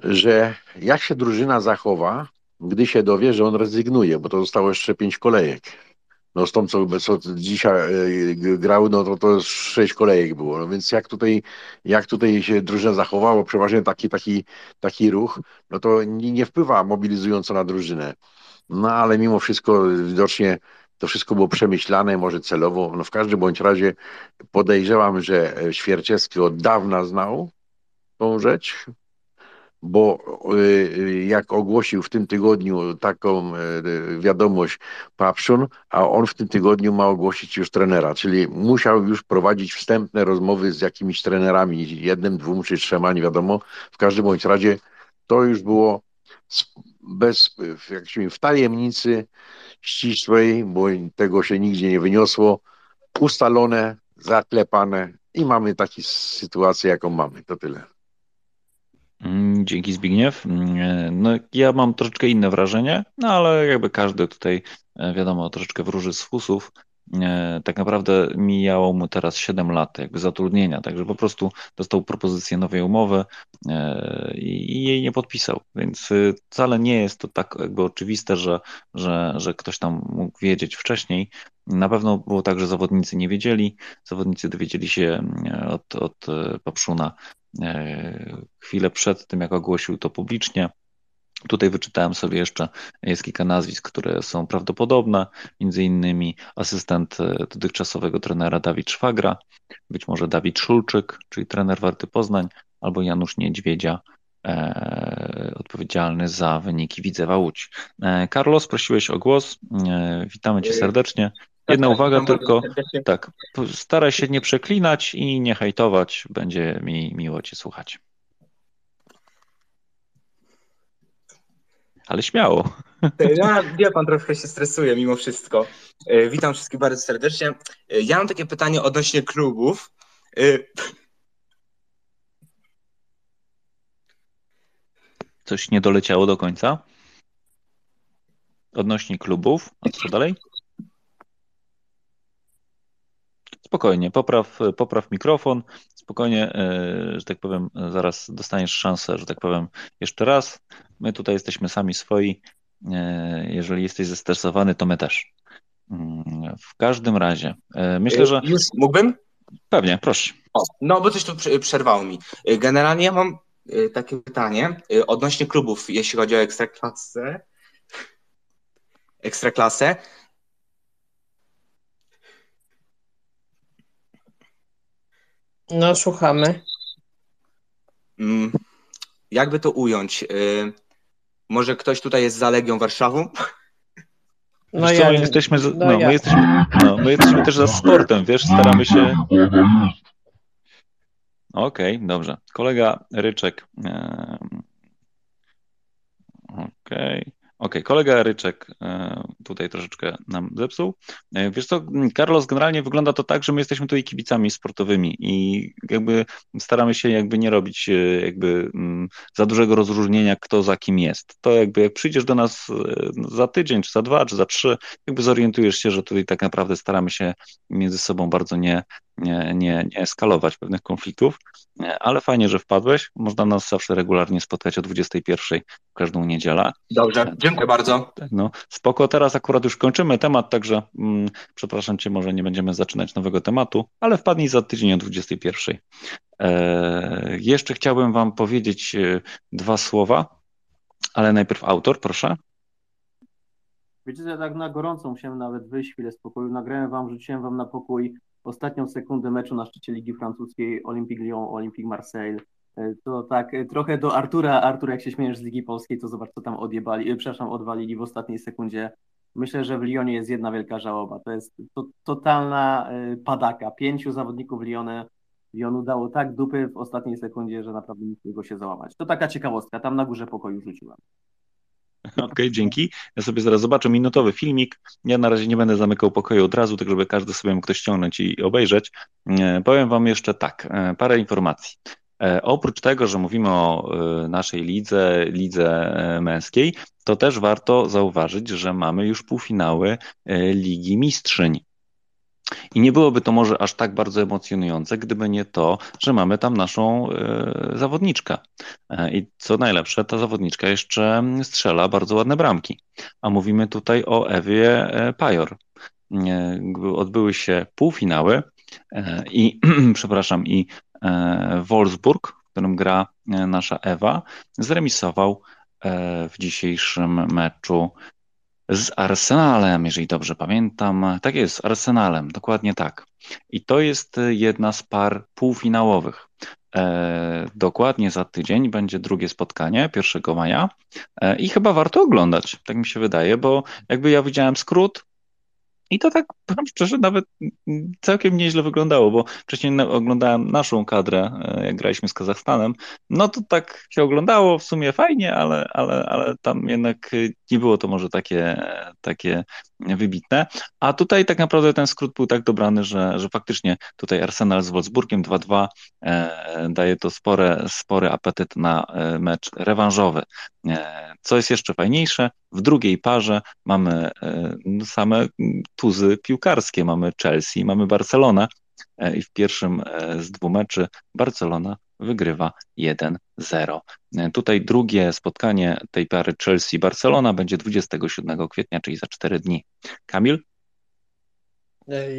że jak się drużyna zachowa, gdy się dowie, że on rezygnuje, bo to zostało jeszcze pięć kolejek. No z tą, co, co dzisiaj yy, grały, no to, to sześć kolejek było. No więc jak tutaj, jak tutaj się drużyna zachowała, przeważnie taki, taki, taki ruch, no to nie, nie wpływa mobilizująco na drużynę. No ale mimo wszystko widocznie to wszystko było przemyślane, może celowo. No w każdym bądź razie podejrzewam, że Świerczewski od dawna znał tą rzecz, bo y, jak ogłosił w tym tygodniu taką wiadomość Papszun, a on w tym tygodniu ma ogłosić już trenera, czyli musiał już prowadzić wstępne rozmowy z jakimiś trenerami, jednym, dwóm czy trzema, nie wiadomo. W każdym bądź razie to już było bez, się w tajemnicy ścisłej, bo tego się nigdzie nie wyniosło, ustalone, zaklepane i mamy taką sytuację, jaką mamy. To tyle. Mm, dzięki Zbigniew. Mm, no, ja mam troszeczkę inne wrażenie, no ale jakby każdy tutaj, e, wiadomo, troszeczkę wróży z fusów. E, tak naprawdę mijało mu teraz 7 lat jakby zatrudnienia, także po prostu dostał propozycję nowej umowy e, i jej nie podpisał, więc e, wcale nie jest to tak jakby oczywiste, że, że, że ktoś tam mógł wiedzieć wcześniej. Na pewno było tak, że zawodnicy nie wiedzieli, zawodnicy dowiedzieli się od, od Papszuna chwilę przed tym, jak ogłosił to publicznie. Tutaj wyczytałem sobie jeszcze, jest kilka nazwisk, które są prawdopodobne, między innymi asystent e, dotychczasowego trenera Dawid Szwagra, być może Dawid Szulczyk, czyli trener Warty Poznań, albo Janusz Niedźwiedzia, e, odpowiedzialny za wyniki Widzewa Łódź. E, Carlos, prosiłeś o głos, e, witamy cię serdecznie. Jedna tak, uwaga tylko, tak, staraj się nie przeklinać i nie hejtować, będzie mi miło cię słuchać. Ale śmiało. Ja, wie pan, trochę się stresuje mimo wszystko. E, witam wszystkich bardzo serdecznie. E, ja mam takie pytanie odnośnie klubów. E, Coś nie doleciało do końca? Odnośnie klubów, a co dalej? Spokojnie, popraw, popraw mikrofon, spokojnie, że tak powiem, zaraz dostaniesz szansę, że tak powiem, jeszcze raz. My tutaj jesteśmy sami swoi. E, jeżeli jesteś zestresowany, to my też. Mm, w każdym razie, e, myślę, że. Już mógłbym? Pewnie, proszę. O, no, bo coś tu przerwało mi. E, generalnie ja mam takie pytanie odnośnie klubów, jeśli chodzi o ekstraklasę. Ekstraklasę. No, słuchamy. Mm, jakby to ująć? Może ktoś tutaj jest za Legią Warszawą? No co, ja, jesteśmy, no, no ja. my jesteśmy, no, my jesteśmy też za sportem, wiesz, staramy się. Okej, okay, dobrze. Kolega Ryczek. Okej. Okay. Okay. kolega Ryczek tutaj troszeczkę nam zepsuł. E, wiesz co, Carlos, generalnie wygląda to tak, że my jesteśmy tutaj kibicami sportowymi i jakby staramy się jakby nie robić e, jakby mm, za dużego rozróżnienia, kto za kim jest. To jakby jak przyjdziesz do nas za tydzień, czy za dwa, czy za trzy, jakby zorientujesz się, że tutaj tak naprawdę staramy się między sobą bardzo nie, nie, nie, nie eskalować pewnych konfliktów, ale fajnie, że wpadłeś. Można nas zawsze regularnie spotkać o 21 w każdą niedzielę. Dobrze, dziękuję bardzo. No, spoko, teraz akurat już kończymy temat, także mm, przepraszam Cię, może nie będziemy zaczynać nowego tematu, ale wpadnij za tydzień o 21. E, jeszcze chciałbym Wam powiedzieć e, dwa słowa, ale najpierw autor, proszę. Wiecie, że ja tak na gorąco musiałem nawet wyjść chwilę z pokoju. Nagrałem Wam, rzuciłem Wam na pokój ostatnią sekundę meczu na szczycie Ligi Francuskiej Olympique Lyon, Olympique Marseille. E, to tak e, trochę do Artura. Artur, jak się śmiejesz z Ligi Polskiej, to zobacz, co tam odjebali, e, przepraszam, odwalili w ostatniej sekundzie. Myślę, że w Lyonie jest jedna wielka żałoba. To jest to, totalna padaka. Pięciu zawodników Lyonu, Lyonu dało tak dupy w ostatniej sekundzie, że naprawdę nie mogło się załamać. To taka ciekawostka. Tam na górze pokoju rzuciłem. [laughs] Okej, okay, dzięki. Ja sobie zaraz zobaczę minutowy filmik. Ja na razie nie będę zamykał pokoju od razu, tak żeby każdy sobie mógł to ściągnąć i obejrzeć. E, powiem Wam jeszcze tak, e, parę informacji. E, oprócz tego, że mówimy o naszej lidze, lidze męskiej, to też warto zauważyć, że mamy już półfinały Ligi Mistrzyń. I nie byłoby to może aż tak bardzo emocjonujące, gdyby nie to, że mamy tam naszą e, zawodniczkę. E, I co najlepsze, ta zawodniczka jeszcze strzela bardzo ładne bramki. A mówimy tutaj o Ewie e, Pajor. Odbyły się półfinały i, [clears throat] przepraszam, i Wolfsburg, w którym gra nasza Ewa, zremisował w dzisiejszym meczu z Arsenalem, jeżeli dobrze pamiętam. Tak jest, z Arsenalem, dokładnie tak. I to jest jedna z par półfinałowych. E, dokładnie za tydzień będzie drugie spotkanie, 1 maja e, i chyba warto oglądać, tak mi się wydaje, bo jakby ja widziałem skrót, i to tak, powiem szczerze, nawet całkiem nieźle wyglądało, bo wcześniej oglądałem naszą kadrę, e, jak graliśmy z Kazachstanem. No to tak się oglądało w sumie fajnie, ale, ale, ale tam jednak nie było to może takie, takie wybitne. A tutaj tak naprawdę ten skrót był tak dobrany, że, że faktycznie tutaj Arsenal z Wolfsburgiem 2-2 e, daje to spore, spory apetyt na e, mecz rewanżowy. E, co jest jeszcze fajniejsze, w drugiej parze mamy e, same tuzy piłkarskie. Mamy Chelsea, mamy Barcelonę e, i w pierwszym z dwóch meczy Barcelona wygrywa 1-0. Tutaj drugie spotkanie tej pary Chelsea-Barcelona będzie 27 kwietnia, czyli za 4 dni. Kamil?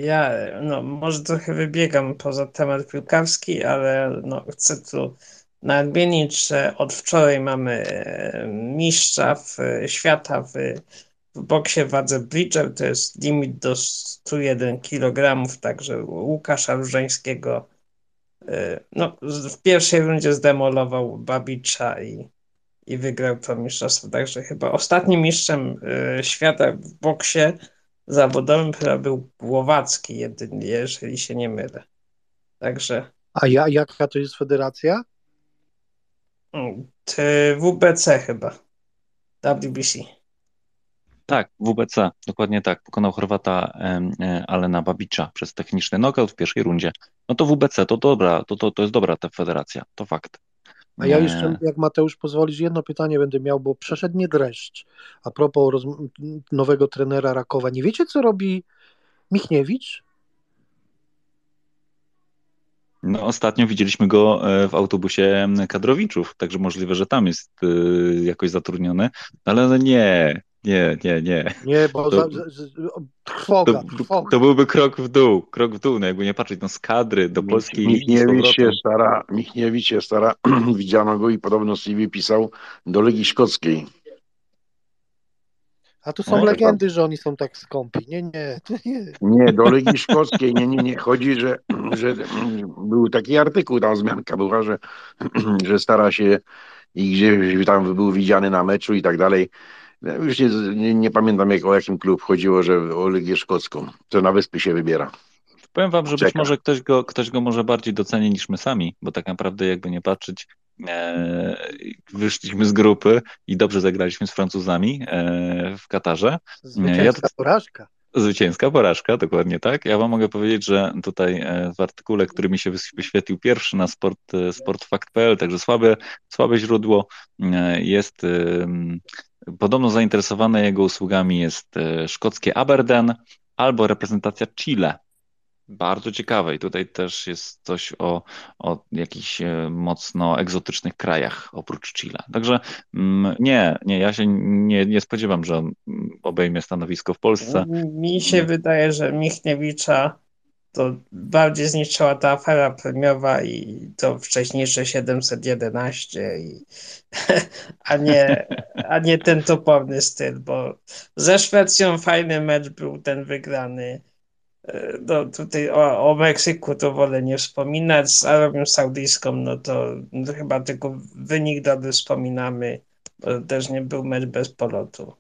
Ja no, może trochę wybiegam poza temat piłkarski, ale no, chcę tu nadmienić, że od wczoraj mamy e, mistrza w, e, świata w, w boksie wadze Bridger, to jest limit do 101 kg, także Łukasza Różańskiego e, no, w pierwszej rundzie zdemolował Babicza i, i wygrał to mistrzostwo, także chyba ostatnim mistrzem świata w boksie zawodowym chyba był Głowacki jedynie, jeżeli się nie mylę. Także... A ja, jaka to jest federacja? WBC chyba. WBC. Tak, WBC, dokładnie tak. Pokonał Chorwata e, Alena Babicza przez techniczny knockout w pierwszej rundzie. No to WBC, to dobra, to, to, to jest dobra ta federacja, to fakt. A ja jeszcze, jak Mateusz pozwolisz, jedno pytanie będę miał, bo przeszedł mnie dreszcz. A propos roz... nowego trenera Rakowa. Nie wiecie, co robi Michniewicz? No, ostatnio widzieliśmy go e, w autobusie kadrowiczów, także możliwe, że tam jest e, jakoś zatrudniony, ale no nie, nie, nie, nie. Nie, bo to, za, za, trwoga, to, trwoga. to byłby krok w dół, krok w dół, no jakby nie patrzeć, no z kadry do polskiej Michniewicz się stara, Michniewicz się stara, [clears throat] widziano go i podobno CV pisał do Legii Szkockiej. A tu są no, legendy, że oni są tak skąpi. Nie, nie, nie. Nie, do Legii Szkockiej, nie, nie, nie. Chodzi, że, że był taki artykuł, tam zmianka była, że, [clears throat] że stara się i gdzieś tam był widziany na meczu i tak dalej. Już nie, nie, nie pamiętam jak, o jakim klub chodziło, że o Legię Szkocką, co na wyspy się wybiera. Powiem wam, że Czeka. być może ktoś go, ktoś go może bardziej doceni niż my sami, bo tak naprawdę jakby nie patrzeć, wyszliśmy z grupy i dobrze zagraliśmy z Francuzami w Katarze. Zwycięska ja to... porażka. Zwycięska porażka, dokładnie tak. Ja wam mogę powiedzieć, że tutaj w artykule, który mi się wyświetlił pierwszy na sport, sportfakt.pl, także słabe, słabe źródło, jest podobno zainteresowane jego usługami jest szkockie Aberdeen albo reprezentacja Chile bardzo ciekawe i tutaj też jest coś o, o jakichś e, mocno egzotycznych krajach oprócz Chile. Także mm, nie, nie, ja się nie, nie spodziewam, że on obejmie stanowisko w Polsce. Mi się wydaje, że Michniewicza to bardziej zniszczyła ta afera premiowa i to wcześniejsze 711, i, [laughs] a, nie, a nie ten toporny styl, bo ze Szwecją fajny mecz był ten wygrany no tutaj o, o Meksyku to wolę nie wspominać, z Arabią Saudyjską no to no, chyba tylko wynik dobry wspominamy, bo też nie był mecz bez polotu.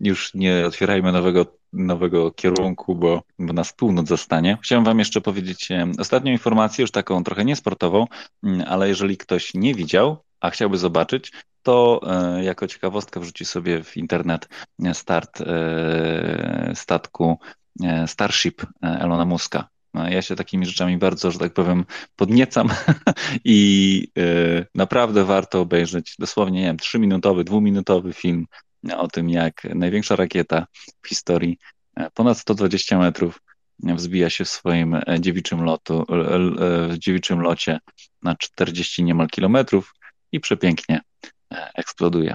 Już nie otwierajmy nowego, nowego kierunku, bo, bo nas północ zostanie. Chciałem Wam jeszcze powiedzieć ostatnią informację, już taką trochę niesportową, mm, ale jeżeli ktoś nie widział, a chciałby zobaczyć, to e, jako ciekawostkę wrzuci sobie w internet start e, statku E, Starship e, Elona Muska. No, ja się takimi rzeczami bardzo, że tak powiem, podniecam [laughs] i e, naprawdę warto obejrzeć dosłownie, nie wiem, trzyminutowy, dwuminutowy film o tym, jak największa rakieta w historii, ponad 120 metrów, wzbija się w swoim dziewiczym, lotu, w dziewiczym locie na 40 niemal kilometrów i przepięknie eksploduje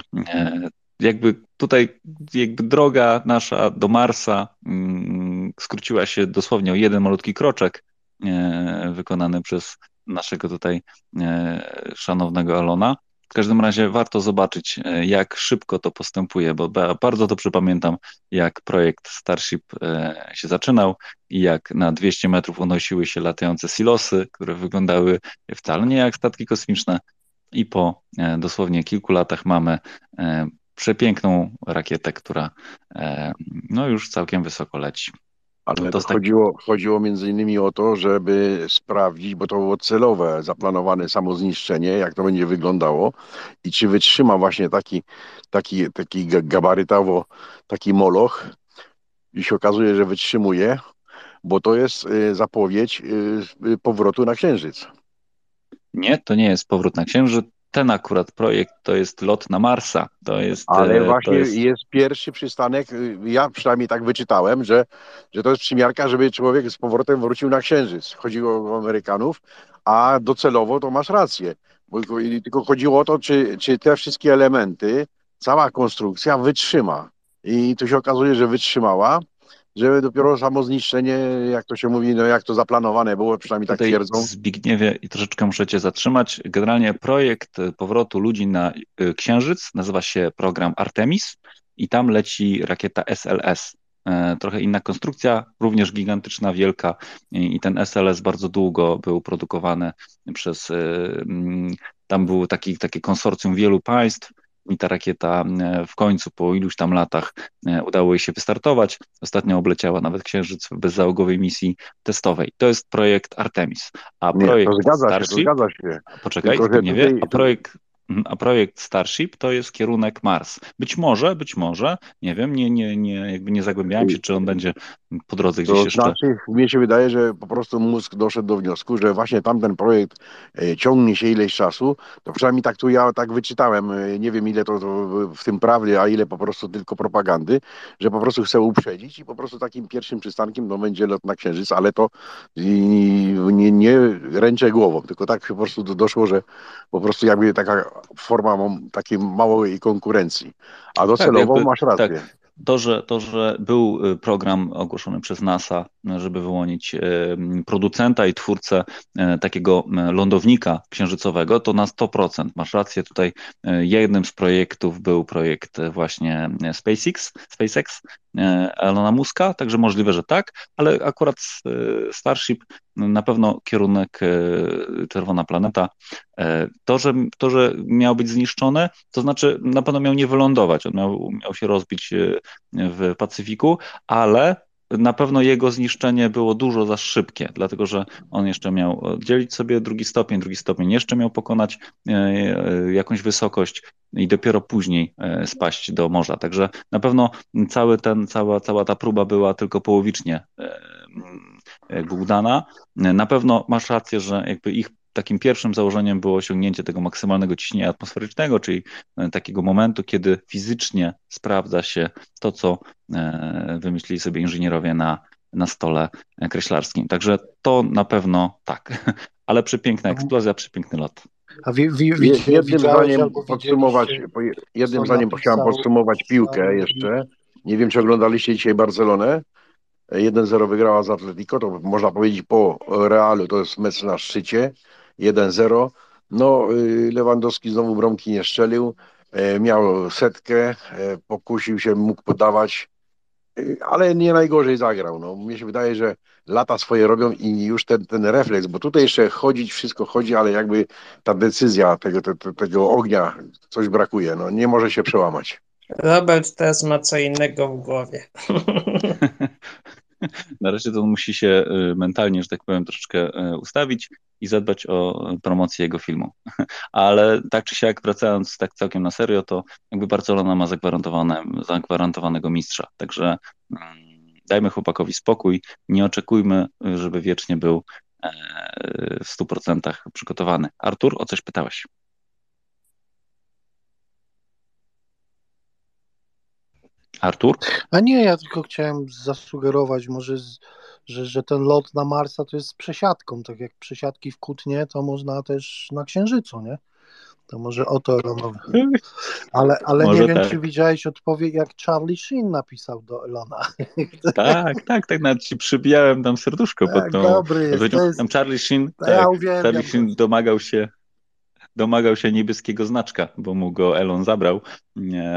jakby tutaj jakby droga nasza do Marsa mm, skróciła się dosłownie o jeden malutki kroczek e, wykonany przez naszego tutaj e, szanownego Alona. W każdym razie warto zobaczyć, e, jak szybko to postępuje, bo bardzo dobrze pamiętam, jak projekt Starship się zaczynał i jak na 200 metrów unosiły się latające silosy, które wyglądały wcale nie jak statki kosmiczne. I po dosłownie kilku latach mamy przepiękną rakietę, która e, no już całkiem wysoko leci. Ale to tak... chodziło, chodziło między innymi o to, żeby sprawdzić, bo to było celowe, zaplanowane samozniszczenie, jak to będzie wyglądało i czy wytrzyma właśnie taki, taki, taki gabarytowo, taki moloch i się okazuje, że wytrzymuje, bo to jest y, zapowiedź y, y, powrotu na Księżyc. Nie, to nie jest powrót na Księżyc, ten akurat projekt to jest lot na Marsa. To jest, Ale e, właśnie jest... jest... pierwszy przystanek, y, ja przynajmniej tak wyczytałem, że, że to jest przymiarka, żeby człowiek z powrotem wrócił na Księżyc. Chodziło o Amerykanów, a docelowo to masz rację. Tylko chodziło o to, czy, czy te wszystkie elementy, cała konstrukcja wytrzyma. I tu się okazuje, że wytrzymała żeby dopiero samo zniszczenie, jak to się mówi, no jak to zaplanowane było, przynajmniej tak twierdzą. Zbigniewie, i troszeczkę muszę cię zatrzymać. Generalnie projekt powrotu ludzi na y, Księżyc nazywa się program Artemis i tam leci rakieta SLS. E, trochę inna konstrukcja, również gigantyczna, wielka i ten SLS bardzo długo był produkowany przez, y, mm, tam było taki, takie konsorcjum wielu państw, i ta rakieta e, w końcu po iluś tam latach e, udało jej się wystartować. Ostatnio obleciała nawet Księżyc w bezzałogowej misji testowej. To jest projekt Artemis. A projekt nie, to zgadza Starship, się, to zgadza się. Poczekaj, Tylko, nie wie, a projekt a projekt Starship to jest kierunek Mars. Być może, być może, nie wiem, nie, nie, nie, jakby nie zagłębiałem się, czy on będzie po drodze gdzieś to jeszcze. Znaczy, mnie się wydaje, że po prostu mózg doszedł do wniosku, że właśnie tamten projekt e, ciągnie się ileś czasu, to przynajmniej tak tu ja tak wyczytałem, e, nie wiem ile to, to w tym prawdy, a ile po prostu tylko propagandy, że po prostu chce uprzedzić i po prostu takim pierwszym przystankiem no, będzie lot na Księżyc, ale to nie, nie ręczę głową, tylko tak po prostu doszło, że po prostu jakby taka forma takiej małej konkurencji. A docelowo tak, masz rację. Tak. To że, to, że był y, program ogłoszony przez NASA, żeby wyłonić y, producenta i twórcę y, takiego lądownika księżycowego, to na 100%. Masz rację, tutaj jednym z projektów był projekt właśnie SpaceX, SpaceX Elona Muska, także możliwe, że tak, ale akurat Starship na pewno kierunek Czerwona Planeta. To, że, to, że miał być zniszczone, to znaczy na pewno miał nie wylądować, on miał, miał się rozbić w Pacyfiku, ale na pewno jego zniszczenie było dużo za szybkie, dlatego że on jeszcze miał dzielić sobie drugi stopień, drugi stopień jeszcze miał pokonać jakąś wysokość i dopiero później spaść do morza. Także na pewno cały ten, cała, cała ta próba była tylko połowicznie udana. Na pewno masz rację, że jakby ich takim pierwszym założeniem było osiągnięcie tego maksymalnego ciśnienia atmosferycznego, czyli e, takiego momentu, kiedy fizycznie sprawdza się to, co e, wymyślili sobie inżynierowie na, na stole kreślarskim. Także to na pewno tak. [laughs] Ale przepiękna eksplozja, przepiękny lot. A wi, wi, wi, jednym zdaniem podsumować, jednym zdaniem chciałem podsumować piłkę jeszcze. Nie wiem, czy oglądaliście dzisiaj Barcelonę. 1-0 wygrała z Atletico, to można powiedzieć po Realu, to jest mecz na szczycie. 1-0. No, y, Lewandowski znowu bramki nie szczelił, e, miał setkę, e, pokusił się, mógł podawać, y, ale nie najgorzej zagrał. No, mnie się wydaje, że lata swoje robią i już ten, ten refleks, bo tutaj jeszcze chodzić, wszystko chodzi, ale jakby ta decyzja tego, tego, tego ognia, coś brakuje, no, nie może się przełamać. Robert teraz ma co innego w głowie. [laughs] Na razie to musi się y, mentalnie, że tak powiem, troszeczkę y, ustawić i zadbać o promocję jego filmu. [laughs] Ale tak czy siak, wracając tak całkiem na serio, to jakby Barcelona ma zagwarantowane, zagwarantowanego mistrza. Także mm, dajmy chłopakowi spokój, nie oczekujmy, żeby wiecznie był e, w 100% przygotowany. Artur, o coś pytałeś? Artur? A nie, ja tylko chciałem zasugerować może, z, że, że ten lot na Marsa to jest z przesiadką, tak jak przesiadki w Kutnie, to można też na Księżycu, nie? To może o to Elonowi. [laughs] Ale, ale nie wiem, tak. czy widziałeś odpowiedź, jak Charlie Sheen napisał do Elona. [laughs] Tak, tak, tak, nawet ci przybijałem tam serduszko tak, pod tą... Dobry jest, jest... Tam Charlie Sheen, tak, ja Charlie Sheen domagał się domagał się niebieskiego znaczka, bo mu go Elon zabrał,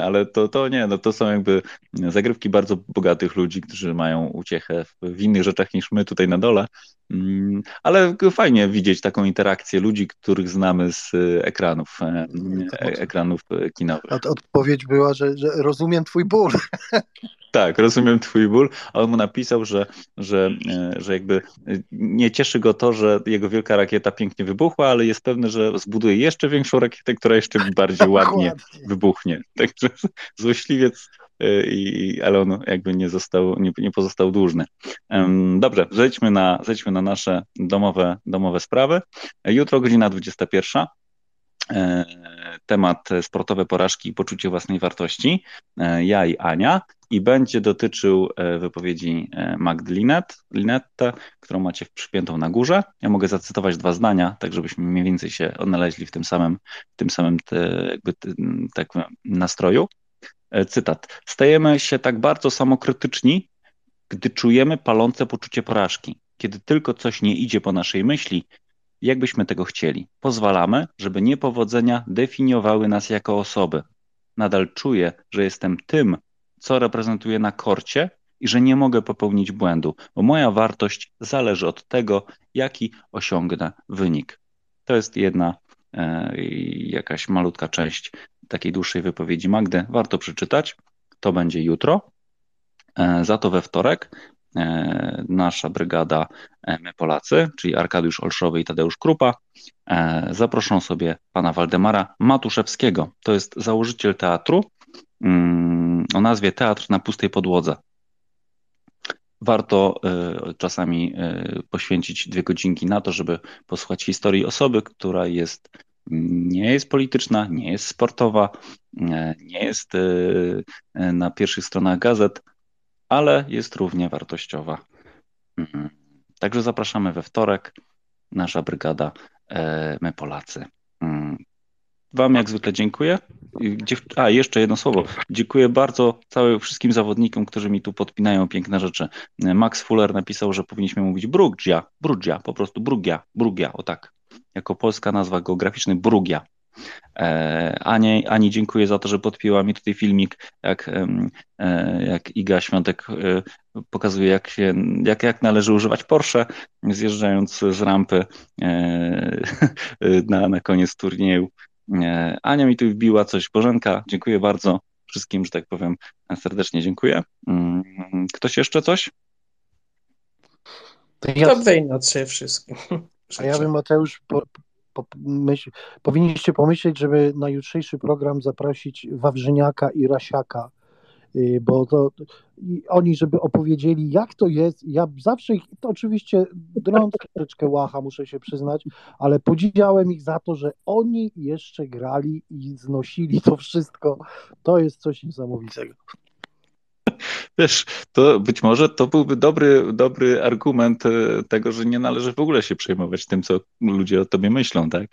ale to, to nie, no to są jakby zagrywki bardzo bogatych ludzi, którzy mają uciechę w, innych rzeczach niż my tutaj na dole, mm, ale fajnie widzieć taką interakcję ludzi, których znamy z ekranów, e, ekranów kinowych. Odpowiedź była, że, że rozumiem twój ból. Tak, rozumiem twój ból, a on mu napisał, że, że, e, że jakby nie cieszy go to, że jego wielka rakieta pięknie wybuchła, ale jest pewny, że zbuduje jeszcze większą rakietę, która jeszcze bardziej [laughs] ładnie wybuchnie. [laughs] Także złośliwiec e, i Elon jakby nie został, nie, nie pozostał dłużny. Dobrze, zejdźmy na, zejdźmy na nasze domowe, domowe sprawy. Jutro godzina 21. E, temat sportowe porażki i poczucie własnej wartości. Ja i Ania i będzie dotyczył e, wypowiedzi e, Magdy którą macie przypiętą na górze. Ja mogę zacytować dwa zdania, tak żebyśmy mniej więcej się odnaleźli w tym samym, w tym samym te, jakby, tak, nastroju. E, cytat. Stajemy się tak bardzo samokrytyczni, gdy czujemy palące poczucie porażki. Kiedy tylko coś nie idzie po naszej myśli, jakbyśmy tego chcieli. Pozwalamy, żeby niepowodzenia definiowały nas jako osoby. Nadal czuję, że jestem tym, co reprezentuję na korcie i że nie mogę popełnić błędu, bo moja wartość zależy od tego, jaki osiągnę wynik. To jest jedna e, jakaś malutka część takiej dłuższej wypowiedzi Magdy. Warto przeczytać. To będzie jutro. E, za to we wtorek nasza brygada e, My Polacy, czyli Arkadiusz Olszowy i Tadeusz Krupa, e, zaproszą sobie pana Waldemara Matuszewskiego. To jest założyciel teatru, Mm, o nazwie Teatr na pustej podłodze. Warto czasami poświęcić dwie godzinki na to, żeby posłuchać historii osoby, która jest nie jest polityczna, nie jest sportowa, nie jest na pierwszych stronach gazet, ale jest równie wartościowa. Mhm. Także zapraszamy we wtorek. Nasza brygada, my Polacy. Mm. Wam jak zwykle dziękuję. A, jeszcze jedno słowo. Dziękuję bardzo całym wszystkim zawodnikom, którzy mi tu podpinają piękne rzeczy. Max Fuller napisał, że powinniśmy mówić Brugia, Brugia, po prostu Brugia, Brugia, o tak. Jako polska nazwa geograficzna Brugia. E, Ani, Ani dziękuję za to, że podpięła mi tutaj filmik, jak, e, jak Iga Świątek e, pokazuje, jak, się, jak, jak należy używać Porsche, zjeżdżając z rampy [laughs] na, na koniec turnieju. Ania mi tu wbiła coś. Bożenka, dziękuję bardzo wszystkim, że tak powiem, serdecznie dziękuję. Mm, ktoś jeszcze coś? Ja, Dobrej nocy wszystkim. a ja bym, Mateusz, po, po, myśl, powinniście pomyśleć, żeby na jutrzejszy program zaprosić Wawrzyniaka i Rasiaka, y, bo to oni, żeby opowiedzieli, jak to jest. Ja zawsze ich, to oczywiście drąc troszeczkę łacha, muszę się przyznać, ale podziwiałem ich za to, że oni jeszcze grali i znosili to wszystko. To jest coś niesamowitego. Wiesz, to być może to byłby dobry, dobry argument e, tego, że nie należy w ogóle się przejmować tym, co ludzie o tobie myślą, tak?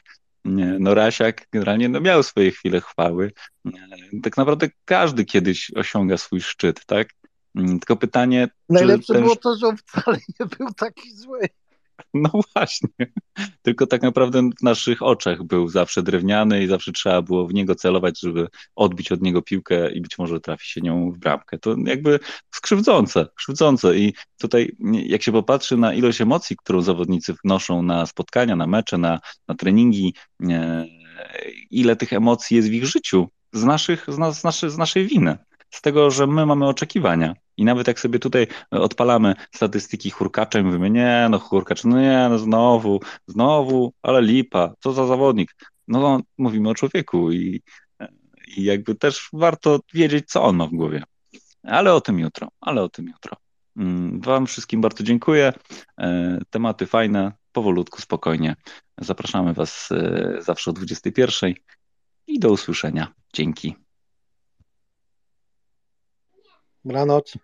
Nie, no Rasiak generalnie no, miał swoje chwile chwały. Nie, Tak naprawdę każdy kiedyś osiąga swój szczyt, tak? Mm, Tylko pytanie, Najlepsze czy było to, że on wcale nie był taki zły. [laughs] No właśnie. Tylko tak naprawdę w naszych oczach był zawsze drewniany i zawsze trzeba było w niego celować, żeby odbić od niego piłkę i być może trafi się nią w bramkę. To jakby skrzywdzące, krzywdzące. I tutaj jak się popatrzy na ilość emocji, którą zawodnicy wnoszą na spotkania, na mecze, na, na treningi, e, ile tych emocji jest w ich życiu z, naszych, z, nas, z, z naszej winy. Z tego, że my mamy oczekiwania. I nawet jak sobie tutaj odpalamy statystyki hurkacza i mówimy, nie, no hurkacz, no nie, no znowu, znowu, ale lipa, co za zawodnik. No, no mówimy o człowieku i, i jakby też warto wiedzieć, co on ma w głowie. Ale o tym jutro, ale o tym jutro. Mm, Wam wszystkim bardzo dziękuję. E, Tematy fajne, powolutku, spokojnie. Zapraszamy Was e, zawsze o 21 i do usłyszenia. Dzięki. Dobranoc.